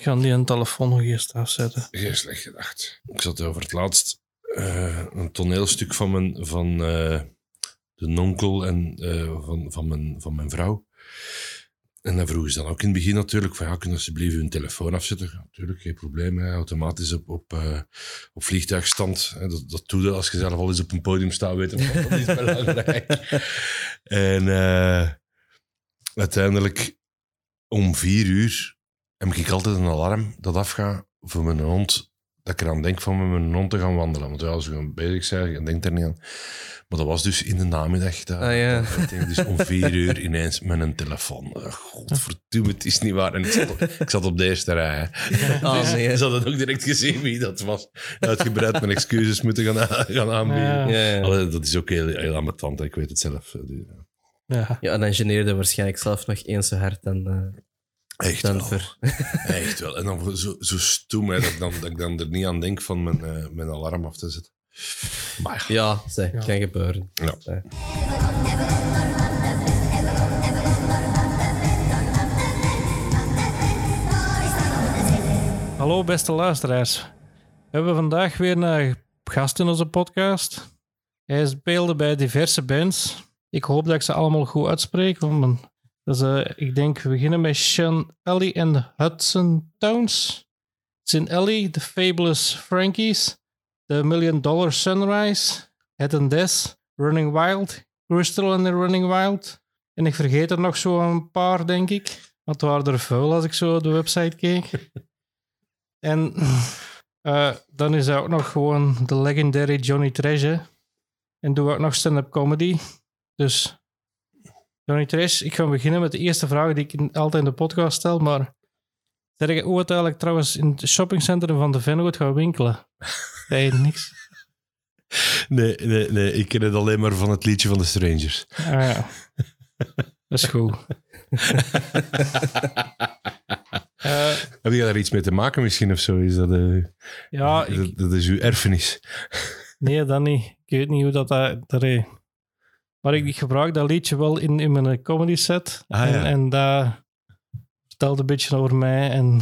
Ik ga die een telefoon nog eerst afzetten. Heel slecht gedacht. Ik zat over het laatst eh, een toneelstuk van mijn, van, eh, de nonkel en eh, van, van, mijn, van mijn vrouw. En dan vroegen ze dan ook in het begin natuurlijk van ja, kunnen alsjeblieft hun telefoon afzetten? Ja, natuurlijk, geen probleem. Hè. Automatisch op, op, op vliegtuigstand. Hè. Dat, dat doe je als je zelf al eens op een podium staat, weet je dat is belangrijk. en uiteindelijk om vier uur heb ik altijd een alarm dat afgaat voor mijn hond. Dat ik eraan denk van met mijn hond te gaan wandelen. Want ja, als we gaan bezig zijn, ik denk er niet aan. Maar dat was dus in de namiddag. Dat, Ah, ja. dat- dat ding. dus om vier uur ineens met een telefoon. Uh, Godverdomme, het is niet waar. En ik zat op, ik zat op de eerste rij. hè. Oh, Dus nee. Ze hadden ook direct gezien wie dat was. Uitgebreid mijn excuses moeten gaan, aanbieden. Ja. Ja, ja. Allee, dat is ook heel, heel ambetant, ik weet het zelf. eh, Ja. ja, en dan geneerde waarschijnlijk zelf nog eens zo hard dan, eh Echt dan wel. ver. Echt wel. En dan zo, zo stoem hè, dat, ik dan, dat ik dan er niet aan denk van mijn, eh, mijn alarm af te zetten. Maar ja. Ja, zeg, Ja. kan gebeuren. Ja. Ja. Hallo beste luisteraars. We hebben vandaag weer een gast in onze podcast. Hij speelde bij diverse bands. Ik hoop dat ik ze allemaal goed uitspreek. Want mijn- is, eh, ik denk, we beginnen met Sean Ellie en Hudson Towns. Sin Ellie, The Fabulous Frankies, The Million Dollar Sunrise, Head and Des, Running Wild, Crystal and the Running Wild. En ik vergeet er nog zo een paar, denk ik. Want het waren er veel als ik zo op de website keek. En eh, dan is hij ook nog gewoon de legendary Johnny Treasure. En doe ook nog stand-up comedy. Dus Johnny Trash, ik ga beginnen met de eerste vraag die ik altijd in de podcast stel. Maar zeg je het eigenlijk trouwens in het shoppingcentrum van de Vennoot gaat winkelen? Nee, niks. Nee, nee, nee, ik ken het alleen maar van het liedje van de Strangers. Ah ja, dat is goed. Eh, Heb je daar iets mee te maken misschien of zo? Is dat, eh, ja, ik, dat, dat is uw erfenis. Nee, dat niet. Ik weet niet hoe dat... dat, dat is. Maar ik, ik gebruik dat liedje wel in, in mijn comedy set. Ah, en, ja. en dat vertelt een beetje over mij. En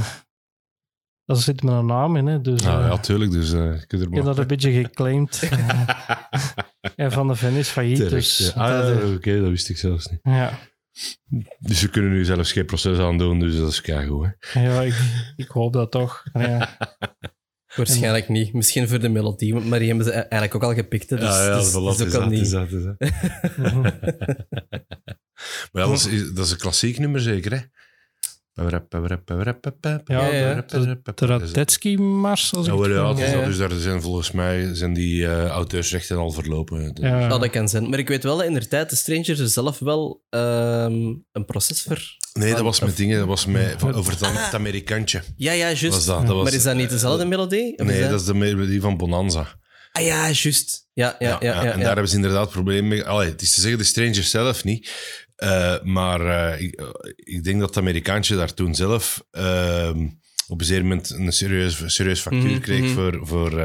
daar zit mijn naam in. Hè, dus eh, ja, tuurlijk. Dus eh, je kunt er ik heb maar... dat een beetje geclaimd. En Van de Ven is failliet. Dus, ja. Ah, ja, eh, oké, dat wist ik zelfs niet. ja. Dus we kunnen nu zelfs geen proces aan doen, dus dat is keigoed. Hè? ja, ik, ik hoop dat toch. Ja. Waarschijnlijk niet. Misschien voor de melodie, maar die hebben ze eigenlijk ook al gepikt. hè, Dus, dus, voilà, dus ook al niet. is dat, is dat. Maar ja, dat is, dat is een klassiek nummer zeker, hè? Ja, Ja, ja. de Radetzky-mars, als ik Ja, het ja, dat. ja. dus daar zijn volgens mij zijn die eh, auteursrechten al verlopen. Dus- Ja. Dat kan zijn. Maar ik weet wel dat in de tijd de Strangers er zelf wel ehm, een proces voor... Nee, dat Ah, was met dingen, dat was met, van- over het, het Amerikantje. Ja, ja, juist. Was dat, dat was, Maar is dat niet dezelfde melodie? Nee, dat is de melodie van Bonanza. Ah ja, juist. Ja, ja, ja. ja, en ja. daar hebben ze inderdaad problemen mee. Allee, het is te zeggen, de Strangers zelf niet. Eh, maar eh, ik, eh, ik denk dat het Amerikaantje daar toen zelf ehm, op een zeker moment een serieus, serieus factuur Mhm, kreeg mhm. voor, voor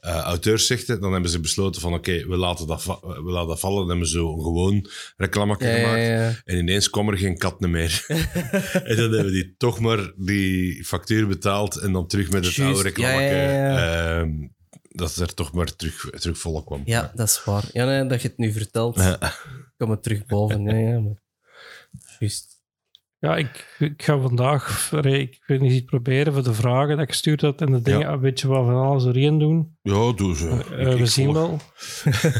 auteursrechten. Dan hebben ze besloten van oké, we, laten dat we laten dat vallen. Dan hebben ze zo een gewoon reclame Ja, gemaakt. ja. En ineens kwam er geen kat meer. en dan hebben die toch maar die factuur betaald en dan terug met het oude reclame. Dat er toch maar terug, terug vol kwam. Ja, dat is waar. Ja, nee, dat je het nu vertelt, Ja. kom het terug boven. Ja, ja, maar... Juist. Ja, ik, ik ga vandaag ik weet niet iets proberen voor de vragen dat ik gestuurd had en de dingen Ja. een beetje wat van alles erin doen. Ja, doe ze. Eh, Ik- we ik zien volg.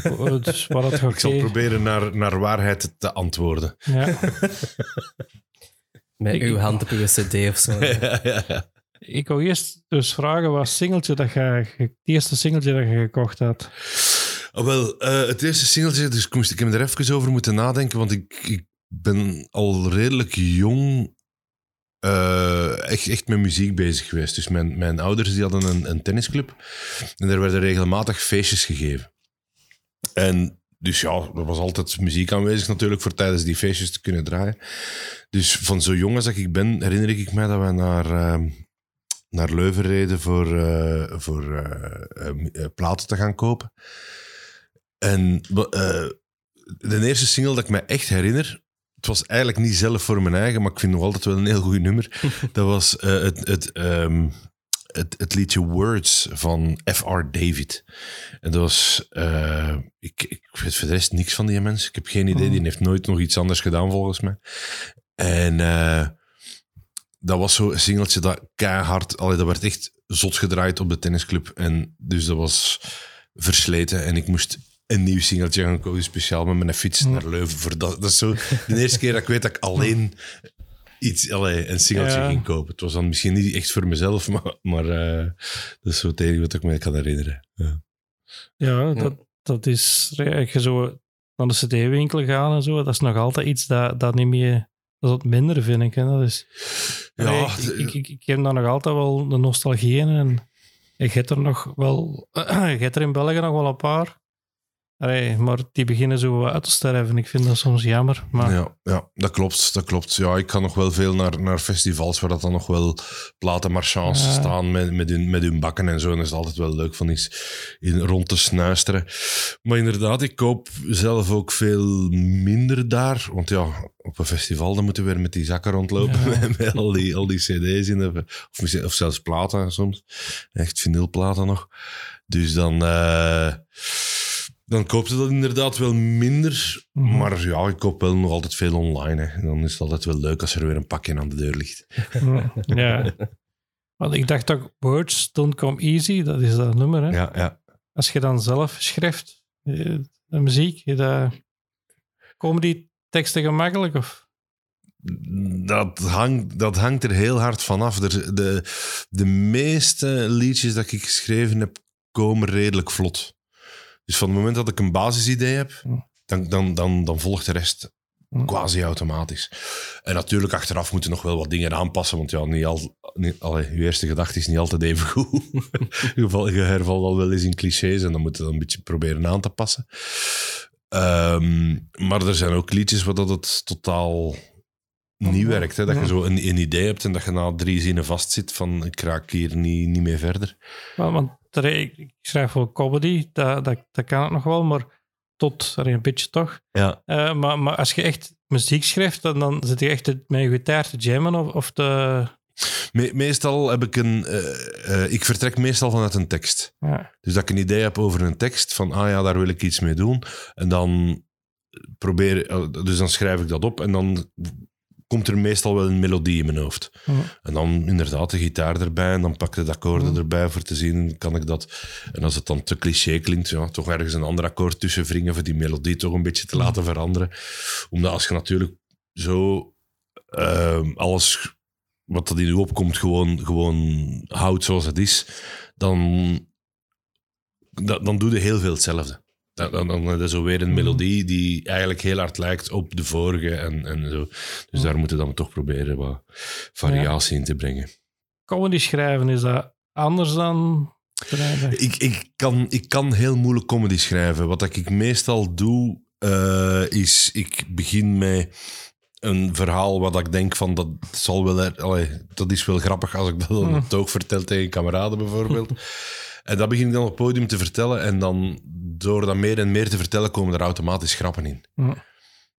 wel. Eh, dus wat het gaat Ik zal proberen naar, naar waarheid te antwoorden. Ja. Met Ik- uw hand op uw cd of zo. ja, ja, ja. Ik wil eerst dus vragen wat singeltje dat je, het eerste singeltje dat je gekocht had. Oh, wel, eh, het eerste singeltje, dus ik, moest, ik heb er even over moeten nadenken, want ik, ik ben al redelijk jong eh, echt, echt met muziek bezig geweest. Dus mijn, mijn ouders die hadden een, een tennisclub en daar werden regelmatig feestjes gegeven. En dus ja, er was altijd muziek aanwezig natuurlijk voor tijdens die feestjes te kunnen draaien. Dus van zo jong als ik ben, herinner ik me dat we naar, eh, naar Leuven reden voor, eh, voor eh, eh, platen te gaan kopen. En de eerste single dat ik me echt herinner, het was eigenlijk niet zelf voor mijn eigen, maar ik vind nog altijd wel een heel goed nummer. Dat was het, het, um, het, het, liedje Words van F.R. David. En dat was... Uh, ik, ik weet voor de rest niks van die mensen. Ik heb geen idee. Die heeft nooit nog iets anders gedaan, volgens mij. En uh, dat was zo'n singeltje dat keihard... Allee, dat werd echt zot gedraaid op de tennisclub. En dus dat was versleten. En ik moest een nieuw singeltje gaan kopen, speciaal met mijn fiets naar Leuven. Voor dat, dat is zo de eerste keer dat ik weet dat ik alleen iets, allee, een singeltje ja. ging kopen. Het was dan misschien niet echt voor mezelf, maar, maar uh, dat is zo tegen wat ik me kan herinneren. Ja, ja dat, dat is... Als je zo naar de cd-winkel gaan en zo, dat is nog altijd iets dat, dat niet meer... Dat is wat minder, vind ik. Hè. Dat is, ja, ik, ik, ik, ik, heb daar nog altijd wel de nostalgie in. En je hebt er nog wel... je hebt er in België nog wel een paar. Allee, maar die beginnen zo uit te sterven. Ik vind dat soms jammer. Maar... Ja, ja, dat klopt. Dat klopt. Ja, ik ga nog wel veel naar, naar festivals waar dat dan nog wel platenmarchands ja. staan met, met, hun, met hun bakken en zo. En dat is altijd wel leuk van iets in, rond te snuisteren. Maar inderdaad, ik koop zelf ook veel minder daar. Want ja, op een festival dan moeten we weer met die zakken rondlopen. Ja. met al die, al die cd's in. De, of, of zelfs platen soms. Echt vinylplaten nog. Dus dan... Uh, dan koopte dat inderdaad wel minder. Mm. Maar ja, ik koop wel nog altijd veel online. Hè. Dan is het altijd wel leuk als er weer een pakje aan de deur ligt. ja. Want ik dacht ook, words don't come easy, dat is dat nummer. Hè? Ja, ja. Als je dan zelf schrijft, eh, de muziek, dat, komen die teksten gemakkelijk? Of? Dat, hangt, dat hangt er heel hard vanaf. De, de, de meeste liedjes dat ik geschreven heb, komen redelijk vlot. Dus van het moment dat ik een basisidee heb, dan, dan, dan, dan volgt de rest quasi automatisch. En natuurlijk, achteraf moeten nog wel wat dingen aanpassen, want ja, niet al, niet, allee, je eerste gedachte is niet altijd even goed. je, hervalt al wel eens in clichés en dan moet je dan een beetje proberen aan te passen. Um, maar er zijn ook liedjes waar dat het totaal niet werkt. Hè? Dat je zo een, een, idee hebt en dat je na drie zinnen vastzit van ik raak hier niet, niet meer verder. want ik schrijf voor comedy, dat, dat, dat kan het nog wel, maar tot een beetje toch. Ja. Uh, maar, maar als je echt muziek schrijft, dan, dan zit je echt met je gitaar te jammen of, of te... Me meestal heb ik een... Uh, uh, ik vertrek meestal vanuit een tekst. Ja. Dus dat ik een idee heb over een tekst, van ah ja, daar wil ik iets mee doen. En dan probeer... Dus dan schrijf ik dat op en dan komt er meestal wel een melodie in mijn hoofd. En dan inderdaad de gitaar erbij en dan pak ik de akkoorden erbij voor te zien, kan ik dat. En als het dan te cliché klinkt, ja, toch ergens een ander akkoord tussen wringen voor die melodie toch een beetje te laten veranderen. Omdat als je natuurlijk zo uh, alles wat er in je opkomt gewoon, gewoon houdt zoals het is, dan, dan doe je heel veel hetzelfde. Dan, dan, dan is er weer een melodie die eigenlijk heel hard lijkt op de vorige en, en zo. Dus daar moeten we dan toch proberen wat variatie in te brengen. Comedy schrijven, is dat anders dan schrijven? Ik, ik, kan, ik kan heel moeilijk comedy schrijven. Wat ik meestal doe, uh, is ik begin met een verhaal wat ik denk van dat zal wel... Allee, dat is wel grappig als ik dat op het oog vertel tegen kameraden bijvoorbeeld. En dat begin ik dan op het podium te vertellen. En dan, door dat meer en meer te vertellen, komen er automatisch grappen in. Ja.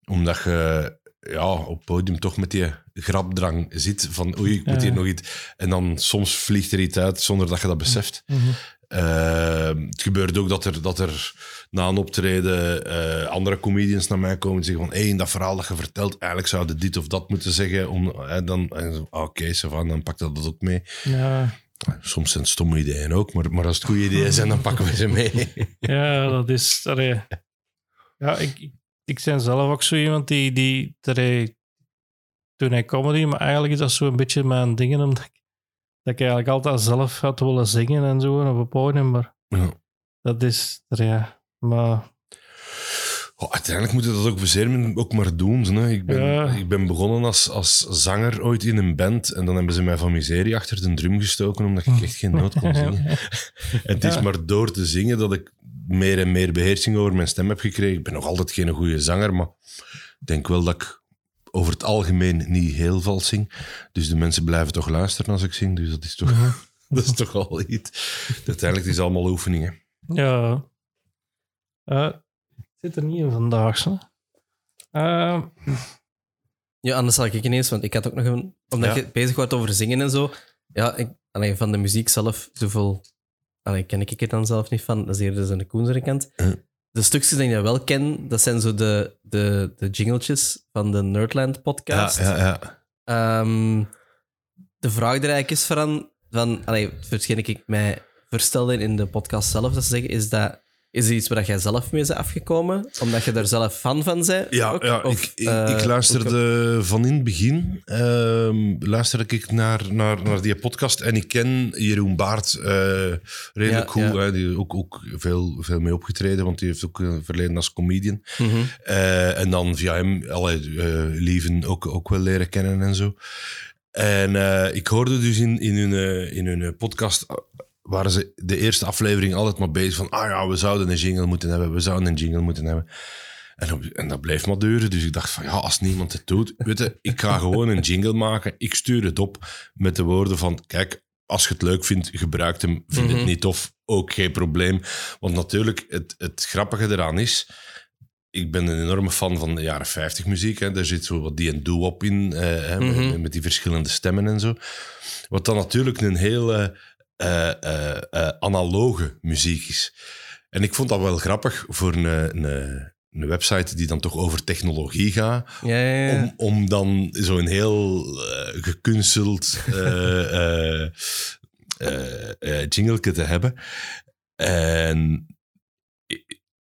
Omdat je ja, op het podium toch met die grapdrang zit. Van oei, ik moet hier nog iets. En dan soms vliegt er iets uit zonder dat je dat beseft. Mm -hmm. uh, het gebeurt ook dat er, dat er na een optreden uh, andere comedians naar mij komen en zeggen van hé, hey, dat verhaal dat je vertelt, eigenlijk zouden dit of dat moeten zeggen. Om, uh, dan, oké, okay, dan pakt dat dat ook mee. Ja. Soms zijn het stomme ideeën ook, maar, maar als het goede ideeën zijn, dan pakken we ze mee. Ja, dat is... Allee. Ja, ik, ik, ben zelf ook zo iemand die... die allee, toen hij comedy, maar eigenlijk is dat zo een beetje mijn dingen, omdat ik, dat ik eigenlijk altijd zelf had willen zingen en zo op het podium, maar ja. dat is... Ja, maar... Oh, uiteindelijk moet je dat ook ook maar doen. Hè. Ik, ben, Ja. ik ben begonnen als, als zanger ooit in een band en dan hebben ze mij van miserie achter de drum gestoken omdat ik echt geen noot kon zingen. En het is maar door te zingen dat ik meer en meer beheersing over mijn stem heb gekregen. Ik ben nog altijd geen goede zanger, maar ik denk wel dat ik over het algemeen niet heel vals zing. Dus de mensen blijven toch luisteren als ik zing. Dus dat is toch, dat is toch al iets. Uiteindelijk is het allemaal oefeningen. Ja. Het zit er niet in vandaag, zo. Eh, Ja, anders zal ik ineens, want ik had ook nog een... Omdat Ja. je bezig wordt over zingen en zo. Ja, ik, allee, van de muziek zelf, zoveel... Allee, ken ik het dan zelf niet van. Dat is eerder aan de koenzere kant. De stukjes die ik wel ken, dat zijn zo de, de, de jingletjes van de Nerdland Ja, podcast. ja, ja. Ehm, de vraag die er eigenlijk is van, van allee, hetgeen ik mij verstelde in de podcast zelf, dat ze zeggen, is dat is er iets waar jij zelf mee bent afgekomen? Omdat je daar zelf fan van bent? Ja, ook? ja Of, ik, ik, eh, ik luisterde van in het begin ehm, luisterde ik naar, naar, naar die podcast en ik ken Jeroen Baart eh, redelijk Ja, goed. ja. Die ook, ook veel, veel mee opgetreden, want die heeft ook een verleden als comedian. mhm. Eh, en dan via hem alle Lieven ook, ook wel leren kennen en zo. En eh, ik hoorde dus in, in hun, eh, in hun eh, podcast, eh, waren ze de eerste aflevering altijd maar bezig van, ah ja, we zouden een jingle moeten hebben, we zouden een jingle moeten hebben. En, op- en dat bleef maar duren, dus ik dacht van, ja, als niemand het doet, weet je, ik ga gewoon een jingle maken, ik stuur het op met de woorden van, kijk, als je het leuk vindt, gebruik hem. Vind Mhm. het niet tof, ook geen probleem. Want natuurlijk, het, het grappige eraan is, ik ben een enorme fan van de jaren 50 muziek. Hè. Daar zit zo wat die en doo-wop in, eh, Mhm. met, met die verschillende stemmen en zo. Wat dan natuurlijk een hele eh, eh, analoge muziek is. En ik vond dat wel grappig voor een, een, een website die dan toch over technologie gaat. Ja, ja, ja. Om, om dan zo'n heel gekunsteld jingleke te hebben. En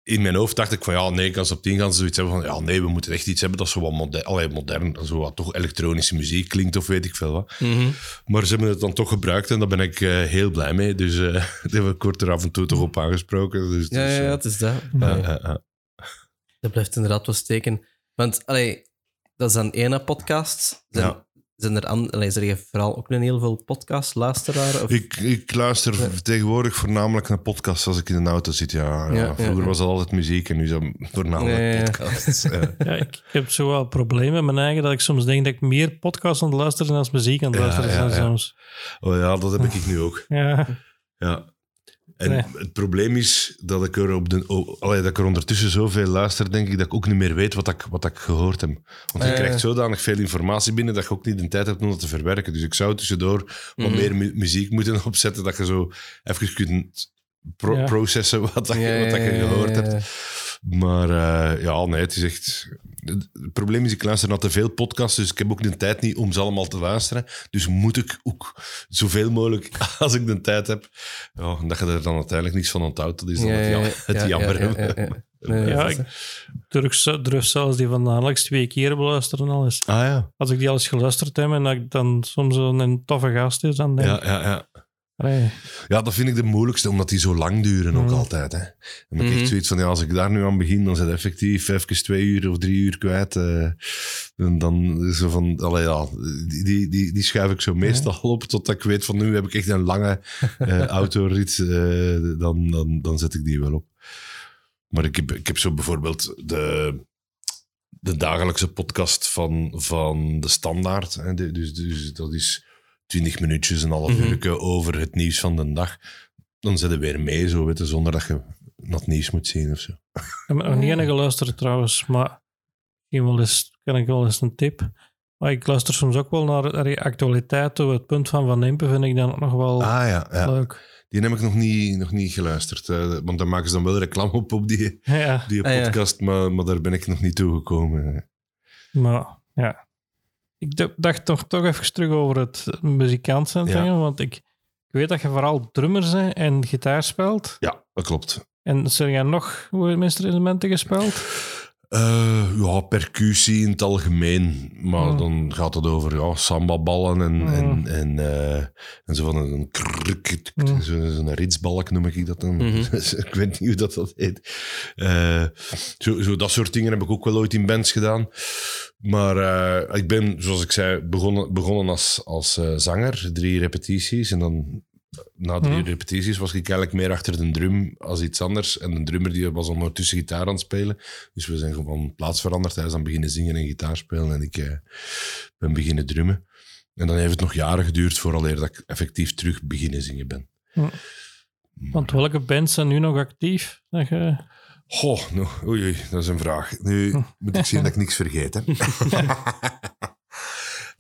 in mijn hoofd dacht ik van ja, nee, als op tien gaan ze zoiets hebben van ja, nee, we moeten echt iets hebben dat zo wat modern, allee, modern zo wat toch elektronische muziek klinkt of weet ik veel wat. Mhm. Maar ze hebben het dan toch gebruikt en daar ben ik eh, heel blij mee. Dus eh daar word ik er af en toe toch op aangesproken. Dus, ja, dus, ja, eh, het is dat. ja. Dat blijft inderdaad wel steken. Want, allee, dat is dan ene podcast. Zijn, Ja. Zijn er an, allee, zijn er vooral ook een heel veel podcast-luisteraars? Of... Ik, ik luister tegenwoordig voornamelijk naar podcasts als ik in de auto zit. Ja, ja. Ja, ja, Vroeger ja. was dat altijd muziek en nu is dat voornamelijk ja. podcasts. Ja. Ja, ik heb zo wel problemen met mijn eigen dat ik soms denk dat ik meer podcasts aan het luisteren ben als muziek aan het luisteren ja, ben ja. soms. Oh ja, dat heb ik nu ook. Ja, Ja. En Nee. het probleem is dat ik er op de, oh, allee, dat ik er ondertussen zoveel luister, denk ik, dat ik ook niet meer weet wat ik, wat ik gehoord heb. Want je Eh. krijgt zodanig veel informatie binnen dat je ook niet de tijd hebt om dat te verwerken. Dus ik zou tussendoor wat Mhm. meer mu- muziek moeten opzetten, dat je zo even kunt pro- Ja. processen wat, dat je, Ja, wat dat je ja, ja, gehoord ja, hebt. Maar eh, ja, nee, het is echt... Het probleem is, ik luister naar te veel podcasts, dus ik heb ook de tijd niet om ze allemaal te luisteren. Dus moet ik ook zoveel mogelijk, als ik de tijd heb, ja, dat je er dan uiteindelijk niets van onthoudt. Dat is dan Ja, het, ja, jam- ja, het ja, jammer. ja, ja, ja. Nee, Ja, ik- durf, ze- durf zelfs die van Alex twee keer beluisteren al eens. Ah ja. Als ik die al eens geluisterd heb en dat ik dan soms een, een toffe gast is, dan denk Ja, ik... ja, ja. Allee, ja, dat vind ik de moeilijkste, omdat die zo lang duren ook Mhm. altijd. Hè. Dan heb ik Mhm. echt zoiets van, ja, als ik daar nu aan begin, dan zit effectief even twee uur of drie uur kwijt. eh, en dan is zo van, allee, ja, die, die, die, die schuif ik zo meestal op, totdat ik weet van, nu heb ik echt een lange eh, autorit. eh, dan, dan, dan zet ik die wel op. Maar ik heb, ik heb zo bijvoorbeeld de, de dagelijkse podcast van, van de Standaard. Hè, de- dus, dus dat is twintig minuutjes, een half Mhm. uurtje over het nieuws van de dag. Dan zit je weer mee, zo, weet je, zonder dat je dat nieuws moet zien of zo. Ik heb nog niet geluisterd trouwens, maar misschien wel eens, kan ik wel eens een tip. Maar ik luister soms ook wel naar die actualiteit. Op het punt van Van Impe vind ik dan ook nog wel Ah ja, ja. leuk. die heb ik nog niet, nog niet geluisterd. eh, want daar maken ze dan wel reclame op, op die, Ja, die Ah, ja. podcast, maar, maar daar ben ik nog niet toe gekomen. maar ja. Ik dacht toch, toch even terug over het muzikant zijn Ja. want ik, ik weet dat je vooral drummer bent en gitaar speelt. Ja, dat klopt. En zijn jij nog instrumenten gespeeld? Eh, ja, percussie in het algemeen. Maar Mm. dan gaat het over ja, sambaballen en, Mm. en, en, eh, en zo van een kruk, Mm. zo- zo'n ritsbalk noem ik dat dan. Mhm. ik weet niet hoe dat, dat heet. Eh, zo, zo, dat soort dingen heb ik ook wel ooit in bands gedaan. Maar eh, ik ben, zoals ik zei, begonnen, begonnen als, als eh, zanger. Drie repetities. En dan na drie Mhm. repetities was ik eigenlijk meer achter de drum als iets anders. En de drummer die was ondertussen gitaar aan het spelen. Dus we zijn gewoon plaats veranderd. Hij is dan beginnen zingen en gitaar spelen. En ik eh, ben beginnen drummen. En dan heeft het nog jaren geduurd vooraleer dat ik effectief terug beginnen zingen ben. Want welke bands zijn nu nog actief? Dat je... Goh, oei, oei, dat is een vraag. Nu moet ik zien dat ik niks vergeet. Hè.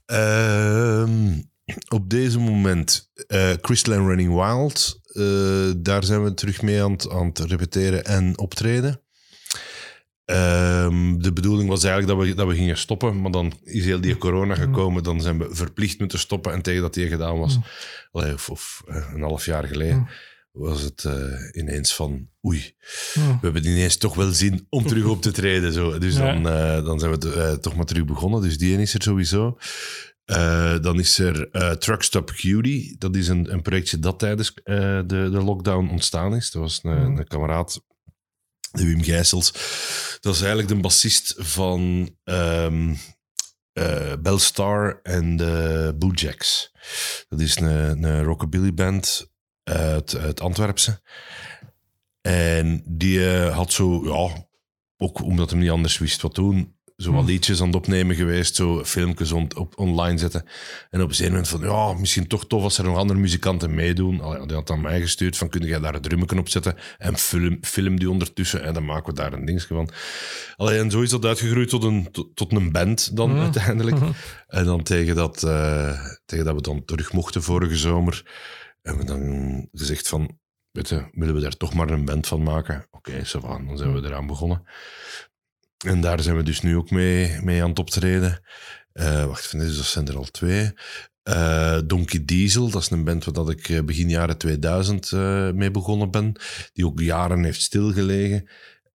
Ehm, op deze moment eh Crystal Running Wild. eh, daar zijn we terug mee aan, het- aan het repeteren en optreden. Ehm, de bedoeling was eigenlijk dat we, dat we gingen stoppen, maar dan is heel die corona gekomen. Dan zijn we verplicht moeten stoppen. En tegen dat die gedaan was, Mm. of, of eh, een half jaar geleden, Mm. was het ineens van oei, we hebben ineens toch wel zin om terug op te treden. Zo. Dus Ja. dan, dan zijn we toch maar terug begonnen. Dus die is er sowieso. Eh, dan is er eh Truckstop Cutie. Dat is een, een projectje dat tijdens eh, de, de lockdown ontstaan is. Dat was een, Mhm. een kameraad, de Wim Gijsels. Dat is eigenlijk de bassist van ehm eh, Belstar en de Boojacks. Dat is een, een rockabilly band uit, uit Antwerpse. En die had zo, ja, ook omdat hij niet anders wist wat doen, zo wat Hmm. liedjes aan het opnemen geweest, zo filmpjes on, op, online zetten. En op een gegeven moment van, ja, misschien toch tof als er nog andere muzikanten meedoen. Allee, die had aan mij gestuurd van, kun jij daar een drummetje op zetten en film, film die ondertussen en dan maken we daar een dingetje van. Allee, en zo is dat uitgegroeid tot een, tot, tot een band dan Hmm. uiteindelijk. Mhm. En dan tegen dat, eh, tegen dat we dan terug mochten vorige zomer, hebben we dan gezegd van, weet je, willen we daar toch maar een band van maken? Oké, okay, dan zijn we eraan begonnen. En daar zijn we dus nu ook mee, mee aan het optreden. Eh, wacht, van deze, dat zijn er al twee. Eh, Donkey Diesel, dat is een band waar dat ik eh, begin jaren 2000 eh, mee begonnen ben. Die ook jaren heeft stilgelegen.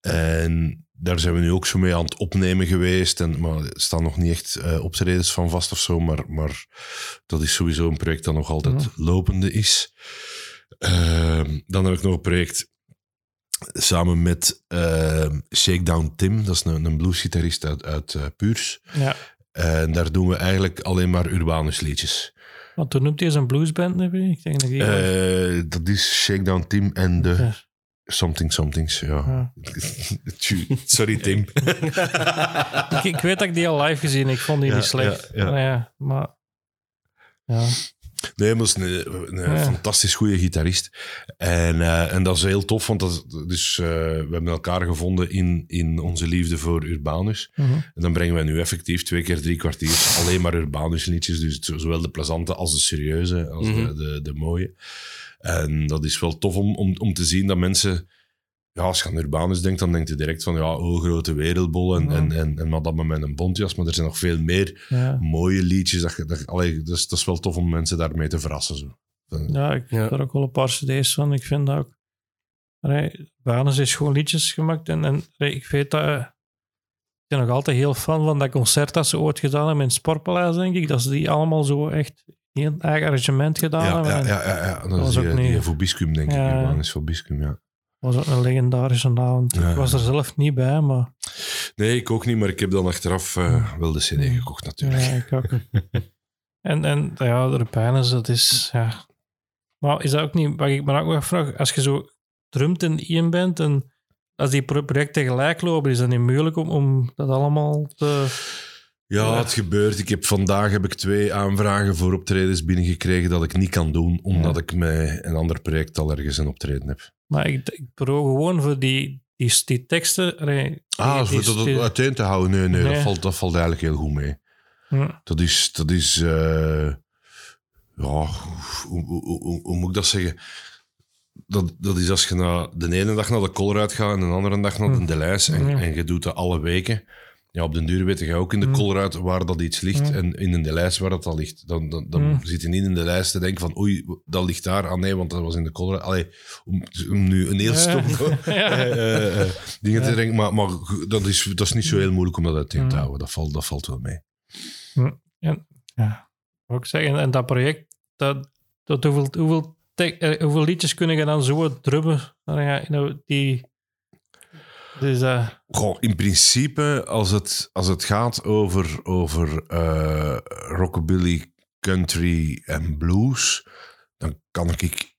En daar zijn we nu ook zo mee aan het opnemen geweest. En, maar er staan nog niet echt eh, optredens van vast of zo. Maar, maar dat is sowieso een project dat nog altijd lopende is. Ehm, dan heb ik nog een project samen met ehm, Shakedown Tim. Dat is een, een bluesgitarist uit, uit eh, Puurs. Ja. En daar doen we eigenlijk alleen maar Urbanus liedjes. Want toen noemt hij zijn bluesband nu weer? Ik denk dat. Eh, dat is Shakedown Tim en de Ja. Something Somethings. Ja. Ja. Sorry, Tim. ik, ik weet dat ik die al live gezien Ik vond die Ja, niet slecht. Maar, ja, maar... Ja. Nee, maar dat is een, een Ja. fantastisch goede gitarist. En, eh, en dat is heel tof, want dat, dus, eh, we hebben elkaar gevonden in, in onze liefde voor Urbanus. Mhm. En dan brengen wij nu effectief twee keer drie kwartier alleen maar Urbanus liedjes. Dus het- zowel de plezante als de serieuze, als Mhm. de, de, de mooie. En dat is wel tof om, om, om te zien dat mensen... Ja, als je aan Urbanus denkt, dan denkt je direct van ja, oh, grote wereldbol en, Mhm. en, en, en madame met een bontjas. Maar er zijn nog veel meer Ja. mooie liedjes. Dat, je- dat, allee, dus, dat is wel tof om mensen daarmee te verrassen. Zo. Ja, ik Ja. heb er ook wel een paar cd's van. Ik vind dat ook... Allee, Banus is gewoon liedjes gemaakt. En, en allee, ik weet dat... eh, ik ben nog altijd heel fan van dat concert dat ze ooit gedaan hebben in het Sportpaleis, denk ik. Dat ze die allemaal zo echt in een eigen arrangement gedaan Ja, hebben. ja, ja, ja, ja. Dat, was is ook die, niet- die Vobiscum, denk ik. Ja. Urbanus Vobiscum, ja. Was ook een legendarische avond. Ja. Ik was er zelf niet bij, maar Nee, ik ook niet, maar ik heb dan achteraf eh, wel de CD gekocht, natuurlijk. ja, ik ook. en, en ja, de Repijners, dat is... Ja. Maar is dat ook niet... Wat ik me ook nog afvraag, als je zo drumt in één bent en als die pro- projecten gelijk lopen, is dat niet moeilijk om, om dat allemaal te... Ja, het gebeurt. Ik heb, vandaag heb ik twee aanvragen voor optredens binnengekregen dat ik niet kan doen, omdat Ja. ik met een ander project al ergens een optreden heb. Maar ik, ik probeer gewoon voor die, die, die teksten... Ah, voor dat die- uiteen te houden? Nee, nee, Nee. Dat, valt, dat valt eigenlijk heel goed mee. Ja. Dat is, dat is eh, ja, hoe, hoe, hoe, hoe moet ik dat zeggen? Dat, dat is als je na, de ene dag naar de Colruyt gaat en de andere dag naar de Hm. Delijs en, Ja. en je doet dat alle weken. Ja, op den duur weet je ook in de Hm. Colruyt waar dat iets ligt Hm. en in een Delijs waar dat al ligt. Dan, dan, dan Hm. zit je niet in de lijst te denken van oei, dat ligt daar. Ah nee, want dat was in de Colruyt. Allee, om, om nu een heel Ja. stom Ja. eh, eh, dingen Ja. te denken. Maar, maar dat, is, dat is niet zo heel moeilijk om dat uiteen te houden. Dat valt, dat valt wel mee. Ja, wou ik zeggen. En dat project, dat, dat hoeveel, hoeveel, eh, hoeveel liedjes kunnen je dan zo drummen? Ja, nou, die... Dus, eh, Goh, in principe, als het, als het gaat over, over eh, rockabilly, country en blues, dan kan ik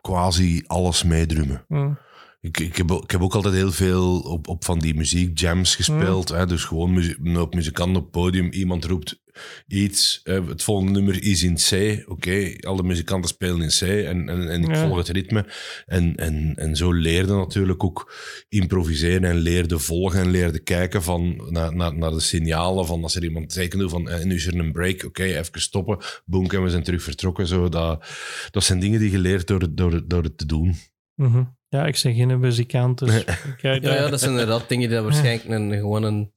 quasi alles meedrummen. hm, Ik, ik, heb, ook- ik heb ook altijd heel veel op, op van die muziekjams gespeeld. Hè, dus gewoon muzie- een hoop muzikanten op het podium. Iemand roept iets. eh, het volgende nummer is in C. Oké, alle muzikanten spelen in C en, en, en ik Ja. volg het ritme. En, en, en zo leerde natuurlijk ook improviseren en leerde volgen en leerde kijken van, naar, naar, naar de signalen van als er iemand tekende van eh, nu is er een break, oké, even stoppen, boom, en we zijn terug vertrokken. Zo, dat, dat zijn dingen die je leert door, het- door, door het te doen. Mhm. Ja, ik ben geen muzikant, dus kijk, Ja, ja, dat zijn inderdaad dingen die waarschijnlijk een, gewoon een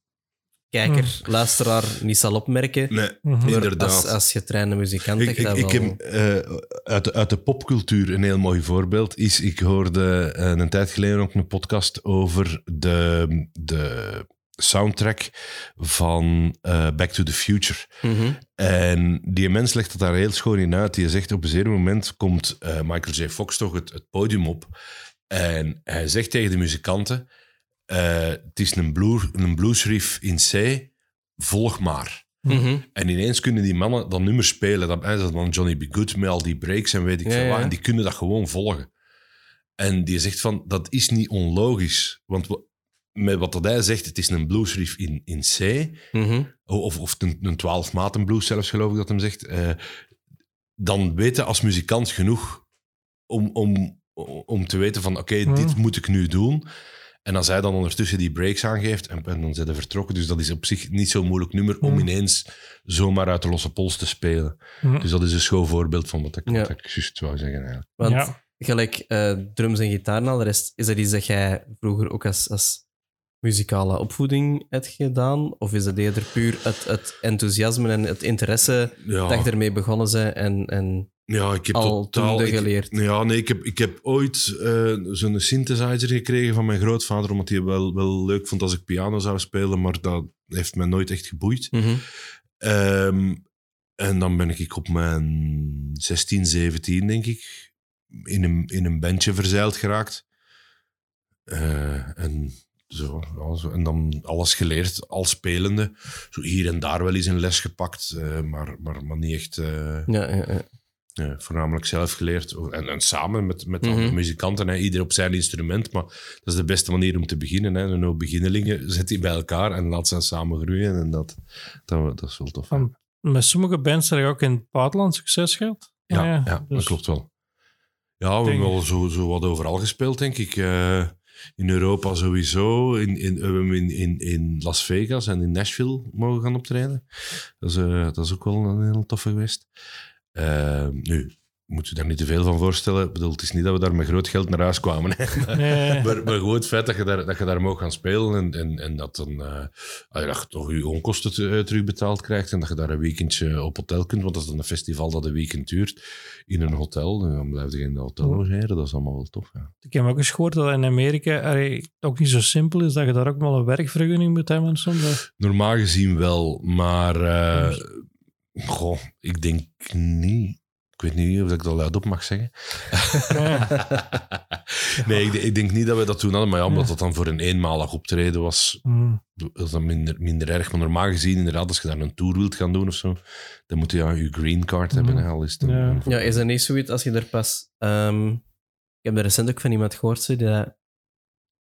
kijker, luisteraar niet zal opmerken. Nee, inderdaad. Als, als getrainde muzikant Ik, je ik, ik wel- heb eh, uit, de, uit de popcultuur een heel mooi voorbeeld. Is, ik hoorde eh, een tijd geleden ook een podcast over de, de soundtrack van eh, Back to the Future. Mhm. En die mens legt het daar heel schoon in uit. Die zegt op een zeker moment komt eh, Michael J. Fox toch het, het podium op. En hij zegt tegen de muzikanten: eh, Het is een, blues, een bluesriff in C, volg maar. Mhm. En ineens kunnen die mannen dat nummer spelen. Dat, dat dan Johnny B. Good met al die breaks en weet ik Ja, veel wat. ja. En die kunnen dat gewoon volgen. En die zegt van, dat is niet onlogisch. Want wa- met wat dat hij zegt, het is een bluesriff in, in C. Mhm. Of, of een, een 12 maten blues zelfs, geloof ik dat hem zegt. eh, dan weten als muzikant genoeg om, om, om te weten van, oké, Hmm. dit moet ik nu doen. En als hij dan ondertussen die breaks aangeeft en, en dan zijn ze vertrokken. Dus dat is op zich niet zo'n moeilijk nummer om Hmm. ineens zomaar uit de losse pols te spelen. Mhm. Dus dat is een schoon voorbeeld van wat ik, Ja. wat ik juist wou zeggen eigenlijk. Want Ja. gelijk eh, drums en gitaar en al de rest, is dat iets dat jij vroeger ook als, als muzikale opvoeding hebt gedaan? Of is dat eerder puur het, het enthousiasme en het interesse Ja. dat je ermee begonnen bent en, en Ja, ik heb al totaal... ik- geleerd? Ja, nee, ik heb, ik heb ooit eh, zo'n synthesizer gekregen van mijn grootvader, omdat hij wel, wel leuk vond als ik piano zou spelen, maar dat heeft mij nooit echt geboeid. Mhm. Ehm, en dan ben ik op mijn 16, 17, denk ik, in een, in een bandje verzeild geraakt. Eh, en, zo, ja, zo, en dan alles geleerd, als spelende. Zo hier en daar wel eens een les gepakt, eh, maar, maar, maar niet echt... Ja, ja, ja. Ja, voornamelijk zelf geleerd. En, en samen met, met Mhm. andere muzikanten. Hè, ieder op zijn instrument. Maar dat is de beste manier om te beginnen. Hè. Een hoop beginnelingen zet die bij elkaar en laat ze samen groeien. En dat, dat, dat is wel tof. Van- Met sommige bands heb je ook in het buitenland succes gehad. Ja, Ah, ja, dat dus- klopt wel. Ja, we Denk- hebben wel zo, zo wat overal gespeeld, denk ik. Eh, in Europa sowieso. In, in, we hebben in, in, in Las Vegas en in Nashville mogen gaan optreden. Dat is, eh, dat is ook wel een heel toffe geweest. Eh, nu, moet je daar niet te veel van voorstellen. Ik bedoel, het is niet dat we daar met groot geld naar huis kwamen. Hè. Nee. Maar, maar gewoon het feit dat je daar, dat je daar mag gaan spelen en, en, en dat, dan, ah, dat je toch je onkosten te- eh, terugbetaald krijgt en dat je daar een weekendje op hotel kunt, want dat is dan een festival dat een weekend duurt in een hotel. Dan blijf je in een hotel logeren, dat is allemaal wel tof. Ja. Ik heb ook eens gehoord dat in Amerika allee, ook niet zo simpel is dat je daar ook wel een werkvergunning moet hebben soms. Normaal gezien wel, maar eh, goh, ik denk niet. Ik weet niet of ik dat luidop mag zeggen. nee, ik, ik denk niet dat we dat toen hadden, maar ja, omdat dat dan voor een eenmalig optreden was, Mm. is dat minder, minder erg. Maar normaal gezien, inderdaad, als je daar een tour wilt gaan doen of zo, dan moet je ja, je green card hebben. Mhm. Hè, al is het Ja. een- Ja, is dat niet zoiets als je er pas... ehm, ik heb er recent ook van iemand gehoord zo, die dat,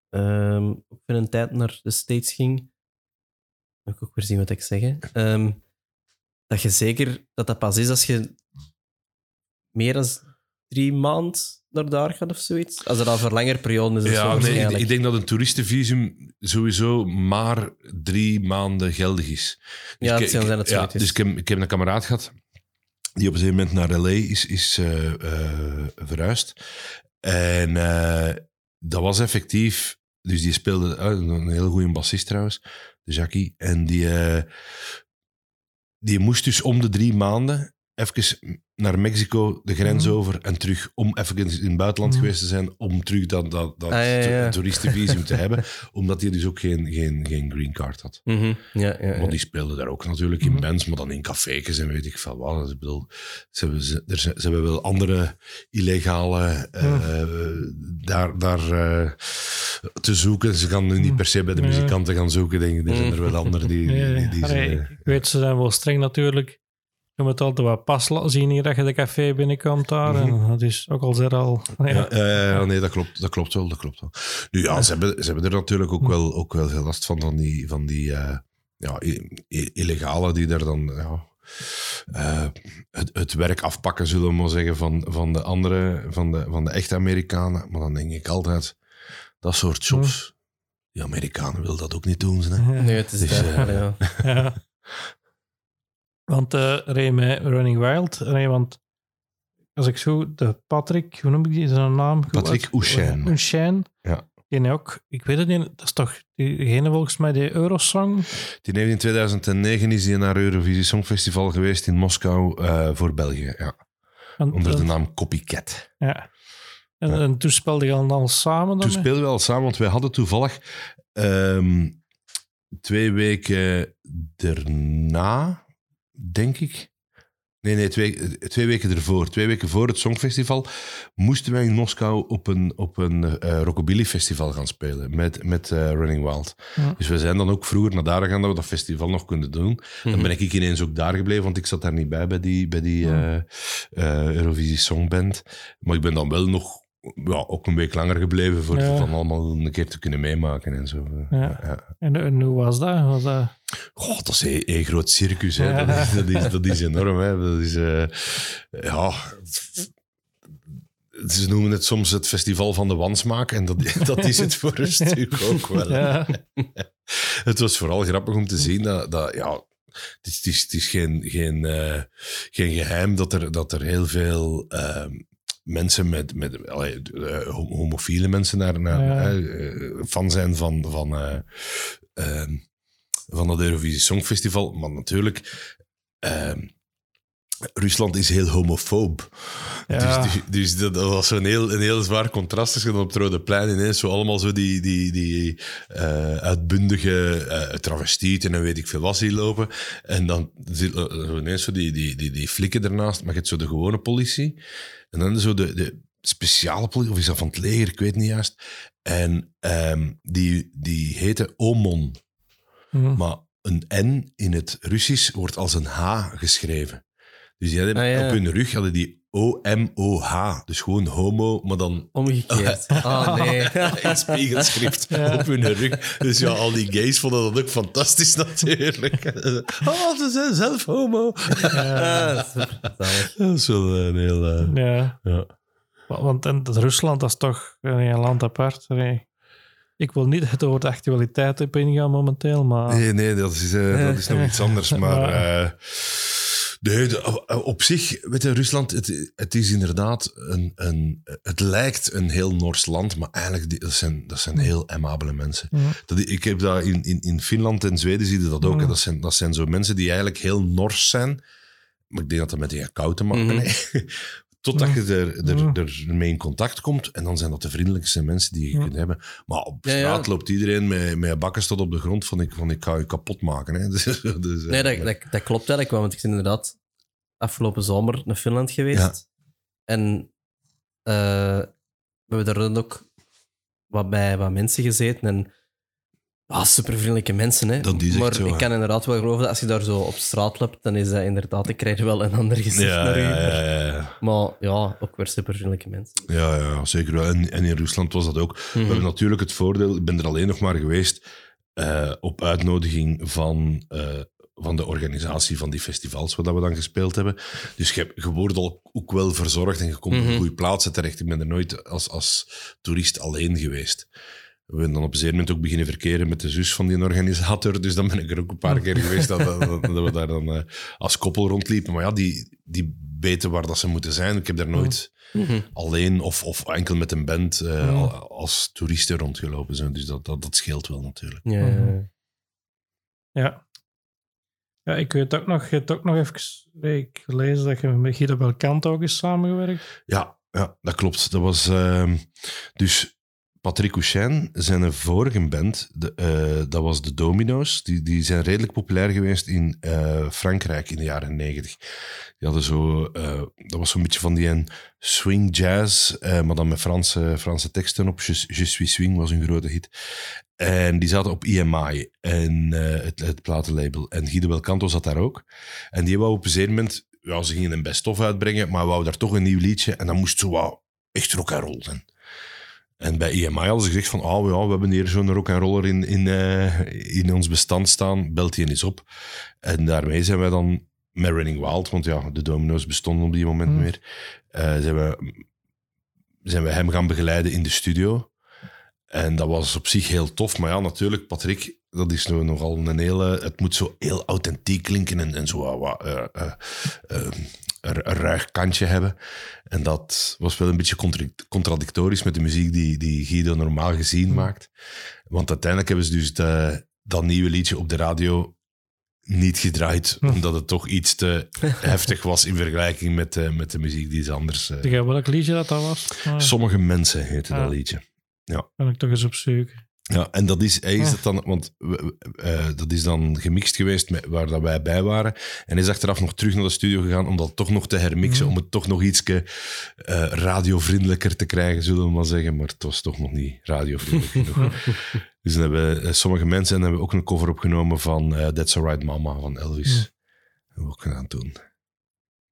ehm, ook voor een tijd naar de States ging. Moet ik ook weer zien wat ik zeg. hè. Dat je zeker dat dat pas is als je meer dan drie maanden naar daar gaat of zoiets. Als het al voor langere periode is. Ja, nee, ik, ik denk dat een toeristenvisum sowieso maar drie maanden geldig is. Dus Ja, het ik- zijn dat ja. Dus ik heb, ik heb een kameraad gehad die op een gegeven moment naar L.A. is, is eh, eh, verhuisd. En eh, dat was effectief... Dus die speelde... een heel goede bassist trouwens, de Jackie. En die, die moest dus om de drie maanden even naar Mexico, de grens Mhm. over en terug, om even in het buitenland Mhm. geweest te zijn, om terug dat, dat, dat Ah, ja, ja, ja. to- toeristenvisum te hebben, omdat hij dus ook geen, geen, geen green card had. Mhm, Ja, ja, ja. Want die speelden daar ook natuurlijk in Mhm. bands, maar dan in cafés en weet ik veel wat. Dus ik bedoel, ze hebben, ze, er zijn- ze hebben wel andere illegale eh, daar, daar eh, te zoeken. Ze gaan nu niet per se bij de muzikanten gaan zoeken, denk ik. Er zijn er wel anderen die, die, die, die Allee, ze- ik weet, ze zijn wel streng natuurlijk. Je moet altijd wat pas laten zien hier dat je de café binnenkomt daar. En dat is ook al zeer al... Ja. Ja, ja, ja, nee, dat klopt, dat klopt wel. Dat klopt wel. Nu ja, ze hebben, ze hebben er natuurlijk ook wel, ook wel veel last van, van die, van die, eh, ja, i- i- illegalen die daar dan ja, eh, het, het werk afpakken, zullen we maar zeggen, van, van de andere, van de, van de echte Amerikanen. Maar dan denk ik altijd, dat soort jobs, die Amerikanen willen dat ook niet doen. Hè? Nee, het is Dus, dat. eh, ja. Want eh reed met Running Wild, nee, want als ik zo, de Patrick, hoe noem ik die zijn naam? Patrick Ouchenne. Ouchenne. Ja. Die ook, ik weet het niet, dat is toch diegene volgens mij, de Eurosong? Die heeft in 2009 is hij naar Eurovisie Songfestival geweest in Moskou eh, voor België. Ja. Onder de naam Copycat. Ja. En, Ja. en toen speelde je dan al samen Toen speelden we al samen, want wij hadden toevallig ehm, twee weken erna, denk ik. Nee, nee, twee, twee weken ervoor. Twee weken voor het Songfestival moesten wij in Moskou op een, op een eh, rockabilly festival gaan spelen met, met eh, Running Wild. Ja. Dus we zijn dan ook vroeger naar daar gegaan dat we dat festival nog konden doen. Dan ben ik ineens ook daar gebleven, want ik zat daar niet bij, bij die, bij die eh, Eurovisie Songband. Maar ik ben dan wel nog ja, ook een week langer gebleven voor Ja. het dan allemaal een keer te kunnen meemaken en zo. Ja. Ja. En, en hoe was dat? Was dat... Goh, dat is een, een groot circus. Hè. Dat, is, dat, is, dat is enorm. Hè. Dat is, eh, ja... Ze noemen het soms het festival van de wansmaak. En dat, dat is het voor een stuk ook wel. Ja. Het was vooral grappig om te zien dat... dat ja, het is, het is, het is geen, geen, eh, geen geheim dat er, dat er heel veel... ehm, mensen met, met eh, hom- homofiele mensen naar, naar eh, fan zijn van, van, eh, ehm, van het Eurovisie Songfestival. Maar natuurlijk, ehm, Rusland is heel homofoob. Ja. Dus, dus dat, was zo'n heel, een heel zwaar contrast. Je dan op het Rode Plein ineens zo allemaal zo die, die, die eh, uitbundige eh travestieten en weet ik veel wat zien lopen. En dan zo ineens zo die, die, die, die flikken ernaast. Maar je hebt zo de gewone politie. En dan zo de, de speciale politie, of is dat van het leger? Ik weet niet juist. En ehm, die, die heette OMON. Hm. Maar een N in het Russisch wordt als een H geschreven. Dus die hadden Ah, ja. op hun rug hadden die O-M-O-H. Dus gewoon homo, maar dan Omgekeerd. Ah, nee. in spiegelschrift Ja. op hun rug. Dus ja, al die gays vonden dat ook fantastisch natuurlijk. Oh, ze zijn zelf homo. Zalig. Dat is wel een heel... eh, Ja. ja. Wa- Want en, Rusland dat is toch een land apart. Nee. Ik wil niet het over de actualiteit op ingaan momenteel, maar... Nee, nee, dat is, eh, dat is nog iets anders. Maar Ja. Eh, nee, de- op zich, weet je, Rusland, het, het is inderdaad een, een... Het lijkt een heel Noors land, maar eigenlijk dat zijn, dat zijn heel amabele mensen. Ja. Dat, ik heb dat in, in, in Finland en Zweden zie je dat ook. Ja. Dat, zijn, dat zijn zo mensen die eigenlijk heel Nors zijn. Maar ik denk dat dat met die kou te maken Mhm. heeft. Totdat je er, er, Ja. ermee in contact komt. En dan zijn dat de vriendelijkste mensen die je Ja. kunt hebben. Maar op Ja, ja. straat loopt iedereen met, met bakken tot op de grond van ik, van ik ga je kapot maken. Hè. Dus, dus, eh, Nee, dat, dat, dat klopt eigenlijk wel, want ik ben inderdaad afgelopen zomer naar Finland geweest. Ja. En eh, we hebben daar dan ook wat bij wat mensen gezeten. En ah, super vriendelijke mensen. Hè. Dat is echt maar zo, ik kan inderdaad wel geloven dat als je daar zo op straat loopt, dan is dat inderdaad, ik krijg wel een ander gezicht ja, naar u. ja, ja, ja. Maar ja, ook weer super vriendelijke mensen. Ja, ja, zeker wel. En, en in Rusland was dat ook. We Mhm. hebben natuurlijk het voordeel, ik ben er alleen nog maar geweest eh, op uitnodiging van, eh, van de organisatie van die festivals waar dat we dan gespeeld hebben. Dus je, hebt- je wordt al ook wel verzorgd en je komt op Mhm. goede plaatsen terecht. Ik ben er nooit als, als toerist alleen geweest. We dan op een zeker moment ook beginnen verkeren met de zus van die organisator. Dus dan ben ik er ook een paar keer geweest dat, dat, dat we daar dan eh, als koppel rondliepen. Maar ja, die, die weten waar dat ze moeten zijn. Ik heb daar nooit Mhm. alleen of, of enkel met een band eh, als toeristen rondgelopen zijn. Dus dat, dat, dat scheelt wel natuurlijk. Ja, ja, Mhm. ja. Ja. Ja, ik weet ook nog, je hebt ook nog even nee, ik gelezen dat je met Guido Belcanto ook eens samengewerkt. Ja, ja dat klopt. Dat was ehm, dus Patrick Couchin, zijn vorige band, de, eh, dat was de Domino's. Die, die zijn redelijk populair geweest in eh, Frankrijk in de jaren negentig. Die hadden zo, eh, dat was zo'n beetje van die een swing jazz, maar dan met Franse, Franse teksten op. Je, Je suis swing was een grote hit. En die zaten op EMI, en, eh, het, het platenlabel. En Guido Belcanto zat daar ook. En die wou op een zeker moment, ja, ze gingen een best-of uitbrengen, maar wou daar toch een nieuw liedje. En dan moest zo wat echt rock and roll zijn. En bij EMI hadden ze gezegd van, oh ja, we hebben hier zo'n rock and roller in, in, eh, in ons bestand staan, belt die eens op. En daarmee zijn wij dan met Running Wild, want ja, de domino's bestonden op die moment Hmm. meer, eh, zijn, we, zijn we hem gaan begeleiden in de studio. En dat was op zich heel tof. Maar ja, natuurlijk, Patrick, dat is nog- nogal een hele... Het moet zo heel authentiek klinken en, en zo wat, ruig kantje hebben. En dat was wel een beetje contra- contradictorisch met de muziek die, die Guido normaal gezien maakt. Want uiteindelijk hebben ze dus de, dat nieuwe liedje op de radio niet gedraaid, Hm. omdat het toch iets te heftig was in vergelijking met, de- met de muziek die ze anders... jij welk liedje dat dat was? Ah, Sommige mensen heette Ja. dat liedje. ben ik toch eens op zoek. Ja, en dat is, hij is het dan, want eh, dat is dan gemixt geweest met, waar dat wij bij waren. En is achteraf nog terug naar de studio gegaan om dat toch nog te hermixen, Mhm. om het toch nog iets radiovriendelijker te krijgen, zullen we maar zeggen. Maar het was toch nog niet radiovriendelijk genoeg. dus dan hebben eh, sommige mensen en hebben we ook een cover opgenomen van eh, That's Alright Mama van Elvis. Mhm. Hebben we ook gedaan toen.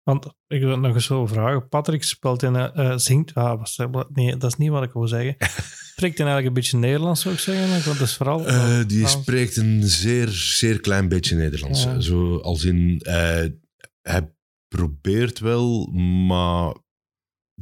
Want ik wil het nog eens zo vragen. Patrick speelt in, eh, eh, zingt. Ah, nee, dat is niet wat ik wil zeggen. Spreekt hij eigenlijk een beetje Nederlands, zou ik zeggen? Want dat is vooral. Eh, die Frans. spreekt een zeer, zeer klein beetje Nederlands. Ja. Zo als in, hij probeert wel, maar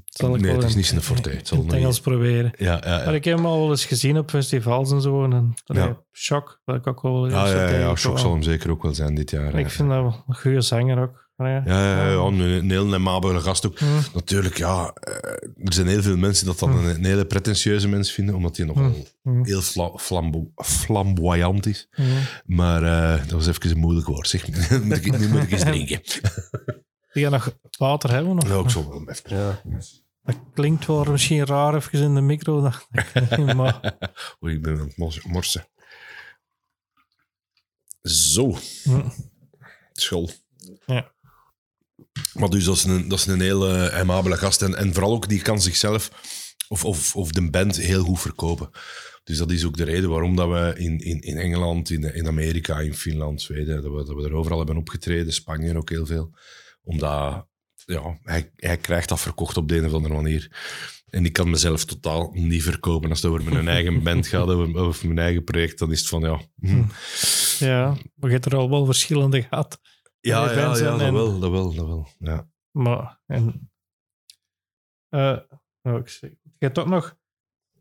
Zal ik nee, wel het is niet zijn forte. Het zal in het niet- Engels proberen. Ja, ja, ja. Maar ik heb hem al wel eens gezien op festivals en zo. En Ja. shock, dat ik ook wel Ah, ja, ja. Shock zal hem zeker ook wel zijn dit jaar. Ik vind dat wel een goede zanger ook. Maar ja. Ja, ja, ja, ja, een, heel amabele gast ook. Hm. Natuurlijk, ja, eh, er zijn heel veel mensen dat dan Hm. een, een hele pretentieuze mens vinden, omdat hij nogal Hm. heel fla- flambo- flamboyant is. Maar eh, dat was even een moeilijk woord, zeg. moet ik, nu moet ik eens drinken. Die gaan nog water hebben. Nog. Ja, ik zal wel even. Ja. Dat klinkt wel misschien raar even in de micro. dacht ik. maar Oei, ik ben aan het morsen. Zo, school. Ja. Maar dus dat is een, dat is een hele amabele gast. En, en vooral ook, die kan zichzelf of, of, of de band heel goed verkopen. Dus dat is ook de reden waarom dat we in, in, in Engeland, in, in Amerika, in Finland, Zweden, dat we, dat we er overal hebben opgetreden. Spanje ook heel veel. Omdat ja, hij, hij krijgt dat verkocht op de een of andere manier. En ik kan mezelf totaal niet verkopen. Als het over mijn eigen band gaat, over mijn eigen project, dan is het van ja... hm. ja, we hebben er al wel verschillende gehad. Ja, ja, ja, dat en- wel, dat wel, dat wel. Ja. Maar, en... eh nou, ik zeg, je hebt ook nog...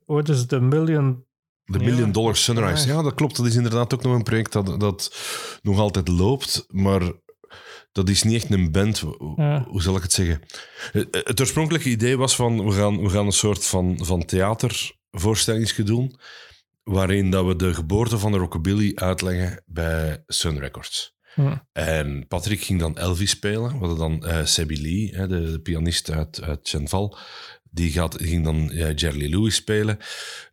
Wat is het? De Million... De Ja. Million Dollar Sunrise. Ja. Ja, dat klopt. Dat is inderdaad ook nog een project dat, dat nog altijd loopt. Maar dat is niet echt een band. Ja. Hoe zal ik het zeggen? Het, het oorspronkelijke idee was van... We gaan, we gaan een soort van, van theatervoorstellingsje doen. Waarin dat we de geboorte van de rockabilly uitleggen bij Sun Records. Hm. En Patrick ging dan Elvis spelen. We hadden dan Sebby Lee, hè, de, de pianist uit, uit Chenval. Die gaat, ging dan eh, Jerry Lewis spelen.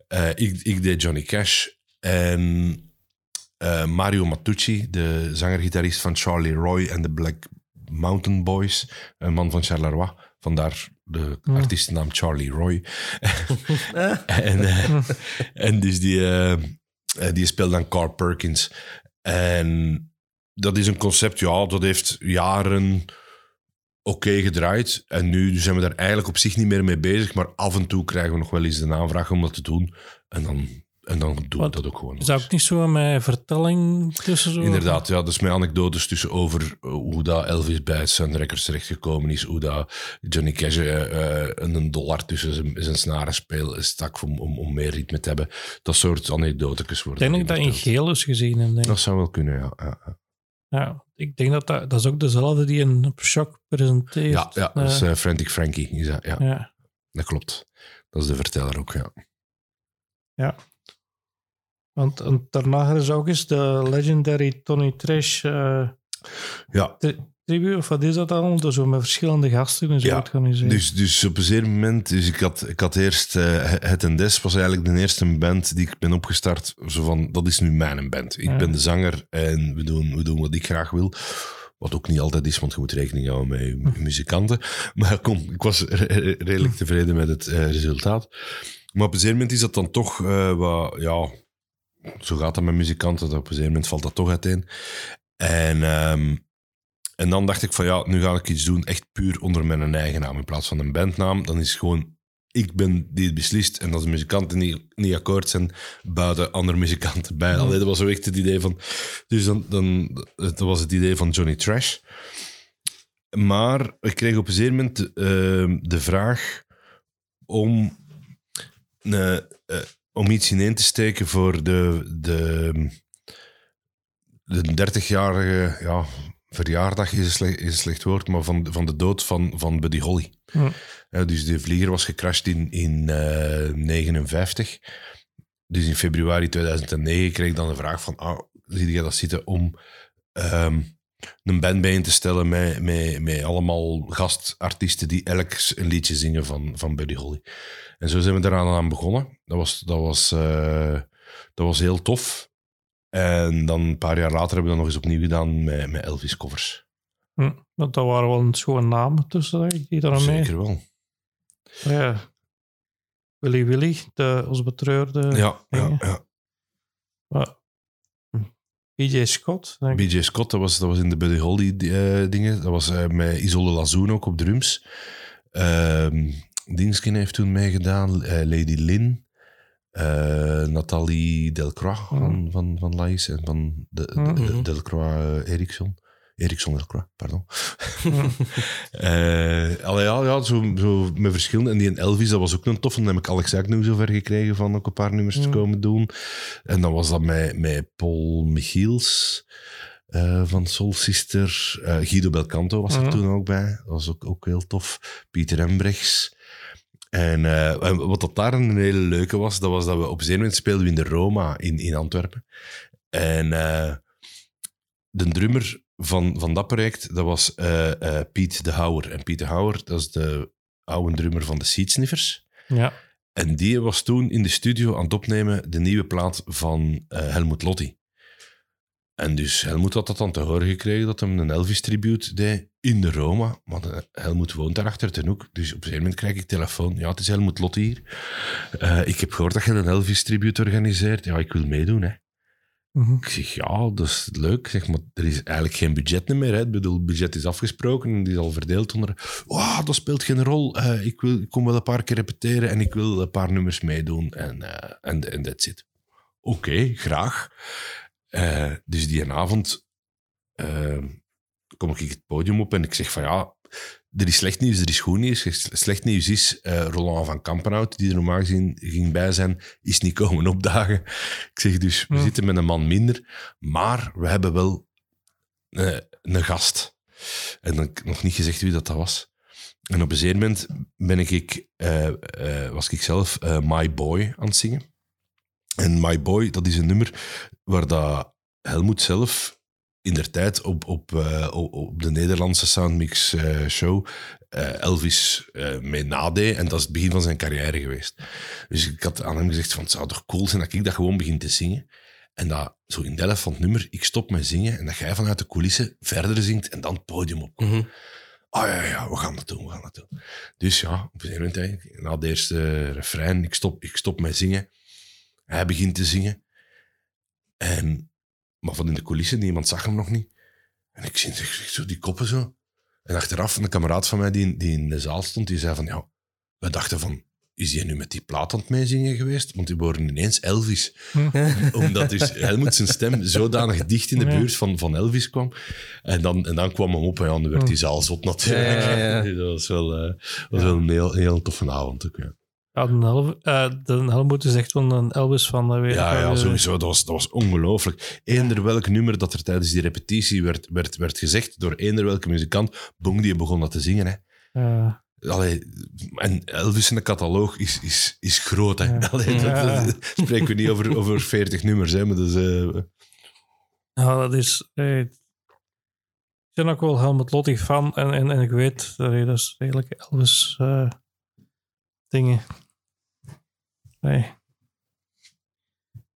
Eh, ik, ik deed Johnny Cash. En Mario Matucci, de zanger-gitarist van Charlie Roy en de Black Mountain Boys. Een man van Charleroi. Vandaar de Hmm. artiestennaam Charlie Roy. en, en dus die, die speelt dan Carl Perkins. En dat is een concept, ja, dat heeft jaren oké gedraaid. En nu zijn we daar eigenlijk op zich niet meer mee bezig. Maar af en toe krijgen we nog wel eens een aanvraag om dat te doen. En dan, en dan doen we dat ook gewoon. Is dat ook niet zo met vertelling tussen zo? Inderdaad, ja, dat is met anekdotes tussen over eh, hoe dat Elvis bij Sun Records terechtgekomen is, hoe dat Johnny Cash eh, eh, een dollar tussen zijn, zijn snaren speel stak om, om, om meer ritme te hebben. Dat soort anekdotes Ik worden. denk dat ik dat in geel is gezien. Denk. ik. Dat zou wel kunnen, ja. Ja, ja. Ja, ik denk dat dat, dat is ook dezelfde die een shock presenteert. ja, ja dat is Eh, eh, Frantic Frankie. Is dat, ja, ja. dat klopt. Dat is de verteller ook, ja. Ja. Want en daarna is ook eens de legendary Tony Trash eh Ja, tri- of wat is dat allemaal? Door zo met verschillende gasten en zo Ja, organiseren. Dus, dus op een zeker moment, dus ik had, ik had eerst eh, Het en Des, was eigenlijk de eerste band die ik ben opgestart. Zo van, dat is nu mijn band. Ik Ja. ben de zanger en we doen, we doen wat ik graag wil. Wat ook niet altijd is, want je moet rekening houden met muzikanten. Maar kom, ik was re- redelijk tevreden met het eh, resultaat. Maar op een zeker moment is dat dan toch eh, wat, ja, zo gaat dat met muzikanten. dat Op een zeker moment valt dat toch uiteen. En, ehm, en dan dacht ik van ja, nu ga ik iets doen echt puur onder mijn eigen naam. In plaats van een bandnaam, dan is het gewoon ik ben die het beslist. En als de muzikanten niet, niet akkoord zijn, buiten andere muzikanten bij. Allee, dat was zo echt het idee van... Dus dan, dan, dat was het idee van Johnny Trash. Maar ik kreeg op een zeker moment eh, de vraag om, eh, eh, om iets ineen te steken voor de, de, de 30-jarige ja, verjaardag, is een, slecht, is een slecht woord, maar van, van de dood van, van Buddy Holly. Ja, dus de vlieger was gecrashed in 1959. dus in februari 2009 kreeg ik dan de vraag van, ah, zie je dat zitten om ehm, een band bijeen te stellen met, met, met allemaal gastartiesten die elk een liedje zingen van, van Buddy Holly. En zo zijn we eraan aan begonnen. Dat was, dat was, eh, dat was heel tof. En dan een paar jaar later hebben we dat nog eens opnieuw gedaan met, met Elvis covers. Hm. Dat waren wel een schone namen tussen denk ik, die daar aan mee. Zeker wel. Ja. Willy Willy, de, ons betreurde. Ja, ja, ja. Maar, hm. BJ Scott. BJ Scott, dat was, dat was in de Buddy Holly eh, dingen. Dat was eh, met Isolde Lazoen ook op drums. Ehm Dingskin heeft toen meegedaan. eh, Lady Lynn. Eh, Nathalie Delcroix van, van, van en van de, Mhm. Delcroix eh, Eriksson. Eriksson Delcroix, pardon. Allee, ja, ja zo, zo met verschillende. En die en Elvis, dat was ook een toffe. Dan heb ik Alex Agnew zover gekregen van ook een paar nummers te Mm. komen doen. En dan was dat met, met Paul Michiels van Soul Sister. Guido Belcanto was er toen ook bij. Dat was ook, ook heel tof. Pieter Embrechts. En eh, en wat dat daar een hele leuke was, dat was dat we op een speelden we in de Roma in, in Antwerpen. En eh, de drummer van, van dat project, dat was eh, Piet de Houwer. En Piet de Houwer, dat is de oude drummer van de Seedsniffers. Ja. En die was toen in de studio aan het opnemen de nieuwe plaat van Helmut Lotti. En dus Helmut had dat dan te horen gekregen dat hem een Elvis-tribute deed in de Roma. Maar de- Helmut woont daar achter ten hoek. Dus op een gegeven moment krijg ik telefoon. Ja, het is Helmut Lotti hier. Eh, ik heb gehoord dat je een Elvis-tribute organiseert. Ja, ik wil meedoen, hè. Mhm. Ik zeg, ja, dat is leuk. Zeg, maar er is eigenlijk geen budget meer. Hè. Ik bedoel, het budget is afgesproken en die is al verdeeld onder... Wow, dat speelt geen rol. Eh, ik, wil, ik kom wel een paar keer repeteren en ik wil een paar nummers meedoen. En eh, en en that's it. Oké, graag. Eh, dus die avond eh, kom ik het podium op en ik zeg van ja, er is slecht nieuws, er is goed nieuws. Slecht nieuws is, eh, Roland van Kampenhout, die er normaal gezien ging bij zijn, is niet komen opdagen. Ik zeg dus, we zitten met een man minder, maar we hebben wel eh, een gast. En dan nog niet gezegd wie dat, dat was. En op een zeker moment ben ik, eh, was ik zelf My Boy aan het zingen. En My Boy, dat is een nummer waar dat Helmoet zelf in der tijd op, op, eh, op, de Nederlandse Soundmix eh, show eh, Elvis mee nadeed. En dat is het begin van zijn carrière geweest. Dus ik had aan hem gezegd van het zou toch cool zijn dat ik dat gewoon begin te zingen. En dat zo in de helft van het nummer, ik stop met zingen en dat jij vanuit de coulissen verder zingt en dan het podium op. Mhm. Ah ja, ja, we gaan dat doen, we gaan dat doen. Dus ja, op een gegeven moment, na het eerste refrein, ik stop, ik stop met zingen. Hij begint te zingen. En, maar van in de coulissen, niemand zag hem nog niet. En ik zie zo die koppen zo. En achteraf, een kameraad van mij die, die in de zaal stond, die zei van, ja, we dachten van, is hij nu met die plaat aan het meezingen geweest? Want die horen ineens Elvis. Omdat dus Helmut zijn stem zodanig dicht in de buurt van, van Elvis kwam. En dan, en dan kwam hem op en dan werd die zaal zot natuurlijk. Ja, ja, ja. Dat was wel, eh, was wel een, heel, heel toffe avond ook, ja. Ja, de, Hel eh, de Helmut is echt wel een Elvis van de wereld. Ja, ja, Eh, sowieso. Dat was, dat was ongelooflijk. Eender welk nummer dat er tijdens die repetitie werd, werd, werd gezegd door eender welke muzikant, boem, die begon dat te zingen. Hè. eh, Allee, en Elvis in de cataloog is, is, is groot. Hè. Ja. Allee, dat, Ja. dat- spreken we niet over, over 40 nummers. Hè, maar dat is, eh, ja, dat is... eh, ik ben ook wel Helmut Lotti fan en, en, en ik weet dat is redelijk Elvis eh, dingen. Nee.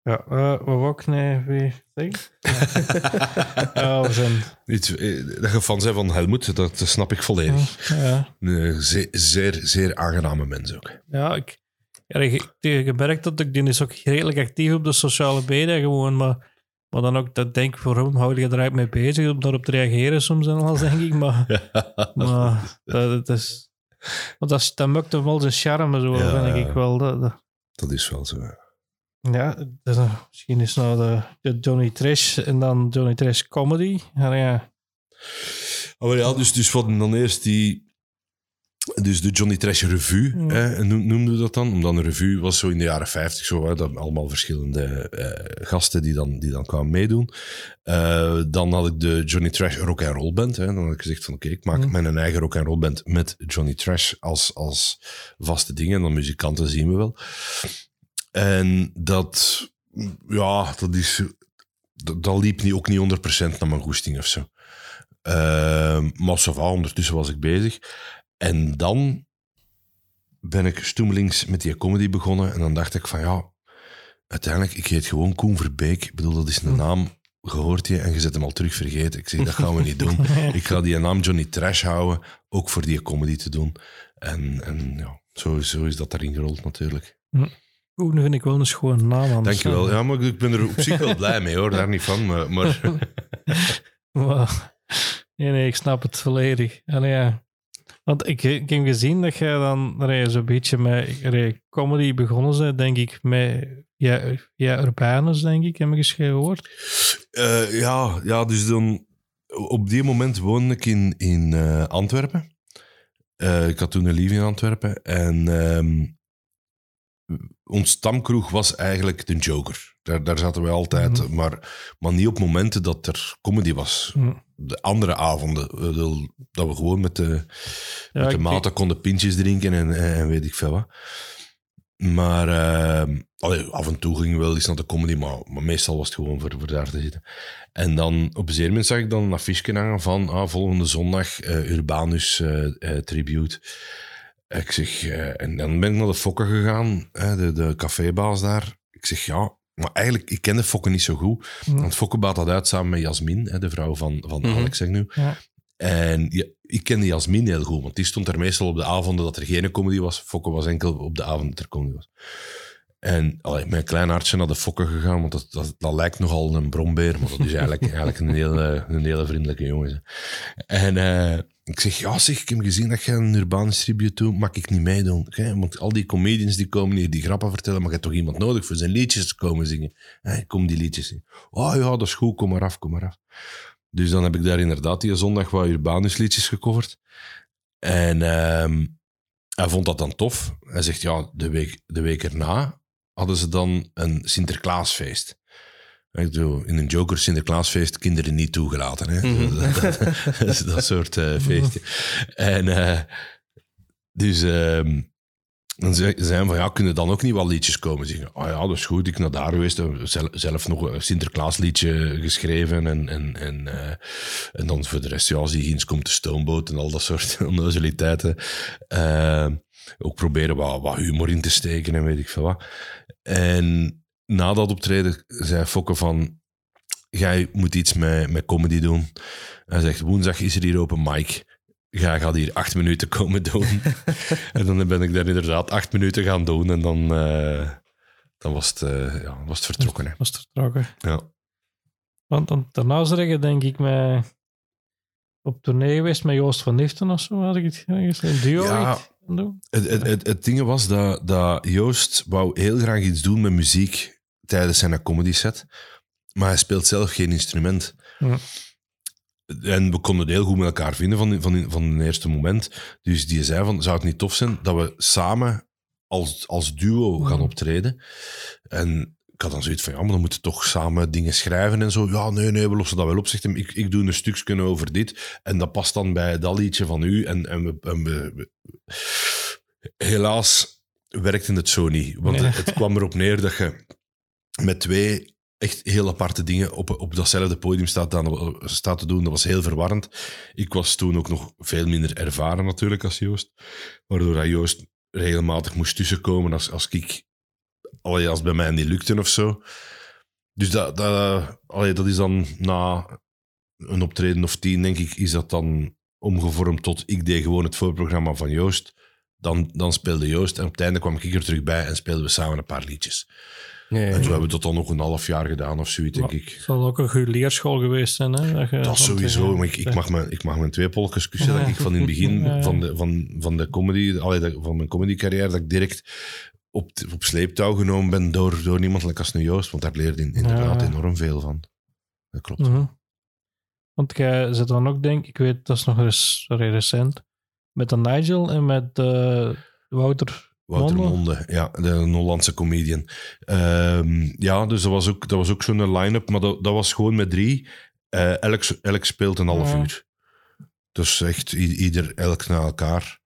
Ja, eh, wat wou ik nee weer zeggen? ja, we zijn... iets, eh, dat je fan bent van Helmoet, dat, snap ik volledig. Ja, Een zeer, zeer, zeer aangename mens ook. ja ik... Ja, ik, gemerkt dat ik, die is ook redelijk actief op de sociale media gewoon, maar, maar dan ook, dat denk ik voor hem, hou je er eigenlijk mee bezig om daarop te reageren soms en alles, denk ik, maar, maar dat, dat is... Want dat, dat mukt hem wel zijn charme, zo, Ja. vind ik wel. Dat, dat- Dat is wel zo. ja. ja, dat, is- misschien is nou de, de Johnny Trash en dan Johnny Trash Comedy. Ja, ja. Oh, maar ja, dus, dus wat dan eerst die... Dus de Johnny Trash Revue, hè, noemden we dat dan. Omdat een revue was zo in de jaren 50 zo, hè, dat allemaal verschillende eh, gasten die dan, die dan kwamen meedoen. Eh, dan had ik de Johnny Trash Rock and Roll Band. Hè. Dan had ik gezegd van oké, ik maak Mhm. mijn eigen rock and roll band met Johnny Trash als, als vaste dingen. En dan muzikanten zien we wel. En dat, ja, dat is... Dat, dat liep niet, ook niet 100% naar mijn goesting of zo. Ehm, maar ondertussen was ik bezig. En dan ben ik stoemelings met die comedy begonnen. En dan dacht ik van ja, uiteindelijk, ik heet gewoon Koen Verbeek. Ik bedoel, dat is een naam, gehoord je en je zet hem al terug vergeten. Ik zeg, dat gaan we niet doen. Ik ga die naam Johnny Trash houden, ook voor die comedy te doen. En, en ja, zo, zo is dat daarin gerold natuurlijk. Koen vind ik wel een schone naam. anders. Dankjewel. Ja, maar ik ben er op zich wel blij mee hoor, daar niet van. Maar, maar Maar- nee, nee, ik snap het volledig. En ja, want ik, ik heb gezien dat jij dan zo'n beetje met comedy begonnen bent, denk ik, met ja, ja, Urbanus, denk ik, heb ik eens gehoord. Eh, ja, ja, dus dan... Op die moment woonde ik in, in eh, Antwerpen. Eh, ik had toen een lief in Antwerpen. En ehm, ons stamkroeg was eigenlijk de Joker. Daar, daar zaten we altijd. Mhm. maar, maar niet op momenten dat er comedy was. Hm. De andere avonden. eh, Dat we gewoon met de, Ja, met de maten konden pintjes drinken en, en, en weet ik veel wat. Maar ehm, allee, af en toe ging wel eens naar de comedy, maar, maar meestal was het gewoon voor, voor daar te zitten. En dan op een zeer moment zag ik dan een affiche hangen van ah, volgende zondag eh, Urbanus eh, eh, Tribute. Ik zeg, eh, en dan ben ik naar de Fokker gegaan, de, de cafébaas daar. Ik zeg ja, maar eigenlijk, ik ken de Fokker niet zo goed. Hm. Want Fokker baat dat uit samen met Jasmin, hè, de vrouw van, van Mhm. Alex, zeg nu. Ja. En ja, ik kende Jasmin heel goed, want die stond er meestal op de avonden dat er geen comedy was. Fokke was enkel op de avond dat er comedy was. En allee, mijn klein hartje naar de Fokke gegaan, want dat, dat, dat lijkt nogal een brombeer, maar dat is eigenlijk, eigenlijk een, hele, een hele vriendelijke jongen. En eh, ik zeg, ja zeg, ik heb gezien dat je een Urbanus tribute doet, mag ik niet meedoen? Hè, Want al die comedians die komen hier die grappen vertellen, maar je hebt toch iemand nodig voor zijn liedjes te komen zingen? Hè, kom die liedjes zingen. Oh ja, dat is goed, kom maar af, kom maar af. Dus dan heb ik daar inderdaad die zondag wat Urbanus liedjes gecoverd. En ehm, hij vond dat dan tof. Hij zegt, ja, de week, de week erna hadden ze dan een Sinterklaasfeest. Ik bedoel, in een Joker Sinterklaasfeest kinderen niet toegelaten. Hè? Mhm. dat, dat is dat soort eh, feestje. En eh, dus ehm, dan zei hij van, ja, kunnen dan ook niet wat liedjes komen zingen? Ah ja, dat is goed. Ik ben naar daar geweest, zelf, zelf nog een Sinterklaasliedje geschreven en, en, en, eh, en dan voor de rest, ja, Ziegins komt de stoomboot en al dat soort onnozeliteiten. Ook proberen wat, wat humor in te steken en weet ik veel wat. En na dat optreden zei Fokke van, jij moet iets met, met comedy doen. Hij zegt, woensdag is er hier open mic. Jij gaat hier acht minuten komen doen. en dan ben ik daar inderdaad acht minuten gaan doen. En dan, eh, dan was, het, eh, ja, was het vertrokken. Hè. Was het vertrokken. Ja. Want dan, daarna zeggen, denk ik, met, op tournee geweest met Joost van Niften of zo, had ik het ergens een duo Ja. Het, het, het, het ding was dat, dat Joost wou heel graag iets doen met muziek tijdens zijn comedy set. Maar hij speelt zelf geen instrument. Ja. En we konden het heel goed met elkaar vinden van, van, van het eerste moment. Dus die zei van, zou het niet tof zijn dat we samen als, als duo gaan optreden? En ik had dan zoiets van, ja, maar dan moeten we toch samen dingen schrijven en zo. Ja, nee, nee, we lossen dat wel op. Zegt hem, ik, ik doe een stukje over dit. En dat past dan bij dat liedje van u. En, en, we, en we- we- helaas werkte het zo niet. Want Nee. het, het kwam erop neer dat je met twee echt heel aparte dingen op, op datzelfde podium staat, dan, staat te doen. Dat was heel verwarrend. Ik was toen ook nog veel minder ervaren natuurlijk als Joost. Waardoor Joost regelmatig moest tussenkomen als, als ik... Allee, als bij mij niet lukte of zo. Dus dat, dat, dat is dan na een optreden of tien, denk ik, is dat dan omgevormd tot ik deed gewoon het voorprogramma van Joost. Dan, dan speelde Joost en op het einde kwam ik er terug bij en speelden we samen een paar liedjes. En zo ja. hebben we dat dan nog een half jaar gedaan of zoiets, denk ik. Het zal ook een goede leerschool geweest zijn. Hè? Dat, Dat sowieso, maar ik, ik, mag mijn, ik mag mijn twee polkes kussen. Dat ik van in het begin Ja. van de, van, van de comedy, allee, van mijn comedycarrière, dat ik direct op, op sleeptouw genomen ben door, door iemand like als een Joost, want daar leerde ik inderdaad Ja. enorm veel van. Dat klopt. Mhm. Want jij zit dan ook, denk ik, ik weet, dat is nog eens sorry, recent, met de Nigel en met eh, Wouter. Wouter Monde? Monde, ja, de Hollandse comedian. Ehm, ja, dus dat was ook, dat was ook zo'n line-up, maar dat, dat was gewoon met drie. Eh, elk, elk speelt een half Ja. uur. Dus echt ieder, elk na elkaar.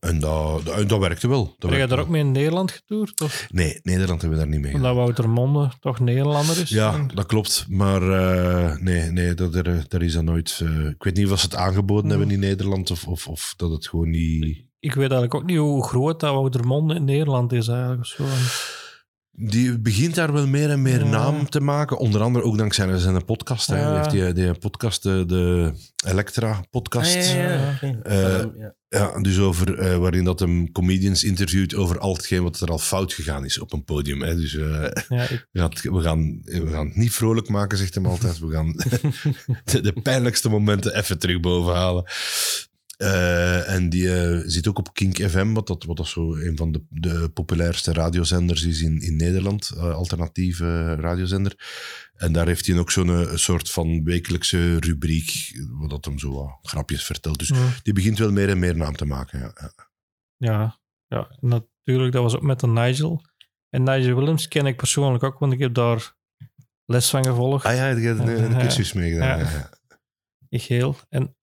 En dat, dat, dat werkte wel. Dat Heb werkte daar wel. ook mee in Nederland getoerd? Of Nee, Nederland hebben we daar niet mee gedaan. omdat Wouter Monde toch Nederlander is? Ja, En- dat klopt. Maar eh, nee, nee dat, er, daar is dat nooit... eh, ik weet niet of ze het aangeboden Hmm. hebben in Nederland of, of, of dat het gewoon niet... Ik weet eigenlijk ook niet hoe groot dat Wouter Monde in Nederland is eigenlijk. Zo. Die begint daar wel meer en meer Ja. naam te maken. Onder andere ook dankzij zijn podcast. Ja. Die heeft die, die podcast, de, de Elektra-podcast. Ah, ja, ja. Eh, ja. Ja, dus over, eh, waarin dat hem comedians interviewt over al hetgeen wat er al fout gegaan is op een podium. Hè. Dus eh, ik- we, gaan het, we, gaan, we gaan het niet vrolijk maken, zegt hem altijd. We gaan de, de pijnlijkste momenten even terug bovenhalen. Eh, en die eh, zit ook op Kink FM, wat dat, wat dat zo een van de, de populairste radiozenders is in, in Nederland. eh, alternatieve radiozender. En daar heeft hij ook zo'n soort van wekelijkse rubriek, wat dat hem zo wat grapjes vertelt. Dus ja. die begint wel meer en meer naam te maken. Ja. Ja. Ja, natuurlijk. Dat was ook met de Nigel. En Nigel Willems ken ik persoonlijk ook, want ik heb daar les van gevolgd. Ah ja, je hebt een, een cursus meegedaan. Ja. Heel. En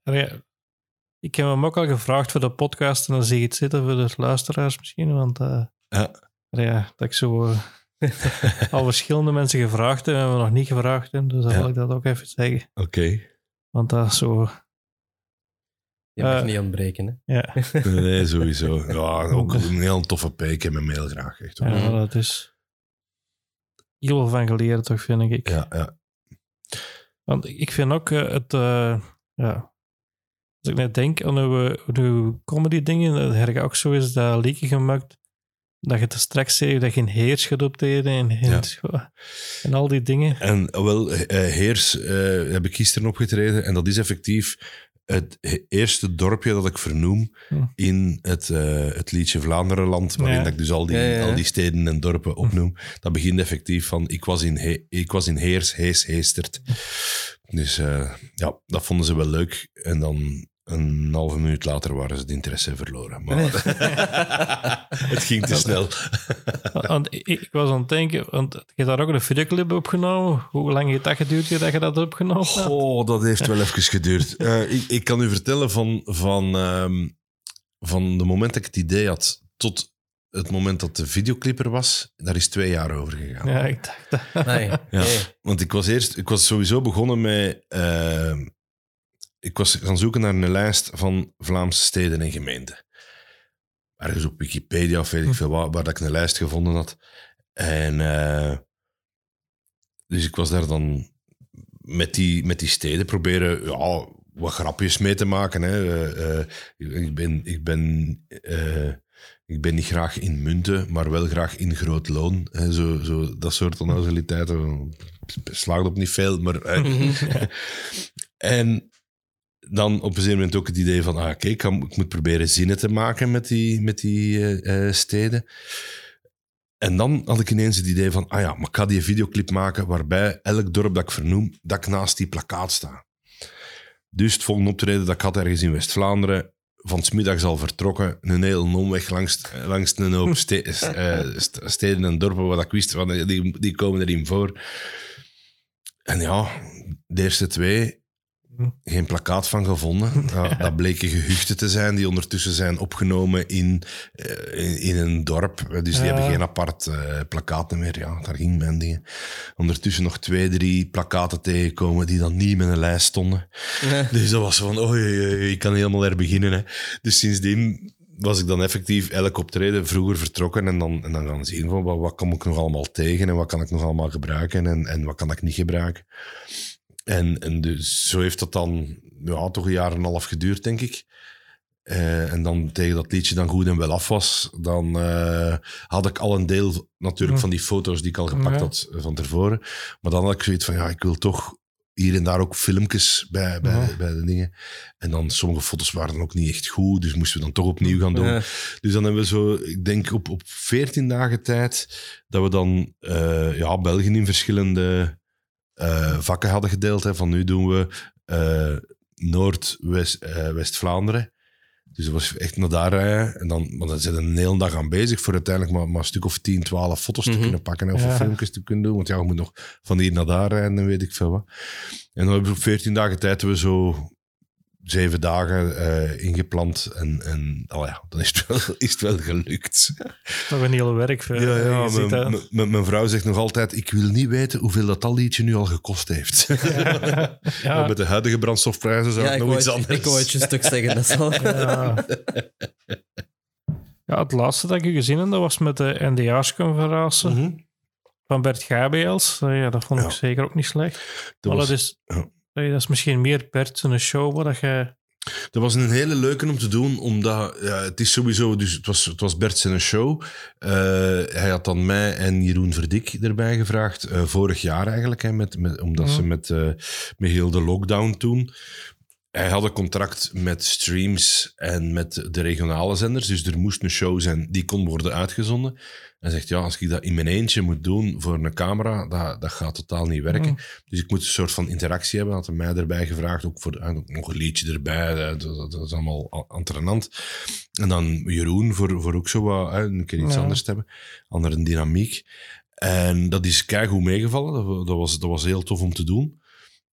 ik heb hem ook al gevraagd voor de podcast en dan zie je het zitten voor de luisteraars misschien, want eh, Ja. ja, dat ik zo eh, al verschillende mensen gevraagd heb en we nog niet gevraagd hebben, dus dan Ja. wil ik dat ook even zeggen. Oké. Want dat is zo, Je mag Eh, niet ontbreken. Hè. ja, Nee, sowieso. Ja, ook een heel toffe P. Ik heb hem heel graag. Echt, hoor. ja dat is heel veel van geleerd, toch, vind ik. Ja, ja. Want ik vind ook eh, het, eh, ja, als ik net denk aan uw, uw comedy dingen, dat heb ik ook zo eens dat liedje gemaakt, dat je te straks zei dat je een heers gaat optreden en, en, en al die dingen. En wel, eh, Heers eh, heb ik gisteren opgetreden. En dat is effectief het he- eerste dorpje dat ik vernoem Hm. in het, eh, het liedje Vlaanderenland. Waarin Ja. dat ik dus al die, Ja, ja, ja. al die steden en dorpen opnoem. Dat begint effectief van ik was in, He- ik was in Heers, Hees, Heestert. Dus eh, ja, dat vonden ze wel leuk. En dan een halve minuut later waren ze het interesse verloren. Maar het ging te snel. Want ik, was aan het denken, want je hebt daar ook een videoclip opgenomen. Hoe lang heeft dat geduurd dat je dat opgenomen hebt? Oh, dat heeft wel even geduurd. Eh, ik, ik kan u vertellen van, van, ehm, van de moment dat ik het idee had tot het moment dat de videoclip er was, daar is twee jaar over gegaan. Ja, ik dacht dat. Nee. Ja. Nee. Want ik was eerst, ik was sowieso begonnen met. ehm, ik was gaan zoeken naar een lijst van Vlaamse steden en gemeenten. Ergens op Wikipedia of weet ik veel waar, waar dat ik een lijst gevonden had. En eh, dus ik was daar dan met die, met die steden proberen ja, wat grapjes mee te maken. Hè. Eh, eh, ik, ben, ik, ben, ik ben niet graag in munten, maar wel graag in groot loon. Hè. Zo, zo, dat soort onnozeliteiten slaagt op niet veel. Maar, en dan op een gegeven moment ook het idee van, ah, oké, ik, moet proberen zinnen te maken met die, met die eh, eh, steden. En dan had ik ineens het idee van, ah ja, maar ik ga die videoclip maken waarbij elk dorp dat ik vernoem, dat ik naast die plakkaat sta. Dus het volgende optreden dat ik had ergens in West-Vlaanderen, van 's middags al vertrokken, een hele omweg langs, langs een hoop ste- eh, st- steden en dorpen waar ik wist van, die, die komen erin voor. En ja, de eerste twee, geen plakkaat van gevonden. Dat bleken gehuchten te zijn die ondertussen zijn opgenomen in, eh, in, in een dorp. Dus die Ja. hebben geen apart eh plakkaat meer. Ja, daar ging mijn dingen. Ondertussen nog twee, drie plakaten tegenkomen die dan niet met een lijst stonden. Dus dat was van, oh, ik kan helemaal herbeginnen. Hè. Dus sindsdien was ik dan effectief elk optreden vroeger vertrokken en dan, en dan gaan zien van wat, wat kom ik nog allemaal tegen en wat kan ik nog allemaal gebruiken en, en wat kan ik niet gebruiken. En, en dus zo heeft dat dan ja, toch een jaar en een half geduurd, denk ik. eh, en dan tegen dat liedje dan goed en wel af was, dan eh, had ik al een deel natuurlijk van die foto's die ik al gepakt Ja. had eh, van tevoren. Maar dan had ik zoiets van, ja, ik wil toch hier en daar ook filmpjes bij, bij, Ja. bij de dingen. En dan sommige foto's waren dan ook niet echt goed, dus moesten we dan toch opnieuw gaan doen. Dus dan hebben we zo, ik denk op, op 14 dagen tijd, dat we dan eh, ja, België in verschillende eh, vakken hadden gedeeld. Hè. Van nu doen we eh, Noord-West, eh, West-Vlaanderen. Dus dat was echt naar daar rijden. En dan, want we een hele dag aan bezig voor uiteindelijk maar, maar een stuk of 10, 12 foto's Mhm. te kunnen pakken hè, of Ja. filmpjes te kunnen doen. Want ja, je moet nog van hier naar daar rijden en weet ik veel wat. En dan hebben we op 14 dagen tijd hebben we zo zeven dagen eh, ingepland. En, en oh ja, dan is het wel, is het wel gelukt. Nog een hele werk. voor- Ja, ziet mijn, vrouw zegt nog altijd, ik wil niet weten hoeveel dat dat liedje nu al gekost heeft. ja, Met de huidige brandstofprijzen zou Ja, het ik nog iets anders. ik wou het je stuk zeggen. Dat is al... ja. ja, het laatste dat ik gezien heb, dat was met de NDA's-conferentie Mhm. van Bert Gabriels. Eh, Ja, dat vond ik Ja. zeker ook niet slecht. Dat maar was- dat, is, dat is misschien meer Bert zijn show, waar dat je... Dat was een hele leuke om te doen, omdat ja, het is sowieso, dus het was, het was Bert zijn show. Eh, hij had dan mij en Jeroen Verdik erbij gevraagd, eh, vorig jaar eigenlijk, hè, met, met, omdat Mhm. ze met, eh, met heel de lockdown toen. Hij had een contract met streams en met de regionale zenders, dus er moest een show zijn die kon worden uitgezonden. Hij zegt, ja, als ik dat in mijn eentje moet doen voor een camera, dat, dat gaat totaal niet werken. Mm. Dus ik moet een soort van interactie hebben. Had hij mij erbij gevraagd, ook voor eh, nog een liedje erbij. eh, Dat, dat, dat is allemaal renant. En dan Jeroen voor, voor ook zo wat, hè, een keer iets Ja. anders te hebben. Andere dynamiek. En dat is keigoed meegevallen. Dat, was, dat was heel tof om te doen.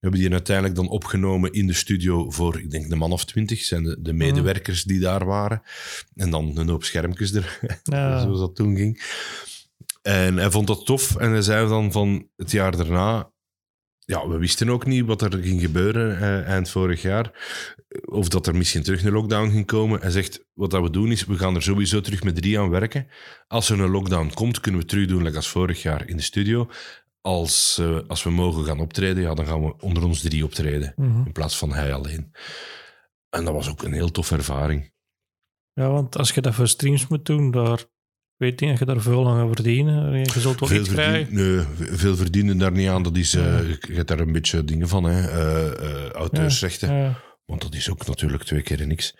We hebben die uiteindelijk dan opgenomen in de studio voor, ik denk, de man of twintig. zijn de, de medewerkers die daar waren. En dan een hoop schermpjes er, Ja, zoals dat toen ging. En hij vond dat tof. En hij zei dan van het jaar daarna... Ja, we wisten ook niet wat er ging gebeuren eh, eind vorig jaar. Of dat er misschien terug een lockdown ging komen. Hij zegt, wat dat we doen is, we gaan er sowieso terug met drie aan werken. Als er een lockdown komt, kunnen we terug doen, like als vorig jaar in de studio. Als, eh, als we mogen gaan optreden, ja, dan gaan we onder ons drie optreden. mhm. In plaats van hij alleen. En dat was ook een heel toffe ervaring. ja, want als je dat voor streams moet doen, daar weet niet dat je daar veel aan gaat verdienen. Je zult wel Veel, iets krijgen. nee, veel verdienen daar niet aan. Dat is, eh, Ja. je hebt daar een beetje dingen van, hè. eh, auteursrechten. Ja, Want dat is ook natuurlijk twee keer niks.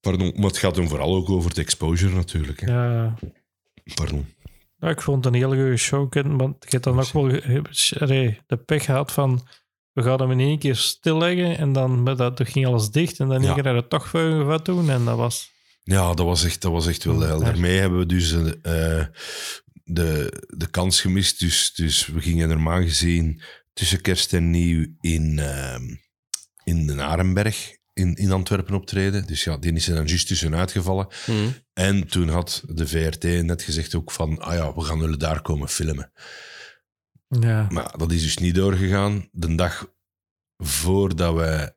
Pardon, maar het gaat dan vooral ook over het exposure natuurlijk. Hè. ja. Pardon. Ja, ik vond het een hele goede show. Want je hebt dan ook wel de pech gehad van... We gaan hem in één keer stilleggen en dan met dat, toen ging alles dicht. En dan Ja. keer we toch veel wat doen. En dat was... Ja, dat was echt, dat was echt wel. Ja. Daarmee hebben we dus eh, de, de kans gemist. Dus, dus we gingen normaal gezien tussen kerst en nieuw in, ehm, in de Arenberg in, in Antwerpen optreden. Dus ja, die is er dan juist tussenuit gevallen. Mhm. En toen had de VRT net gezegd ook van, ah ja, we gaan willen daar komen filmen. Ja, Maar dat is dus niet doorgegaan. De dag voordat wij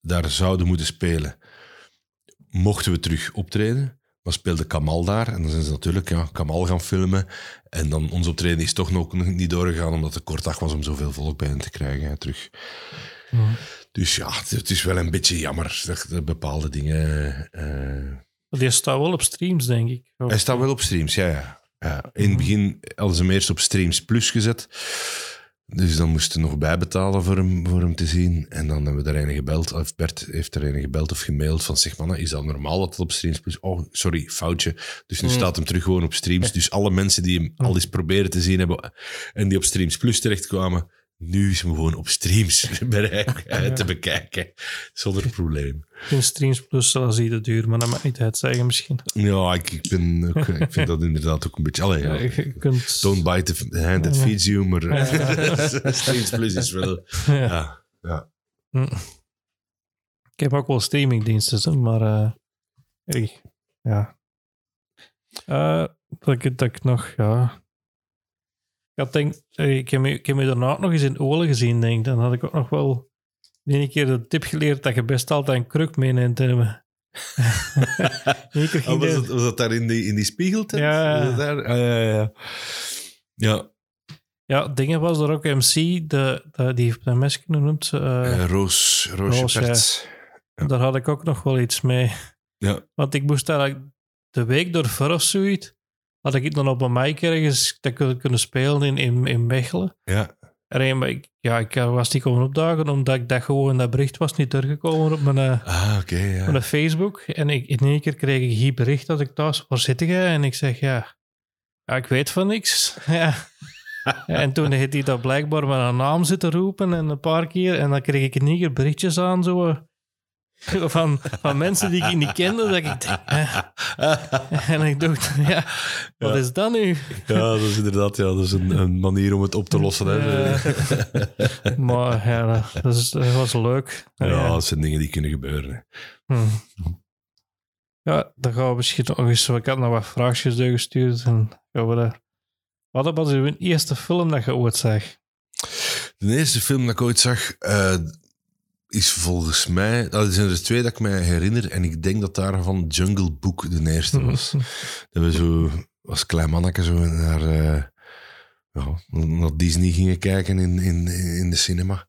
daar zouden moeten spelen, mochten we terug optreden. Maar speelde Kamal daar. En dan zijn ze natuurlijk ja, Kamal gaan filmen. En dan ons optreden is toch nog niet doorgegaan, omdat het kort dag was om zoveel volk bij hen te krijgen hè, terug. Mhm. Dus ja, het, het is wel een beetje jammer dat er bepaalde dingen... eh, die staat wel op streams, denk ik. Hij staat wel op streams, ja. ja. ja. In het Mhm. begin hadden ze hem eerst op Streams Plus gezet. Dus dan moesten we nog bijbetalen voor hem, voor hem te zien. En dan hebben we daar een gebeld, of Bert heeft er een gebeld of gemaild van zeg man, is dat normaal dat het op Streams Plus... Oh, sorry, foutje. Dus nu Mm. staat hem terug gewoon op Streams. Dus alle mensen die hem al eens proberen te zien hebben en die op Streams Plus terechtkwamen, nu is hem gewoon op Streams bereikbaar te bekijken. Zonder probleem. In streams plus zelfs die duur, maar dat mag niet uitzeggen misschien. Ja, ik, ik, ben ook, ik vind dat inderdaad ook een beetje... Allee, ja. Ja, je kunt... Don't bite the hand that feeds you, maar Ja. Streams Plus is wel... Ja. Ja. Hm. Ik heb ook wel streamingdiensten, maar eh, ik- ja. Eh, dat, ik, dat ik nog, ja. Had denk, eh, ik heb, me, ik heb me daarna ook nog eens in Olen gezien, denk ik. Dan had ik ook nog wel de ene keer de tip geleerd dat je best altijd een kruk meeneemt Oh, was, dat, was dat daar in die, in die spiegeltent? Ja. Daar? Ah, ja, ja, ja. Dingen was er ook MC, de, de, die heeft een mesje genoemd. eh, eh, Roos, Roosje Roos, ja. Perts. Daar had ik ook nog wel iets mee. Ja. Want ik moest eigenlijk de week door of zoiets, had ik dan op een mic ergens dat kunnen kunnen spelen in, in, in Mechelen. Ja. En maar ik, ja, ik was niet komen opdagen, omdat ik dat gewoon, dat bericht was niet doorgekomen op mijn, eh, Ah, oké, ja. mijn Facebook. En ik, in één keer kreeg ik hier bericht dat ik thuis waar zit jij? En ik zeg, ja, ja ik weet van niks. ja. En toen heeft hij dat blijkbaar met een naam zitten roepen en een paar keer. En dan kreeg ik in één keer berichtjes aan, zo, eh, van, van mensen die ik niet kende. Dat ik denk, eh. En ik dacht, ja, wat Ja. is dat nu? Ja, dat is inderdaad ja, dat is een, een manier om het op te lossen. Hè. Maar ja, dat, is, dat was leuk. Ja, dat zijn dingen die kunnen gebeuren. hè. Hm. Ja, dan gaan we misschien nog eens... Ik had nog wat vraagjes doorgestuurd en gaan we daar... Wat was uw eerste film dat je ooit zag? De eerste film dat ik ooit zag, eh, is volgens mij... Dat zijn er twee dat ik mij herinner. En ik denk dat daarvan Jungle Book de eerste was. Dat we zo als klein manneke zo naar, eh, ja, naar Disney gingen kijken in, in, in de cinema.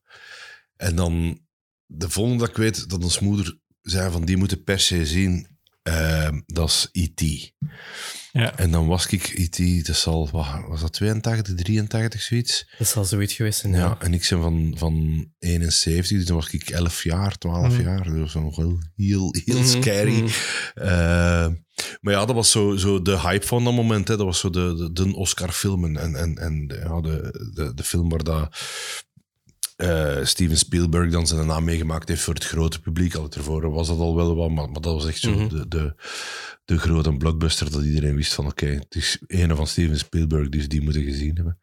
En dan de volgende dat ik weet dat ons moeder zei van die moeten per se zien. eh, dat is E.T. Ja. En dan was ik E.T. Dat zal, was dat 82, 83, zoiets? Dat zal zoiets geweest zijn, Ja, ja. en ik ben van, van 71, dus dan was ik 11 jaar, 12 Mhm. jaar. Dat was nog wel heel, heel Mhm, scary. mhm. Eh, maar ja, dat was zo, zo de hype van dat moment. Hè. Dat was zo de, de, de Oscar-film en, en, en, ja, de, de, de film waar dat, eh, Steven Spielberg dan zijn naam meegemaakt heeft voor het grote publiek. Al ervoor was dat al wel wat, maar, maar dat was echt zo Mhm. de, de, de grote blockbuster dat iedereen wist van oké, het is een van Steven Spielberg, dus die moeten gezien hebben.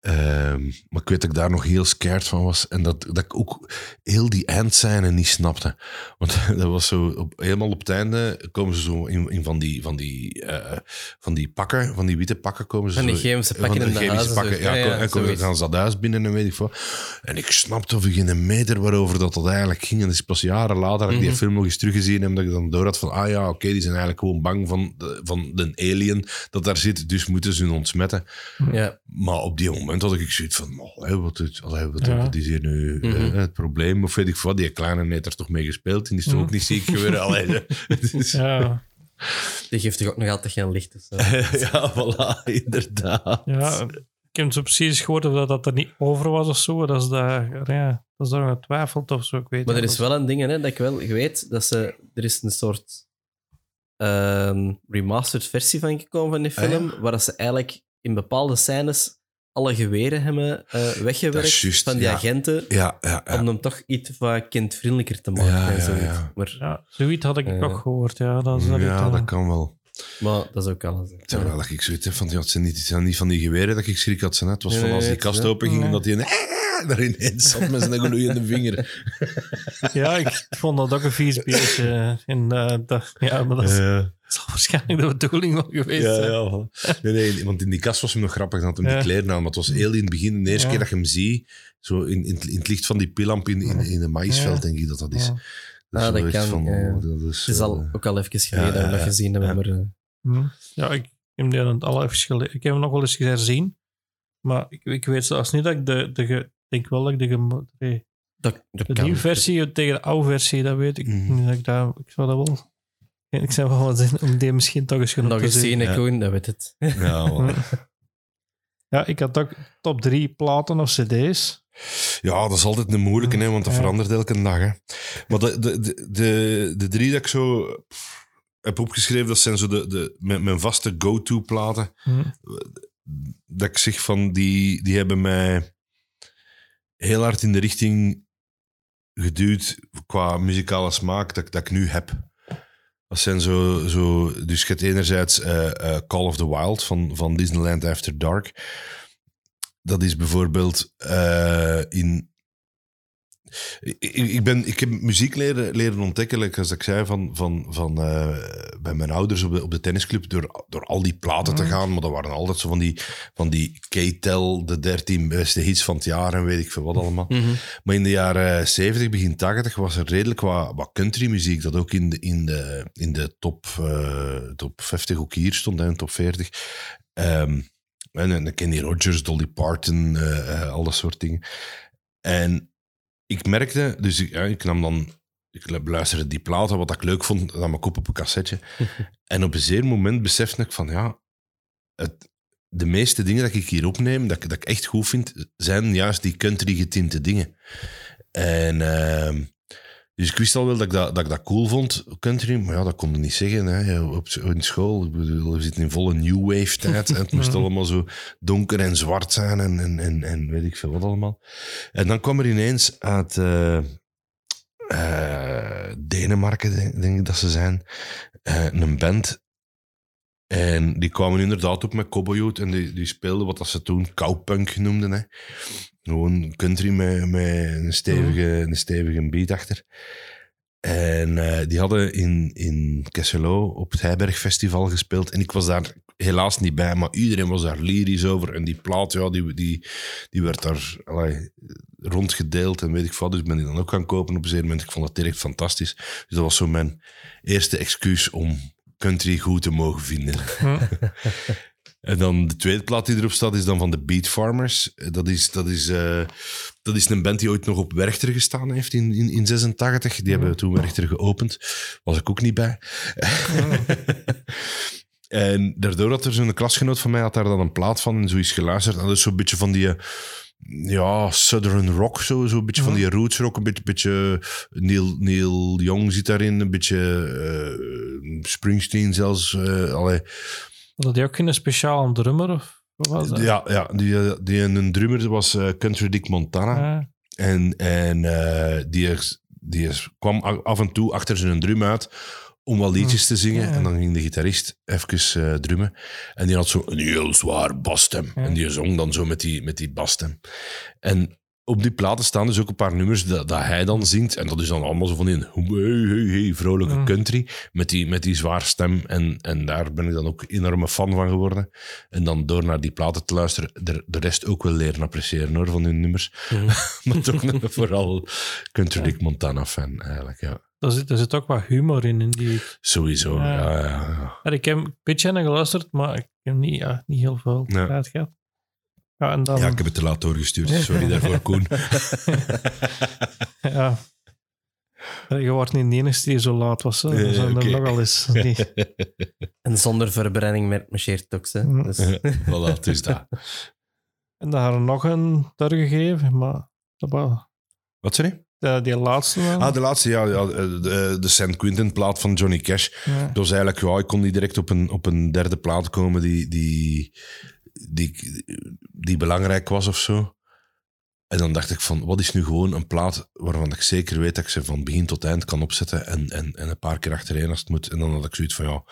Ehm, maar ik weet dat ik daar nog heel scared van was. En dat, dat ik ook heel die eindscène niet snapte. Want dat was zo, op, helemaal op het einde komen ze zo in, in van, die, van, die, eh, van die pakken, van die witte pakken komen ze Van die zo- chemische van pakken in de huizen, pakken. zo. Ja, Ja, ko- ja, en komen- gaan ze dat huis binnen en weet ik wat. En ik snapte of geen meter waarover dat, dat eigenlijk ging. En dat is pas jaren later dat ik die Mhm. film nog eens teruggezien heb, dat ik dan door had van, ah ja, oké, die zijn eigenlijk gewoon bang van de, van de alien dat daar zit, dus moeten ze hun ontsmetten. Ja. Maar op die moment had ik zoiets van, oh, hè, wat, is- allee, wat, Ja. wat is hier nu Mhm. eh, het probleem? Of weet ik wat, die kleine heeft er toch mee gespeeld en die is toch Mhm. ook niet ziek geworden? Allee, het Ja, Die geeft toch ook nog altijd geen licht. Dus, ja, voilà, inderdaad. ja, ik heb zo precies gehoord of dat, dat er niet over was of zo. Dat is daar, ja, dat is daar getwijfeld of zo. Ik weet Maar er is wel een ding, hè, dat ik wel weet, dat ze... Er is een soort ehm, remastered versie van gekomen van die Ah, ja? film, waar dat ze eigenlijk in bepaalde scènes alle geweren hebben eh, Dat weggewerkt juist, van die ja. agenten, Ja, ja, ja. om hem toch iets wat kindvriendelijker te maken. Ja, en ja, zoiets. ja. Maar, Ja, zoiets had ik Eh. ook gehoord. Ja, dat is dat dan- dat kan wel. maar dat is ook alles. Terwijl dat ik zoiets heb van, ja, het, zijn niet, het zijn niet van die geweren dat ik schrik had. Ze net. Het was Nee, van als die kast open ging en nee. dat hij een daarin ineens zat met zijn gloeiende vinger. Ja, ik vond dat ook een vies beestje. En, eh, dat, ja, maar dat is, Eh, zal waarschijnlijk de bedoeling wel geweest Ja, zijn. ja. voilà. Nee, nee, want in die kast was hem nog grappig. Dan had hem Ja. die kleren aan. Maar het was heel in het begin, de eerste Ja. keer dat je hem ziet, zo in, in, het- in het licht van die pillamp in, in, in een maïsveld, Ja. denk ik dat dat is. Ja. Dat, Ah, is dat kan, Van, oh, dat is, Het is al, eh, ook al even geleden dat we dat gezien hebben. ja. Maar, eh, Hm. Ja, ik heb die dan al even Ik heb hem nog wel eens herzien. Maar ik, ik weet zelfs niet dat ik de... de denk wel dat ik de, de nieuwe versie tegen de oude versie, dat weet ik Mhm. niet. Dat ik, daar, ik zou dat wel... Ik zou wel wat zin om die misschien toch eens genoeg Nog te eens zien. ik Koen, dat weet het. ja. Ja, ik had ook top drie platen of cd's. Ja, dat is altijd een moeilijke, hè, want dat Ja. verandert elke dag. Hè. Maar de, de, de, de, de drie dat ik zo heb opgeschreven, dat zijn zo de, de, mijn, mijn vaste go-to-platen. Hm. Dat ik zeg van, die, die hebben mij heel hard in de richting geduwd qua muzikale smaak dat, dat ik nu heb. Dat zijn zo, zo dus je hebt enerzijds eh, eh, Call of the Wild van, van Disneyland After Dark. Dat is bijvoorbeeld eh, in. Ik, ben, ik heb muziek leren, leren ontdekken, like als ik zei, van, van, van, eh, bij mijn ouders op de, op de tennisclub, door, door al die platen te Mhm. gaan. Maar dat waren altijd zo van die, van die K-tel, de 13 beste hits van het jaar en weet ik veel wat allemaal. Mhm. Maar in de jaren 70, begin 80 was er redelijk wat, wat countrymuziek dat ook in de, in de, in de top, eh, top 50 ook hier stond, en top 40. Ehm, en, en Kenny Rogers, Dolly Parton, eh, al dat soort dingen. En ik merkte, dus ik, ja, ik nam dan ik beluisterde die platen, wat ik leuk vond, dan mijn kop op een cassetje. en op een zeer moment besefte ik van, ja, het, de meeste dingen dat ik hier opneem, dat, ik- dat ik echt goed vind, zijn juist die country getinte dingen. En ehm, dus ik wist al wel dat ik dat, dat ik dat cool vond, country, maar ja, dat kon ik niet zeggen. Hè. Op, in school, ik bedoel, we zitten in volle new wave tijd. en het moest allemaal zo donker en zwart zijn en, en, en, en weet ik veel wat allemaal. En dan kwam er ineens uit eh, eh, Denemarken, denk, denk ik dat ze zijn, eh, een band. En die kwamen inderdaad ook met cowboyhoed en die, die speelden wat dat ze toen cowpunk noemden. Hè. Gewoon country met, met een, stevige, een stevige beat achter. En eh, die hadden in, in Kesselo op het Heiberg Festival gespeeld. En ik was daar helaas niet bij, maar iedereen was daar lyrisch over. En die plaat, ja, die, die, die werd daar allee, rondgedeeld en weet ik wat. Dus ik ben die dan ook gaan kopen op een zeker moment. Ik vond dat direct fantastisch. Dus dat was zo mijn eerste excuus om country goed te mogen vinden. En dan de tweede plaat die erop staat is dan van de Beat Farmers. Dat is, dat is, eh, dat is een band die ooit nog op Werchter gestaan heeft in, in, in 86. Die hebben toen Werchter geopend. Was ik ook niet bij. en daardoor had er zo'n klasgenoot van mij had daar dan een plaat van en zo is geluisterd. En dat is zo'n beetje van die... eh, Ja, Southern rock, zo, zo een beetje van die roots rock, een beetje, beetje Neil, Neil Young zit daarin, een beetje eh, Springsteen zelfs. eh allee, Had hij ook geen speciaal drummer? Of was dat? ja, ja die, eh, die een drummer was eh, Country Dick Montana. En, en eh, die, die is- kwam af en toe achter zijn drum uit om wat liedjes te zingen. Ja. En dan ging de gitarist even eh, drummen. En die had zo een heel zwaar basstem. Ja. En die zong dan zo met die, met die basstem. En op die platen staan dus ook een paar nummers dat, dat hij dan zingt. En dat is dan allemaal zo van die hey, hey, hey, vrolijke Ja. country. Met die, met die zwaar stem. En, en daar ben ik dan ook enorme fan van geworden. En dan door naar die platen te luisteren, de, de rest ook wel leren appreciëren hoor, van hun nummers. maar toch vooral Country Dick Montana fan eigenlijk, ja. Daar, zit, daar zit ook wat humor in. in die, Sowieso, Ja. ja, ja, ja. Ja, ik heb een beetje naar geluisterd, maar ik heb niet, ja, niet heel veel Ja. tijd gehad. Ja, en dan, Ja, ik heb het te laat doorgestuurd. Sorry daarvoor, Koen. ja. Je wordt niet de enige die zo laat was. Hè. Er zijn er oké. nogal eens. Die, En zonder verbrenning met marcheert het ook, hè. Mm. Dus, voilà, het is dat. en daar hadden nog een doorgegeven, maar dat was, Wat zei je? Die, die laatste. Ah, de laatste, ja, ja de, de St. Quentin plaat van Johnny Cash. ja. Dat was eigenlijk, ja, ik kon niet direct op een, op een derde plaat komen die, die, die, die belangrijk was of zo. En dan dacht ik van, wat is nu gewoon een plaat waarvan ik zeker weet dat ik ze van begin tot eind kan opzetten en, en, en een paar keer achtereen als het moet. En dan had ik zoiets van, ja,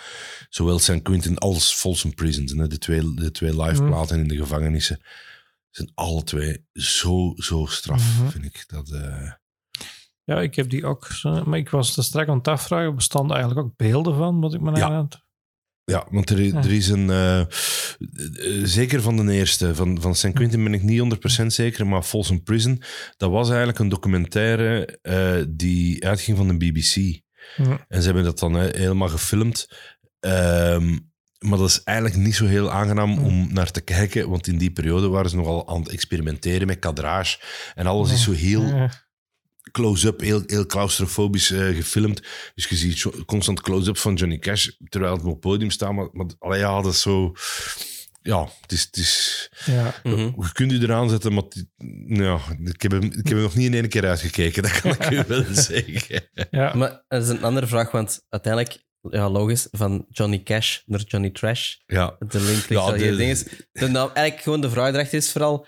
zowel St. Quentin als Folsom Prisons, hè, de twee, de twee live Mm. platen in de gevangenissen, zijn alle twee zo, zo straf, Mhm. vind ik. Dat, eh, ja, ik heb die ook. zo- Maar ik was er straks aan het afvragen. Bestonden eigenlijk ook beelden van, wat ik me Ja. Ja, want er, er is een. eh, eh, zeker van de eerste. Van, van St. Quentin ben ik niet 100% zeker. Maar Folsom Prison. Dat was eigenlijk een documentaire. eh, die uitging van de BBC. Ja. En ze hebben dat dan eh, helemaal gefilmd. Ehm, maar dat is eigenlijk niet zo heel aangenaam om naar te kijken. Want in die periode waren ze nogal aan het experimenteren met kadrage. En alles is zo heel. Close-up, heel, heel claustrofobisch eh, gefilmd. Dus je ziet zo- constant close-up van Johnny Cash terwijl het op het podium staat. Maar, maar allee, ja, dat is zo... Ja, het is... Het is ja. Mhm. je kunt u eraan zetten, maar het- ja, ik, heb hem, ik heb hem nog niet in één keer uitgekeken. Dat kan ik u wel zeggen. ja. Maar dat is een andere vraag, want uiteindelijk, ja, logisch, van Johnny Cash naar Johnny Trash. Ja, De link ligt Ja, al hier. de- Ding is, de naam, eigenlijk gewoon de vraag erachter is vooral,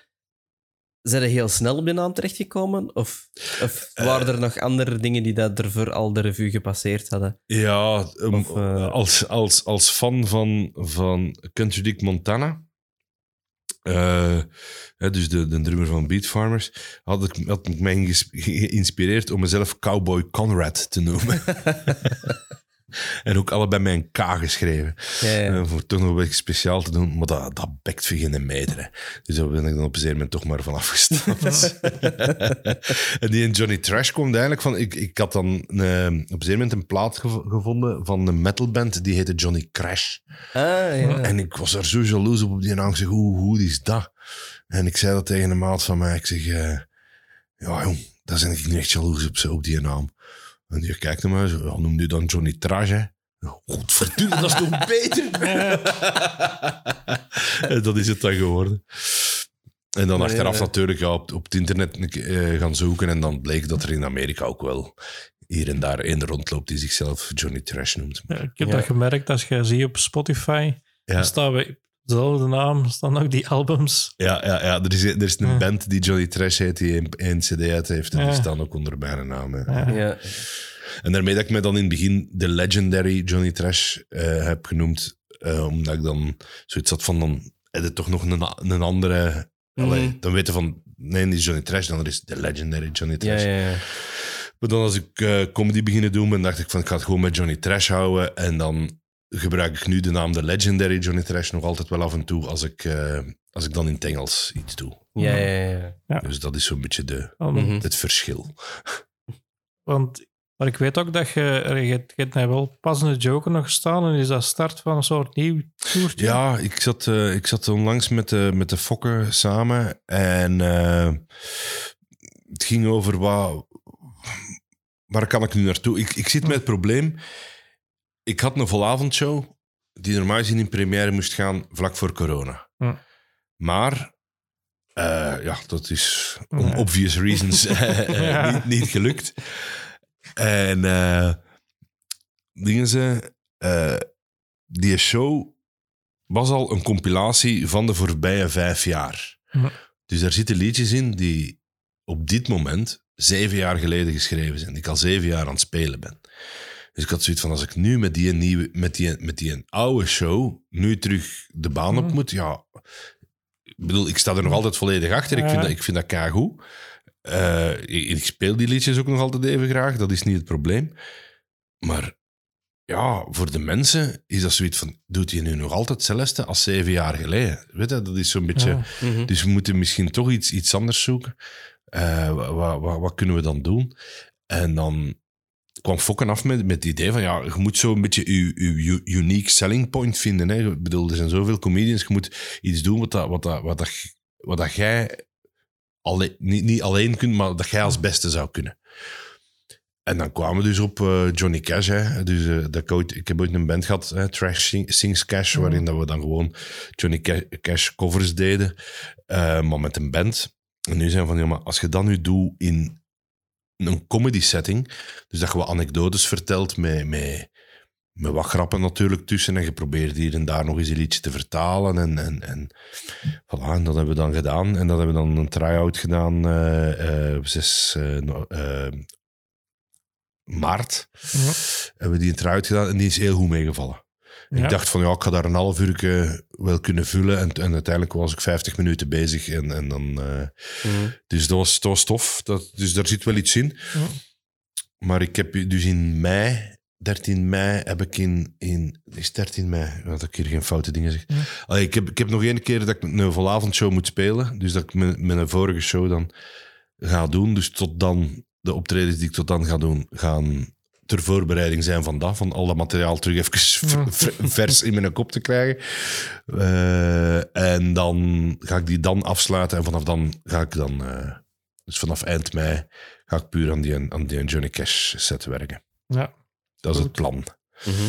zijn er heel snel op die naam terechtgekomen? Of, of Eh. waren er nog andere dingen die dat er voor al de revue gepasseerd hadden? ja um, Of, eh, als, als, als fan van, van Country Dick Montana... eh, hè, dus de, de drummer van Beat Farmers, had ik, had mij geïnspireerd om mezelf Cowboy Conrad te noemen. en ook allebei met een K geschreven. Ja, ja. Eh, voor toch nog een beetje speciaal te doen, maar dat, dat bekt voor geen meter. Dus daar ben ik dan op een zeker moment toch maar van afgestapt. en die in Johnny Trash kwam eigenlijk van... Ik, ik had dan eh, op een zeker moment een plaat gev- gevonden van een metalband, die heette Johnny Crash. Ah, ja. En ik was er zo jaloers op op die naam. Ik zeg, hoe goed is dat? En ik zei dat tegen een maat van mij. Ik zeg, eh, ja jong, daar ben ik niet echt jaloers op die naam. En die kijkt naar mij zo, ja, noem die dan Johnny Trash, hè? Godverdomme, dat is toch beter? en dat is het dan geworden. En dan Nee, achteraf nee. natuurlijk ja, op, op het internet eh, gaan zoeken. En dan bleek dat er in Amerika ook wel hier en daar één rondloopt die zichzelf Johnny Trash noemt. Ja, ik heb Ja. dat gemerkt als je ziet op Spotify. Ja, Dan staan we dezelfde naam, staan ook die albums. ja, ja, ja. Er, is, er is een Ja. band die Johnny Trash heet, die een, een cd uit heeft. En Ja. die staan ook onder mijn naam. hè. Ja. Ja. En daarmee dat ik me dan in het begin de legendary Johnny Trash eh, heb genoemd. eh, omdat ik dan zoiets had van, dan heb je toch nog een, een andere... Allee, Mhm. dan weten van, nee, die is Johnny Trash, dan is de legendary Johnny Trash. ja, ja. Maar dan als ik eh, comedy beginnen doen ben, dacht ik van, ik ga het gewoon met Johnny Trash houden. En dan gebruik ik nu de naam de legendary Johnny Trash nog altijd wel af en toe als ik, eh, als ik dan in het Engels iets doe. Ja, ja, ja. Ja. Dus dat is zo'n beetje de, Mhm. het verschil. Want maar ik weet ook dat je, je, hebt- je hebt wel passende joker nog gestaan en is dat start van een soort nieuw toertje. Ja, ik zat, eh, ik zat onlangs met de, met de fokken samen en eh, het ging over wat, waar kan ik nu naartoe? Ik, ik zit met het probleem, ik had een volavondshow die normaal gezien in première moest gaan vlak voor corona. Hm. Maar eh, ja, dat is om obvious reasons eh, Ja. niet, niet gelukt. En eh dingen ze, eh, die show was al een compilatie van de voorbije vijf jaar. Ja. Dus daar zitten liedjes in die op dit moment zeven jaar geleden geschreven zijn. Die ik al zeven jaar aan het spelen ben. Dus ik had zoiets van, als ik nu met die, nieuwe, met die, met die oude show nu terug de baan op Ja. moet, ja... Ik bedoel, ik sta er nog altijd volledig achter. Ik vind Ja. dat, ik vind dat. Eh, ik, ik speel die liedjes ook nog altijd even graag. Dat is niet het probleem. Maar ja, voor de mensen is dat zoiets van... Doet hij nu nog altijd hetzelfde als zeven jaar geleden? Weet je, dat is zo'n beetje... Ja. Mhm. Dus we moeten misschien toch iets, iets anders zoeken. Eh, wat, wat, wat kunnen we dan doen? En dan kwam Fokken af met, met het idee van, ja, je moet zo een beetje je, je, je unique selling point vinden. Hè. Ik bedoel, er zijn zoveel comedians, je moet iets doen wat, dat, wat, dat, wat, dat, wat dat jij alleen, niet, niet alleen kunt, maar dat jij als beste zou kunnen. En dan kwamen we dus op eh, Johnny Cash. Hè. Dus, eh, dat ik, ooit, ik heb ooit een band gehad, hè, Trash Sing- Sings Cash, Mhm. waarin dat we dan gewoon Johnny Ca- Cash covers deden, eh, maar met een band. En nu zijn we van, ja, maar als je dat nu doet in een comedy setting, dus dat je wat anekdotes vertelt met, met, met wat grappen natuurlijk tussen, en je probeert hier en daar nog eens een liedje te vertalen, en, en, en, voilà, en dat hebben we dan gedaan. En dat hebben we dan een try-out gedaan, eh eh 6 eh, no- eh, maart Ja. hebben we die een try-out gedaan, en die is heel goed meegevallen. Ja. Ik dacht van ja, ik ga daar een half uur wel kunnen vullen. En, en uiteindelijk was ik 50 minuten bezig. En, en dan, eh, Mhm. dus dat was, dat was tof. Dat, dus daar zit wel iets in. Maar ik heb dus in mei, 13 mei, heb ik in. in is 13 mei, dat ik hier geen foute dingen zeg. Allee, ik, heb, ik heb nog één keer dat ik een volavondshow moet spelen. Dus dat ik mijn, mijn vorige show dan ga doen. Dus tot dan, de optredens die ik tot dan ga doen, gaan ter voorbereiding zijn van dat. Van al dat materiaal terug even Ja. vers in mijn kop te krijgen. Eh, en dan ga ik die dan afsluiten. En vanaf dan ga ik dan... eh, dus vanaf eind mei ga ik puur aan die, aan die Johnny Cash set werken. Ja, Dat is het plan. Mhm.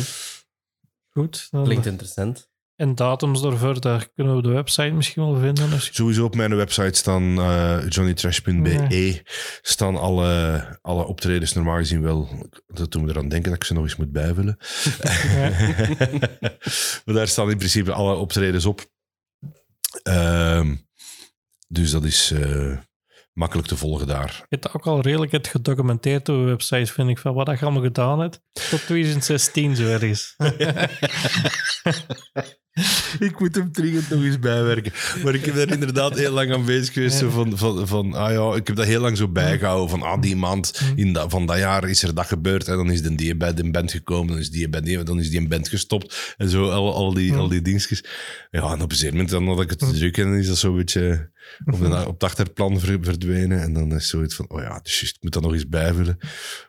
goed. Dan- Klinkt interessant. En datums daarvoor, daar kunnen we de website misschien wel vinden. Sowieso op mijn website staan eh, johnnytrash.be staan alle, alle optredens normaal gezien wel. Dat doen we eraan denken dat ik ze nog eens moet bijvullen. maar daar staan in principe alle optredens op. Ehm, dus dat is eh, makkelijk te volgen daar. je hebt ook al redelijk het gedocumenteerd op de website, vind ik, van wat je allemaal gedaan hebt. Tot 2016 zo ergens. ik moet hem dringend nog eens bijwerken. Maar ik heb daar inderdaad heel lang aan bezig geweest. Van, van, van, ah ja, ik heb dat heel lang zo bijgehouden. Van ah, die maand in dat, van dat jaar is er dat gebeurd. En dan is de die bij de band gekomen. Dan is die bij die, dan is die een band gestopt. En zo al, al, die, al die dingetjes. Ja, en op een gegeven moment dan had ik het druk. En dan is dat zo'n beetje op, de, op het achterplan ver- verdwenen. En dan is zoiets van, oh ja, dus juist, ik moet dat nog eens bijvullen.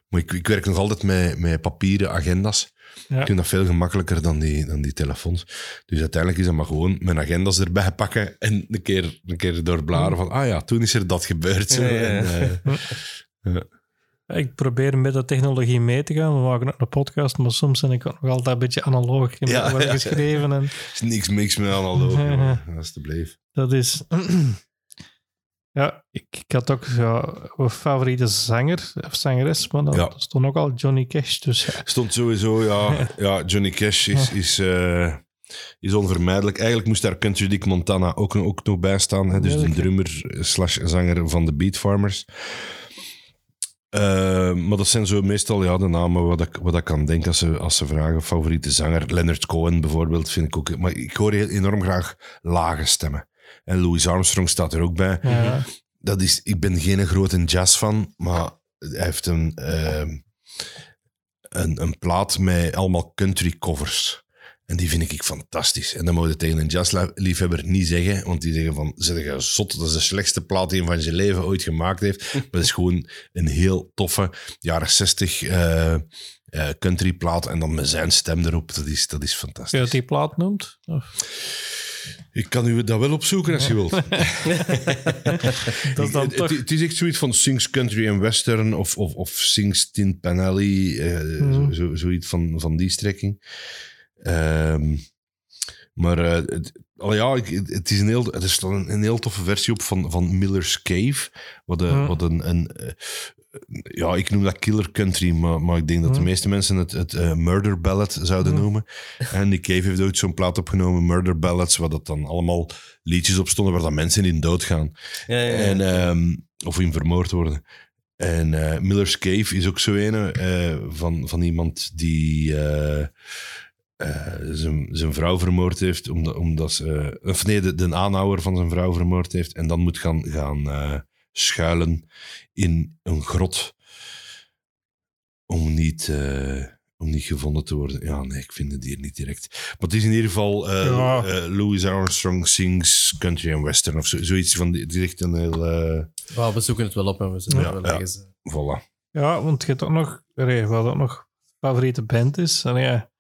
Maar ik, ik werk nog altijd met, met papieren agendas. Ja. Ik vind dat veel gemakkelijker dan die, dan die telefoons. Dus uiteindelijk is dat maar gewoon mijn agendas erbij pakken en een keer, een keer doorbladeren van, ah ja, toen is er dat gebeurd. Zo. Ja, ja, ja. En, eh, ja. Ik probeer met de technologie mee te gaan. We maken ook een podcast, maar soms ben ik ook nog altijd een beetje analoog in Ja, geschreven. En is niks mix met analoog, alsjeblieft. Dat is... ja, ik, ik had ook ja, een favoriete zanger of zangeres, maar Ja. dat stond ook al Johnny Cash. Dus ja. Stond sowieso, ja. ja Johnny Cash is, is, eh, is onvermijdelijk. Eigenlijk moest daar Country Dick Montana ook, ook nog bij staan. Hè? Dus de drummer slash zanger van de Beat Farmers. Eh, maar dat zijn zo meestal ja, de namen wat ik, wat ik kan denken als ze, als ze vragen. Favoriete zanger. Leonard Cohen bijvoorbeeld vind ik ook. Maar ik hoor heel enorm graag lage stemmen. En Louis Armstrong staat er ook bij. Ja. dat is, ik ben geen grote jazzfan, maar hij heeft een, ehm, een, een plaat met allemaal country covers. En die vind ik fantastisch. En dat moet je tegen een jazzliefhebber niet zeggen, want die zeggen van, zeg je zot, dat is de slechtste plaat die hij van zijn leven ooit gemaakt heeft. Maar het is gewoon een heel toffe jaren 60 eh, eh, country plaat en dan met zijn stem erop. Dat is, dat is Als je fantastisch. dat die plaat noemt? Of- Ik kan u dat wel opzoeken als je wilt. Dat is dan Het- toch... Het, het is echt zoiets van Sings Country and Western of, of, of Sings Tin Pan Alley, eh, Mhm. zo, zo, zoiets van, van die strekking. Ehm, maar eh, het, al ja, ik, het is een heel, er staat een, een heel toffe versie op van, van Miller's Cave. Wat, een Mhm. wat een, een eh, ja, ik noem dat killer country, maar, maar ik denk dat de Mhm. meeste mensen het, het eh, murder ballad zouden Mhm. noemen. En Nick Cave heeft ooit zo'n plaat opgenomen, Murder Ballads, waar dat dan allemaal liedjes op stonden waar dat mensen in doodgaan. Ja, ja, ja. En, ehm, of in vermoord worden. En eh, Miller's Cave is ook zo een eh, van, van iemand die zijn, zijn vrouw vermoord heeft, omdat, omdat ze, of nee, de, van zijn vrouw vermoord heeft, en dan moet gaan, gaan schuilen in een grot om niet, eh, om niet gevonden te worden. Ja, nee, ik vind het hier niet direct. Maar het is in ieder geval eh, Ja. eh, Louis Armstrong sings Country and Western of zo, zoiets van, die- echt een heel... eh, Wel, we zoeken het wel op en we zullen Ja, het wel ja. voilà. Ja, want je hebt ook nog... Wat ook nog favoriete band is. En ja,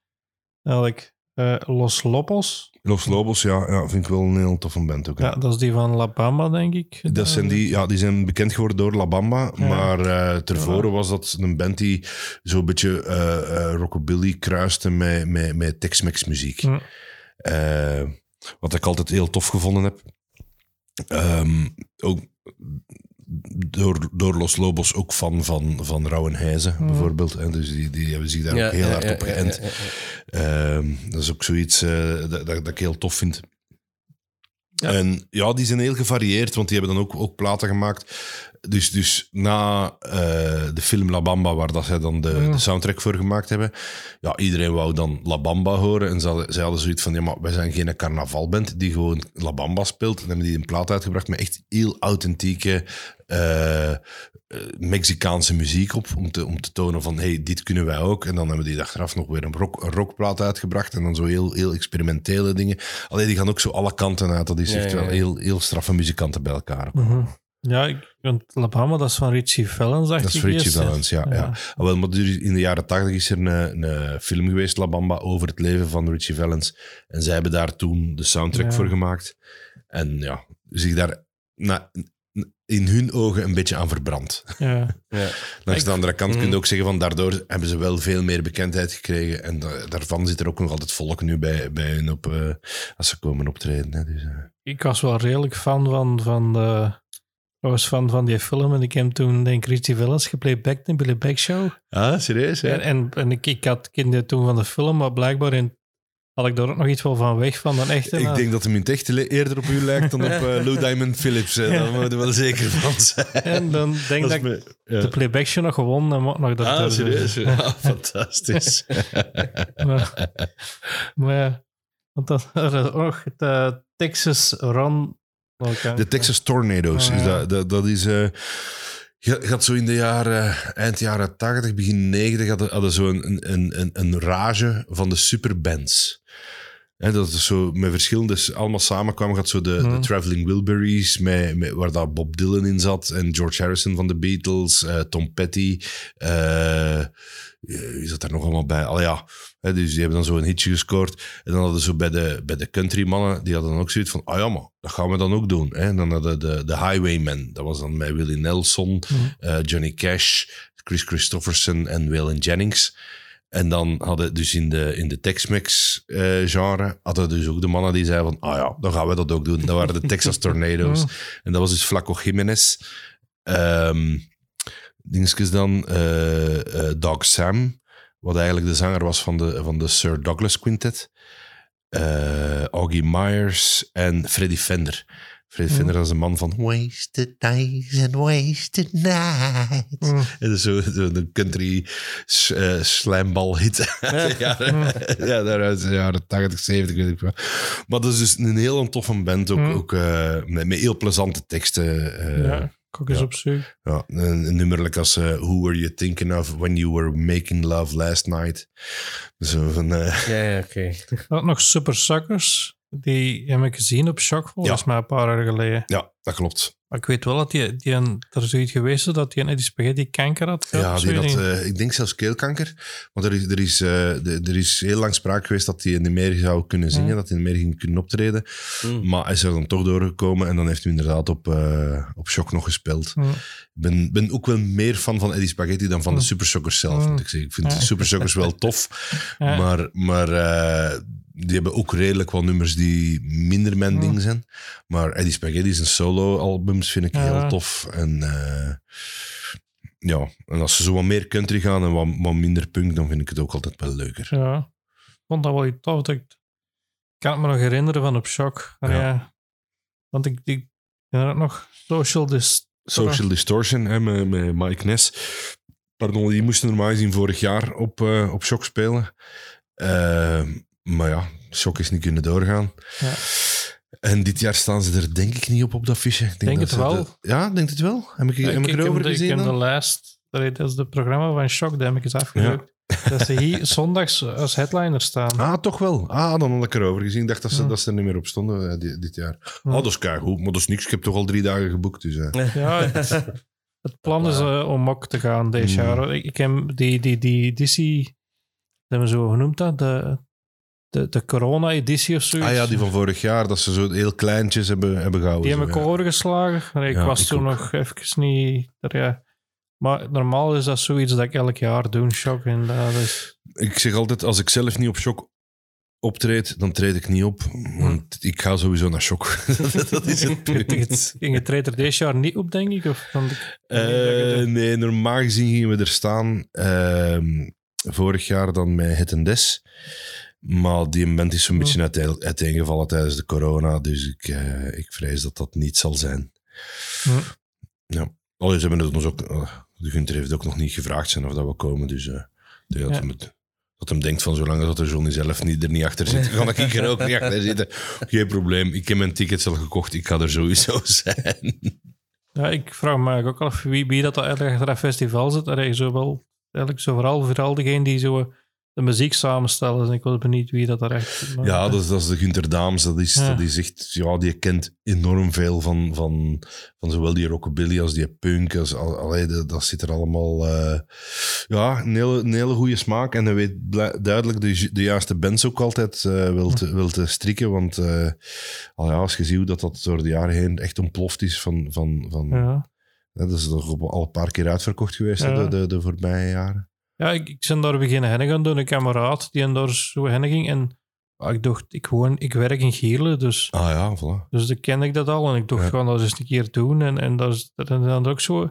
eigenlijk eh, Los Lobos. Los Lobos, ja, ja, vind ik wel een heel toffe band ook. hè. Ja, dat is die van La Bamba, denk ik. Dat zijn die, ja, die zijn bekend geworden door La Bamba, Ja. maar eh tevoren was dat een band die zo'n beetje eh, eh, rockabilly kruiste met, met, met Tex-Mex muziek. Wat ik altijd heel tof gevonden heb. Ehm, ook door, door Los Lobos ook fan van, van Rauwenhuizen, Mhm. bijvoorbeeld. En dus die, die hebben zich daar ook heel hard op geënt. Ehm, dat is ook zoiets eh, dat, dat, dat ik heel tof vind. Ja. En ja, die zijn heel gevarieerd, want die hebben dan ook, ook platen gemaakt. Dus, dus na eh, de film La Bamba, waar dat zij dan de, Ja. de soundtrack voor gemaakt hebben, ja, iedereen wou dan La Bamba horen. En ze hadden, zij hadden zoiets van, ja, maar wij zijn geen carnavalband die gewoon La Bamba speelt. En hebben die een plaat uitgebracht met echt heel authentieke eh, Mexicaanse muziek op, om te, om te tonen van, hey, dit kunnen wij ook. En dan hebben die achteraf nog weer een, rock, een rockplaat uitgebracht en dan zo heel, heel experimentele dingen. Alleen die gaan ook zo alle kanten uit. Dat is Ja, echt ja, wel ja. heel, heel straffe muzikanten bij elkaar. Mhm. Ja, ik, want La Bamba, dat is van Richie Valens, dacht Dat is ik Richie. Valens, ja. ja. Ah, wel, maar er- in de jaren tachtig is er een, een film geweest, La Bamba, over het leven van Richie Valens. En zij hebben daar toen de soundtrack Ja. voor gemaakt. En ja, zich daar na, in hun ogen een beetje aan verbrand. Ja. Ja. Langs de andere kant kun je Mhm. ook zeggen van daardoor hebben ze wel veel meer bekendheid gekregen. En da- daarvan zit er ook nog altijd volk nu bij, bij hun op, eh, als ze komen optreden. Hè. Dus, eh, Ik was wel redelijk fan van, van, de, was fan van die film en ik heb toen, denk ik, Richie Valens geplayback in Billy Back Show. Ah, serieus? En, en, en ik, ik had kende toen van de film, maar blijkbaar in, had ik daar ook nog iets wel van weg van dan echt. Ik denk dat hem in het eerder op u lijkt dan op eh, Lou Diamond Phillips. hè. Daar moet je wel zeker van zijn. En dan denk ik dat ik me- ja. de playback show nog gewonnen en nog dat Ah, er- serieus? Ja, fantastisch. Maar, maar ja, want dat is ook nog de Texas Run. De Texas Tornadoes. Ah, is dat, dat, dat is... eh je gaat zo in de jaren, eind jaren 80, begin 90, hadden, hadden zo een, een, een, een rage van de superbands. Hè, dat is zo met verschillende, allemaal samenkwam, gaat zo de, de Traveling Wilburys, met, met, waar daar Bob Dylan in zat, en George Harrison van de Beatles, eh, Tom Petty, eh, eh, wie zat daar nog allemaal bij? Al ja, hè, dus die hebben dan zo een hitje gescoord. En dan hadden ze bij de, bij de country mannen, die hadden dan ook zoiets van, ah ja, maar dat gaan we dan ook doen. Hè? En dan hadden de, de Highwaymen, dat was dan met Willie Nelson, Mhm. Johnny Cash, Chris Christopherson en Waylon Jennings. En dan hadden dus in de, in de Tex-Mex eh, genre, hadden dus ook de mannen die zeiden van, ah ja, dan gaan we dat ook doen. Dat waren de Texas Tornadoes. En dat was dus Flaco Jiménez. Ehm dingetjes dan, eh eh, Dog Sam, wat eigenlijk de zanger was van de, van de Sir Douglas Quintet. Augie Myers en Freddie Fender. Freddie Fender was een man van Wasted Days and Wasted Nights. Mm. En dat is zo, een country s- eh, slambal hit. ja, ja, daaruit de jaren 80, 70, weet ik wel. Maar dat is dus een heel toffe band, ook, Mm. ook eh, met, met heel plezante teksten. eh, ja, ik ook eens ja. op zoek. ja, een, een nummerlijk als eh, Who Were You Thinking Of When You Were Making Love Last Night. Zo van, eh, Ja, ja, oké. Dan nog Super Suckers. Die heb ik gezien op Shock volgens Ja. mij een paar jaar geleden. ja, dat klopt. Maar ik weet wel dat die, die een, er is zoiets geweest is dat die een Eddie Spaghetti kanker had. Ja, die had, ik. eh, ik denk zelfs keelkanker. Maar er is, er, is, eh, de- er is heel lang sprake geweest dat hij niet meer zou kunnen zingen, Mm. dat hij niet meer ging kunnen optreden. Mm. Maar hij is er dan toch doorgekomen en dan heeft hij inderdaad op, eh, op Shock nog gespeeld. Mm. Ik ben, ben ook wel meer fan van Eddie Spaghetti dan van de Mm. Super Soccers zelf, Mm. moet ik zeggen. Ik vind Ja. de Super Soccers wel tof, Ja. maar, maar eh, die hebben ook redelijk wat nummers die minder mijn ding zijn. Maar Eddie Spaghetti zijn solo-albums vind ik heel tof. En eh, ja, en als ze zo wat meer country gaan en wat, wat minder punk, dan vind ik het ook altijd wel leuker. Ja. Ik vond dat wel iets tof. Dat ik, kan het me nog herinneren van op Shock. Maar Ja. ja. Want ik, ik herinner nog Social Dis Social Distortion hè, met, met Mike Ness. Pardon, die moesten normaal gezien vorig jaar op, eh, op Shock spelen. Eh, maar ja, Shock is niet kunnen doorgaan. Ja. En dit jaar staan ze er denk ik niet op op dat fiche. Ik Denk dat het wel. de- ja, denk het wel. Heb ik, heb ik heb erover de, ik gezien heb de lijst. Dat is het programma van Shock, dat heb ik eens afgelukt. Dat ze hier zondags als headliner staan. Ah, toch wel. Ah, dan had ik erover gezien. Ik dacht dat ze, Ja. dat ze er niet meer op stonden eh, dit, dit jaar. Ja. Oh, dat is keigoed. Maar dat is niks. Ik heb toch al drie dagen geboekt. Dus, eh. Ja, het, het plan is eh, om ook te gaan deze Mm. jaar. Ik, ik heb die, die, die editie, dat hebben we zo genoemd dat, de, de, de corona-editie of zoiets. Ah ja, die van vorig jaar. Dat ze zo heel kleintjes hebben, hebben gehouden. Die zo, heb ik ja. overgeslagen. Maar ik Ja, was ik toen ook. nog even niet... er, ja. Maar normaal is dat zoiets dat ik elk jaar doe, shock. En dat is... Ik zeg altijd, als ik zelf niet op shock optreed, dan treed ik niet op. Want ik ga sowieso naar shock. dat is het punt. En je treedt er deze jaar niet op, denk ik? Of, Eh, nee, normaal gezien gingen we er staan. ehm, vorig jaar dan met Het en Des. Maar die band is zo'n beetje uiteen, uiteengevallen tijdens de corona. Dus ik, eh, ik vrees dat dat niet zal zijn. Hm. Ja. Allee, ze hebben het ons ook... eh, de Gunther heeft ook nog niet gevraagd zijn of dat we komen. Dus eh, dat, Ja. hem dat hem denkt van zolang dat de Johnny zelf niet, er niet achter zit, ga ik er ook niet achter zitten. Geen probleem. Ik heb mijn tickets al gekocht. Ik ga er sowieso zijn. Ja, ik vraag me eigenlijk ook af wie, wie dat eigenlijk achter dat festival zit. Allee, zo wel, eigenlijk zo vooral, vooral degene die zo de muziek samenstellen. En ik was benieuwd wie dat daar echt... maar- Ja, dat is, dat is de Gunther Daams. Dat is, Ja. dat is echt, ja, die kent enorm veel van, van, van zowel die rockabilly als die punk. Als, allee, dat, dat zit er allemaal... eh, ja, een hele, een hele goede smaak. En hij weet duidelijk de, de juiste bands ook altijd eh wil, te, wil te strikken. Want eh, al ja, als je ziet hoe dat, dat door de jaren heen echt ontploft is van... van, van Ja. dat is toch al een paar keer uitverkocht geweest Ja. de, de, de voorbije jaren. Ja, ik, ik ben daar beginnen hennen gaan doen. Een kameraad die en daar zo hennen ging. En ah, ik dacht, ik, woon, ik werk in Gierle, dus, Ah ja, voilà. dus dan ken ik dat al. En ik dacht, Ja. gewoon dat eens een keer doen. En, en dat is dat dan ook zo.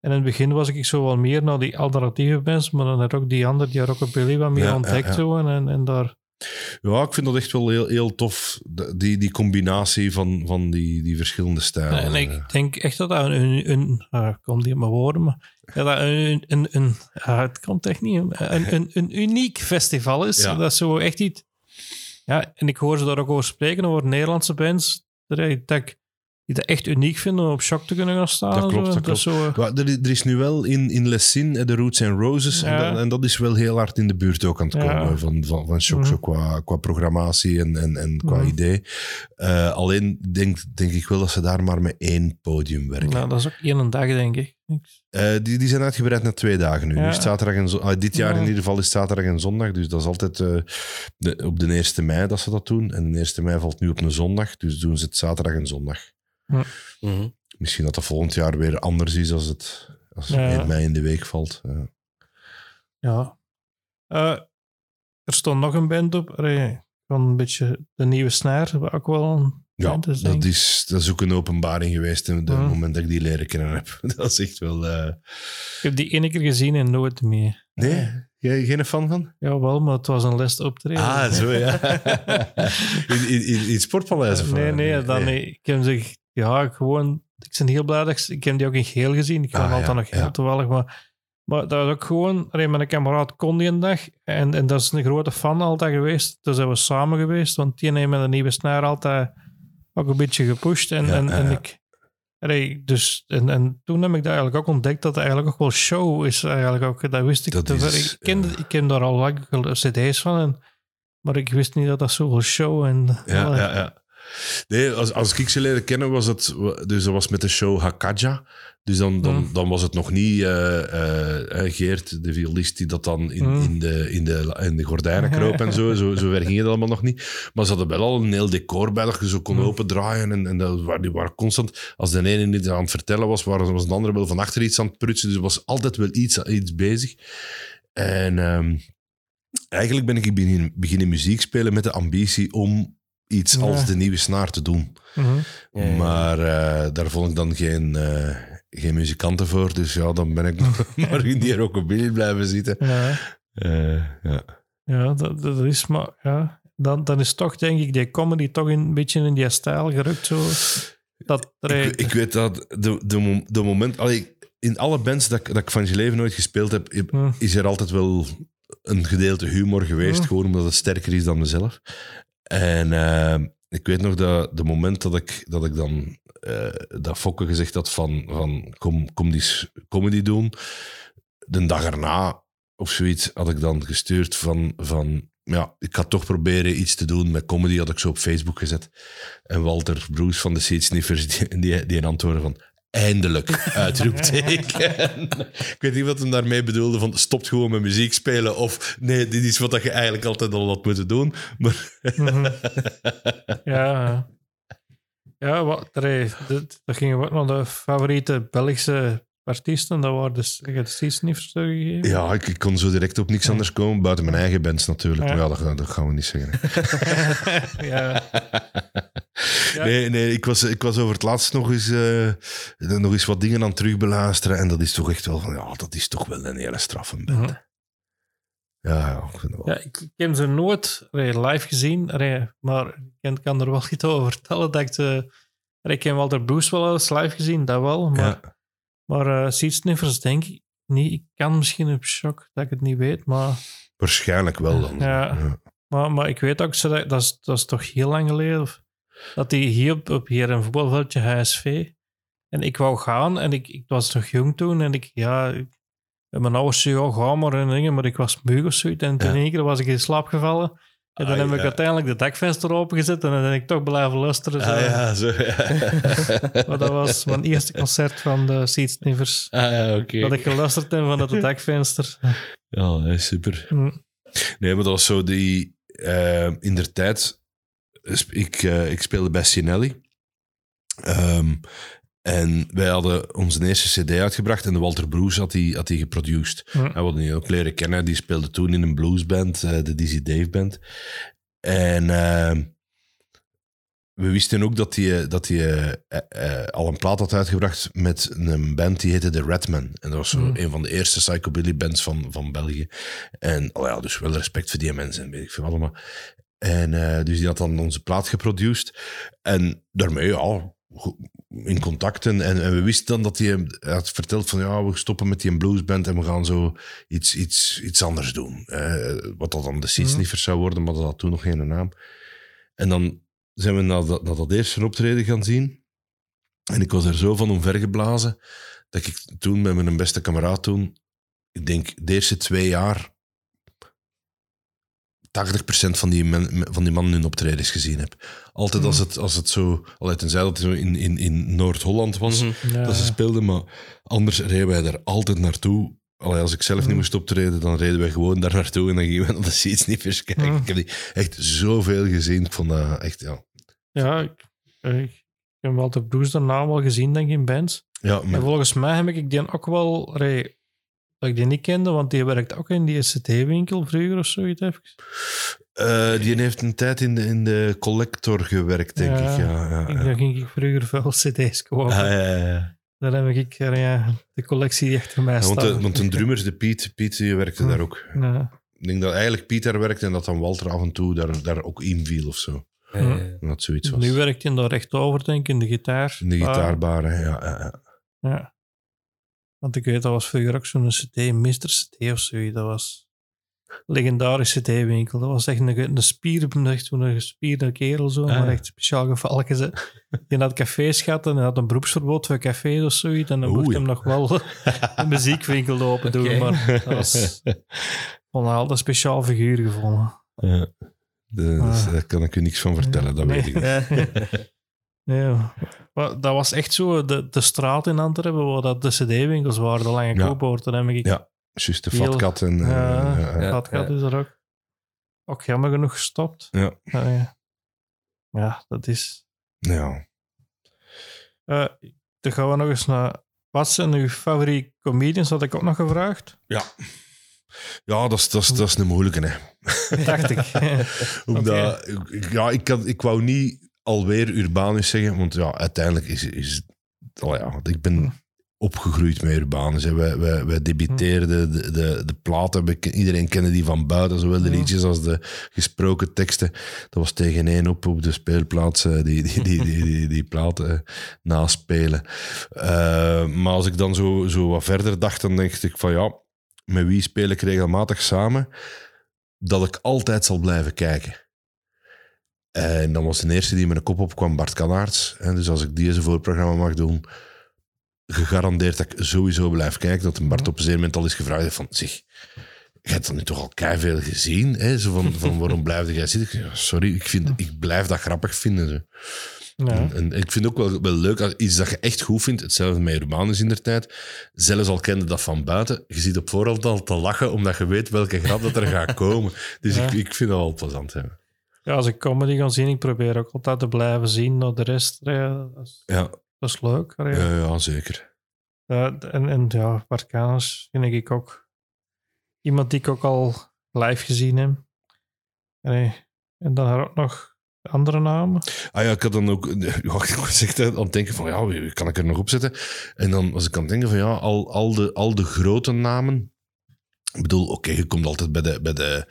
En in het begin was ik zo wel meer naar die alternatieve bands, maar dan had ook die andere, die Rockabilly, wat meer Ja, ja, ontdekt. ja. Zo, en, en, en daar... Ja, ik vind dat echt wel heel, heel tof. Die, die combinatie van, van die, die verschillende stijlen. en ik denk echt dat dat een... een, een ik kom niet op mijn woorden, maar... Ja, dat een, een, een, ah, het komt echt niet. Een, een, een uniek festival is. Ja. Dat is zo echt iets... Ja, en ik hoor ze daar ook over spreken, over Nederlandse bands. Dat ik- die dat echt uniek vinden om op shock te kunnen gaan staan. Dat klopt, zo. dat is zo, Maar er, er is nu wel in, in Lessin eh, de Roots and Roses. En, dat, en dat is wel heel hard in de buurt ook aan het Ja. komen van, van, van Shock, Mhm. zo qua, qua programmatie en, en, en qua Mhm. idee. Eh, alleen denk, denk ik wel dat ze daar maar met één podium werken. nou, dat is ook één dag, denk ik. Niks. Eh, die, die zijn uitgebreid naar twee dagen nu. Ja. zaterdag en zo- ah, dit jaar Ja. in ieder geval is zaterdag en zondag. Dus dat is altijd eh, de, op de 1 mei dat ze dat doen. En de 1 mei valt nu op een zondag. Dus doen ze het zaterdag en zondag. Mhm. Misschien dat dat volgend jaar weer anders is als het, Als Ja. 1 mei in de week valt. Ja. Ja. Eh, er stond nog een band op. Allee, Van een beetje de nieuwe snaar. Ook wel een Ja, band is, denk dat is, dat is ook een openbaring geweest in het Ja. moment dat ik die leren kennen heb. Dat is echt wel... eh, Ik heb die ene keer gezien en nooit meer. Nee? Jij geen fan van? Jawel, maar het was een les optreden. Ah, zo ja. in, in, in, in het sportpaleis of Nee, wat? nee, dan nee. Ik heb zich, ja, gewoon, ik ben heel blij dat ik, ik heb die ook in geel gezien. Ik vind Ah, hem altijd ja, nog heel ja. toevallig, maar, maar dat was ook gewoon, allee, mijn kameraad kon die een dag en, en dat is een grote fan altijd geweest. Dus zijn we samen geweest, want die heeft met een nieuwe snaar altijd ook een beetje gepusht en, en, en ik... allee, dus, en, en toen heb ik dat eigenlijk ook ontdekt dat het eigenlijk ook wel show is. Eigenlijk ook, dat wist ik. Dat te is, ik, kende, ik ken daar al lang cd's van, en, maar ik wist niet dat dat zoveel show en... Ja, ja, ja. Nee, als, als ik ze leerde kennen was het... Dus dat was met de show Hakaja. Dus dan, dan, Mm. dan was het nog niet eh, eh, Geert, de violist, die dat dan in, Mm. in, de, in, de, in de gordijnen kroop en zo. Zo, zo ver ging het allemaal nog niet. Maar ze hadden wel al een heel decor bij dat je zo kon Mm. opendraaien. En, en dat, die waren constant... Als de ene iets aan het vertellen was, waren- was de andere wel van achter iets aan het prutsen. Dus er was altijd wel iets, iets bezig. En ehm, eigenlijk ben ik beginnen, beginnen muziek spelen met de ambitie om iets Ja. als de nieuwe snaar te doen. Mhm. Maar eh, daar vond ik dan geen, eh, geen muzikanten voor. Dus ja, dan ben ik maar in die rockabilly blijven zitten. Ja. Eh, ja. Ja, dat, dat is maar, ja. Dan, dan is toch, denk ik, die comedy toch een beetje in die stijl gerukt. Zo. Dat Ik, ik weet dat de, de, de moment... Allee, in alle bands dat, ik- dat ik van Geleven nooit gespeeld heb, heb- is er altijd wel een gedeelte humor geweest. Gewoon omdat het sterker is dan mezelf. En eh, ik weet nog dat de moment dat ik, dat ik dan... eh, dat Fokke gezegd had van, van kom, kom die comedy doen. De dag erna of zoiets had ik dan gestuurd van... van ja, ik ga toch proberen iets te doen met comedy, had ik zo op Facebook gezet. En Walter Broes van de Seedsniffers, die, die, die antwoordde van... Eindelijk, uitroepteken. ik weet niet wat hem daarmee bedoelde van stopt gewoon met muziek spelen of nee, dit is wat je eigenlijk altijd al had moeten doen. Maar Mhm. ja, ja. Wat, dat we ook naar de favoriete Belgische artiesten. Dat waren dus de Seasniffers gegeven. ja, ik, ik kon zo direct op niks anders komen, buiten mijn eigen bands natuurlijk. Ja. Maar ja, dat, gaan- dat gaan we niet zeggen. ja. Ja. Nee, nee ik, was, ik was over het laatst nog eens, eh, nog eens wat dingen aan het terugbeluisteren en dat is toch echt wel van, ja, dat is toch wel een hele straffe band. Mhm. Ja, ja, ik vind dat wel. Ja, ik, ik heb ze nooit live gezien, maar ik kan, er wel iets over vertellen. Dat ik, ze, allee, ik heb Walter Bruce wel eens live gezien, dat wel. Maar. Maar Seedsniffers denk ik niet. Ik kan misschien op shock dat ik het niet weet, maar, Waarschijnlijk wel dan. Ja. maar, maar ik weet ook, dat, dat, is, dat is toch heel lang geleden, of, dat die hier op, op hier een voetbalveldje HSV, en ik wou gaan en ik, ik was nog jong toen en ik, ja, en mijn ouders zeiden, ja, ga maar en dingen, maar ik was moe of zoiets en Ja. in één keer was ik in slaap gevallen. En dan Ah, heb ik uiteindelijk de dakvenster opengezet en dan ben ik toch blijven luisteren. Zo. Ah ja, zo. Ja. Maar dat was mijn eerste concert van de Seedsniffers. Ah ja, oké. Dat ik geluisterd heb van het dakvenster. Ja, super. Hm. Nee, maar dat was zo die... eh, in der tijd... Ik, eh, ik speelde bij Sinelli. Ehm, en wij hadden onze eerste cd uitgebracht en de Walter Bruce had die, had die geproduced. Hm. En we hadden die ook leren kennen. Die speelde toen in een bluesband, eh, de Dizzy Dave Band. En ehm, we wisten ook dat hij dat die, eh, eh, eh, al een plaat had uitgebracht met een band die heette The Redman. En dat was zo Mm. een van de eerste psychobilly bands van, van België. En oh ja, dus wel respect voor die mensen en weet ik veel allemaal. En eh, dus die had dan onze plaat geproduced. En daarmee, ja, in contact. En, en, we wisten dan dat hij hem had verteld van ja, we stoppen met die bluesband en we gaan zo iets, iets, iets anders doen. Eh, wat dat dan de Seedsniffers zou worden, maar dat had toen nog geen naam. En dan zijn we naar dat, naar dat eerste optreden gaan zien. En ik was er zo van omvergeblazen dat ik toen met mijn beste kameraad toen, ik denk de eerste twee jaar, 80% van die, men, van die mannen hun optredens gezien heb. Altijd als, het, als het zo, al tenzij dat het zo in, in, in Noord-Holland was, Mhm. Ja. dat ze speelden, maar anders reden wij daar altijd naartoe. Allee, als ik zelf niet Mm. moest optreden, dan reden wij gewoon daar naartoe en dan gingen we naar de Seedsniffers kijken. Mm. Ik heb die echt zoveel gezien. Ik vond dat echt, ja. Ja, ik, ik heb Walter Bruce daarna wel gezien, denk ik, in bands. Ja, En maar, volgens mij heb ik die ook wel... allee, dat ik die niet kende, want die werkt ook in die SCT-winkel vroeger of zoiets. Even. Eh, die heeft een tijd in de, in de collector gewerkt, denk Ja, ik. Ja, ja, Ik- ja. Daar ging ik vroeger veel cd's kopen. Ah, ja, ja, ja. Daar heb ik ja, de collectie die achter mij Ja, want, staat. de, want een drummer, de Piet, Piet die werkte Hm. daar ook. Ja. Ik denk dat eigenlijk Piet daar werkte en dat dan Walter af en toe daar, daar ook inviel of zo. Dat zoiets was. Nu werkt hij daar recht over, denk ik, in de gitaar. in de Ah, gitaarbar, hè. ja, ja, ja. ja. Want ik weet, dat was vroeger ook zo'n CD, Mr. CD of zoiets. Dat was legendarische CD-winkel. Dat was echt een, een spier, echt zo'n gespierde kerel, zo, Ah. maar echt speciaal gevallen. Ze. Die had cafés gehad en hij had een beroepsverbod voor cafés of zoiets. En dan mocht Oei. hem nog wel een muziekwinkel open doen. Maar dat was altijd een speciaal figuur gevonden. Ja. De- dus Ah. Daar kan ik u niks van vertellen, dat Nee. weet ik niet. Ja, maar dat was echt zo de, de straat in Antwerpen waar dat de CD-winkels waren, de Lange Ja. Heb ik Ja. Juist de Heel- vatkat en... eh, Ja. ja, ja. Ja. is er ook. Ook jammer genoeg gestopt. Ja. Ja, ja. Ja, dat is. Ja. Eh, dan gaan we nog eens naar. Wat zijn uw favoriete comedians? Had ik ook nog gevraagd. Ja, dat is, dat, is, dat is een moeilijke, hè. Dacht ik. Omdat, ik- ja, ik, kan, ik wou niet alweer Urbanus zeggen, want ja, uiteindelijk is, is oh ja, want ik ben opgegroeid met Urbanus. Hè. Wij, wij, wij debiteerden de, de, de platen, we iedereen kende die van buiten, zowel de liedjes als de gesproken teksten. Dat was tegen één op op de speelplaats, eh, die, die, die, die, die, die platen eh, naspelen. Eh, maar als ik dan zo, zo wat verder dacht, dan dacht ik van ja, met wie speel ik regelmatig samen? Dat ik altijd zal blijven kijken. En dan was de eerste die met een kop opkwam Bart Kanaerts. Dus als ik deze voorprogramma mag doen, gegarandeerd dat ik sowieso blijf kijken. Dat een Bart op een moment al is gevraagd van, zeg, je hebt dat nu toch al veel gezien? Hè? Zo van, van waarom blijf jij zitten? Ik sorry, ik, vind, ik blijf dat grappig vinden. Zo. Ja. En, en ik vind ook wel, wel leuk, als iets dat je echt goed vindt, hetzelfde met Urbanus in der tijd, zelfs al kende dat van buiten, je ziet op voorhand al te lachen, omdat je weet welke grap dat er gaat komen. Dus Ja. ik, ik vind dat wel plezant. Hè. ja, als ik comedy ga zien, ik probeer ook altijd te blijven zien naar de rest. Ja, dat, is, leuk. Ja. ja, zeker. En, en ja, Bart vind ik ook iemand die ik ook al live gezien heb. En dan ook nog andere namen. Ah ja, ik had dan ook... Ja, ik echt aan het denken van, ja, wie kan ik er nog op zetten? En dan was ik aan het denken van, ja, al, al, de, al de grote namen... Ik bedoel, oké, je komt altijd bij de... Bij de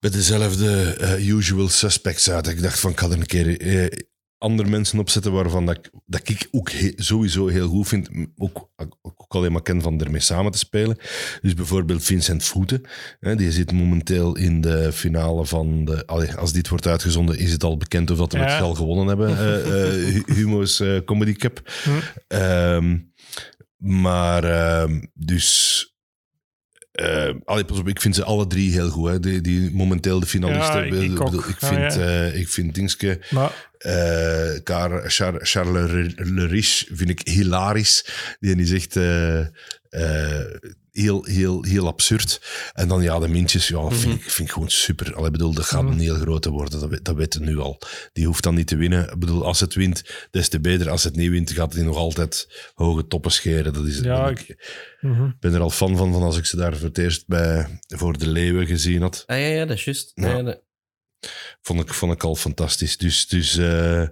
bij dezelfde eh, usual suspects uit. Ik dacht van, ik ga er een keer eh, andere mensen opzetten waarvan dat ik, dat ik ook he- sowieso heel goed vind. Ook, ook alleen maar ken van ermee samen te spelen. Dus bijvoorbeeld Vincent Voeten. Hè, die zit momenteel in de finale van de... allee, als dit wordt uitgezonden, is het al bekend of dat we Ja. het al gewonnen hebben. eh, eh, Hu- Humo's eh, Comedy Cup. Hm. Ehm, maar ehm, dus... eh, allee, pas op, ik vind ze alle drie heel goed. Hè. Die, die momenteel de finalisten. Ja, ik- ik Ja, vind, ja. ik vind Dingske... Maar Car- Char- Charles Le- Le Riche vind ik hilarisch. Die is echt eh, eh, heel, heel, heel absurd. En dan ja, de mintjes, ja, vind, ik, vind ik gewoon super. Al, ik bedoel, dat gaat Mhm. een heel grote worden, dat, dat weten we nu al. Die hoeft dan niet te winnen. Ik bedoel, als het wint, des te beter. Als het niet wint, gaat hij nog altijd hoge toppen scheren. Dat is, Ja, ben ik- ik mhm. ben er al fan van, van als ik ze daar voor het eerst bij, voor de Leeuwen gezien had. Ah ja, ja, dat is juist. Ja. Ja, dat- Vond ik, vond ik al fantastisch. Dus, dus, eh,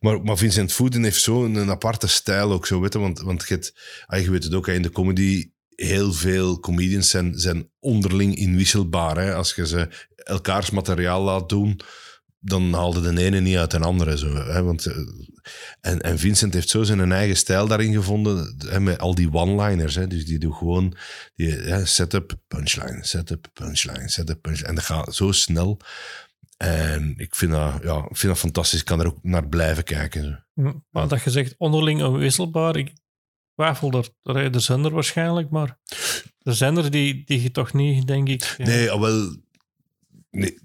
maar, maar Vincent Footen heeft zo'n een aparte stijl ook zo, weet je, want, want je, ah, je weet het ook, in de comedy, heel veel comedians zijn, zijn onderling inwisselbaar. Hè. Als je ze elkaars materiaal laat doen, dan haalde de ene niet uit de andere. Zo, hè, want, eh, en, en Vincent heeft zo zijn eigen stijl daarin gevonden, met al die one-liners. Dus die doet gewoon die, setup, punchline, setup, punchline, setup, punchline. En dat gaat zo snel. En ik vind dat, ja, ik vind dat fantastisch. Ik kan er ook naar blijven kijken. Maar dat je zegt onderling onwisselbaar, ik twijfel er. Er zijn er waarschijnlijk, maar er zijn er die, die je toch niet, denk ik. ja. Nee, al wel. Nee,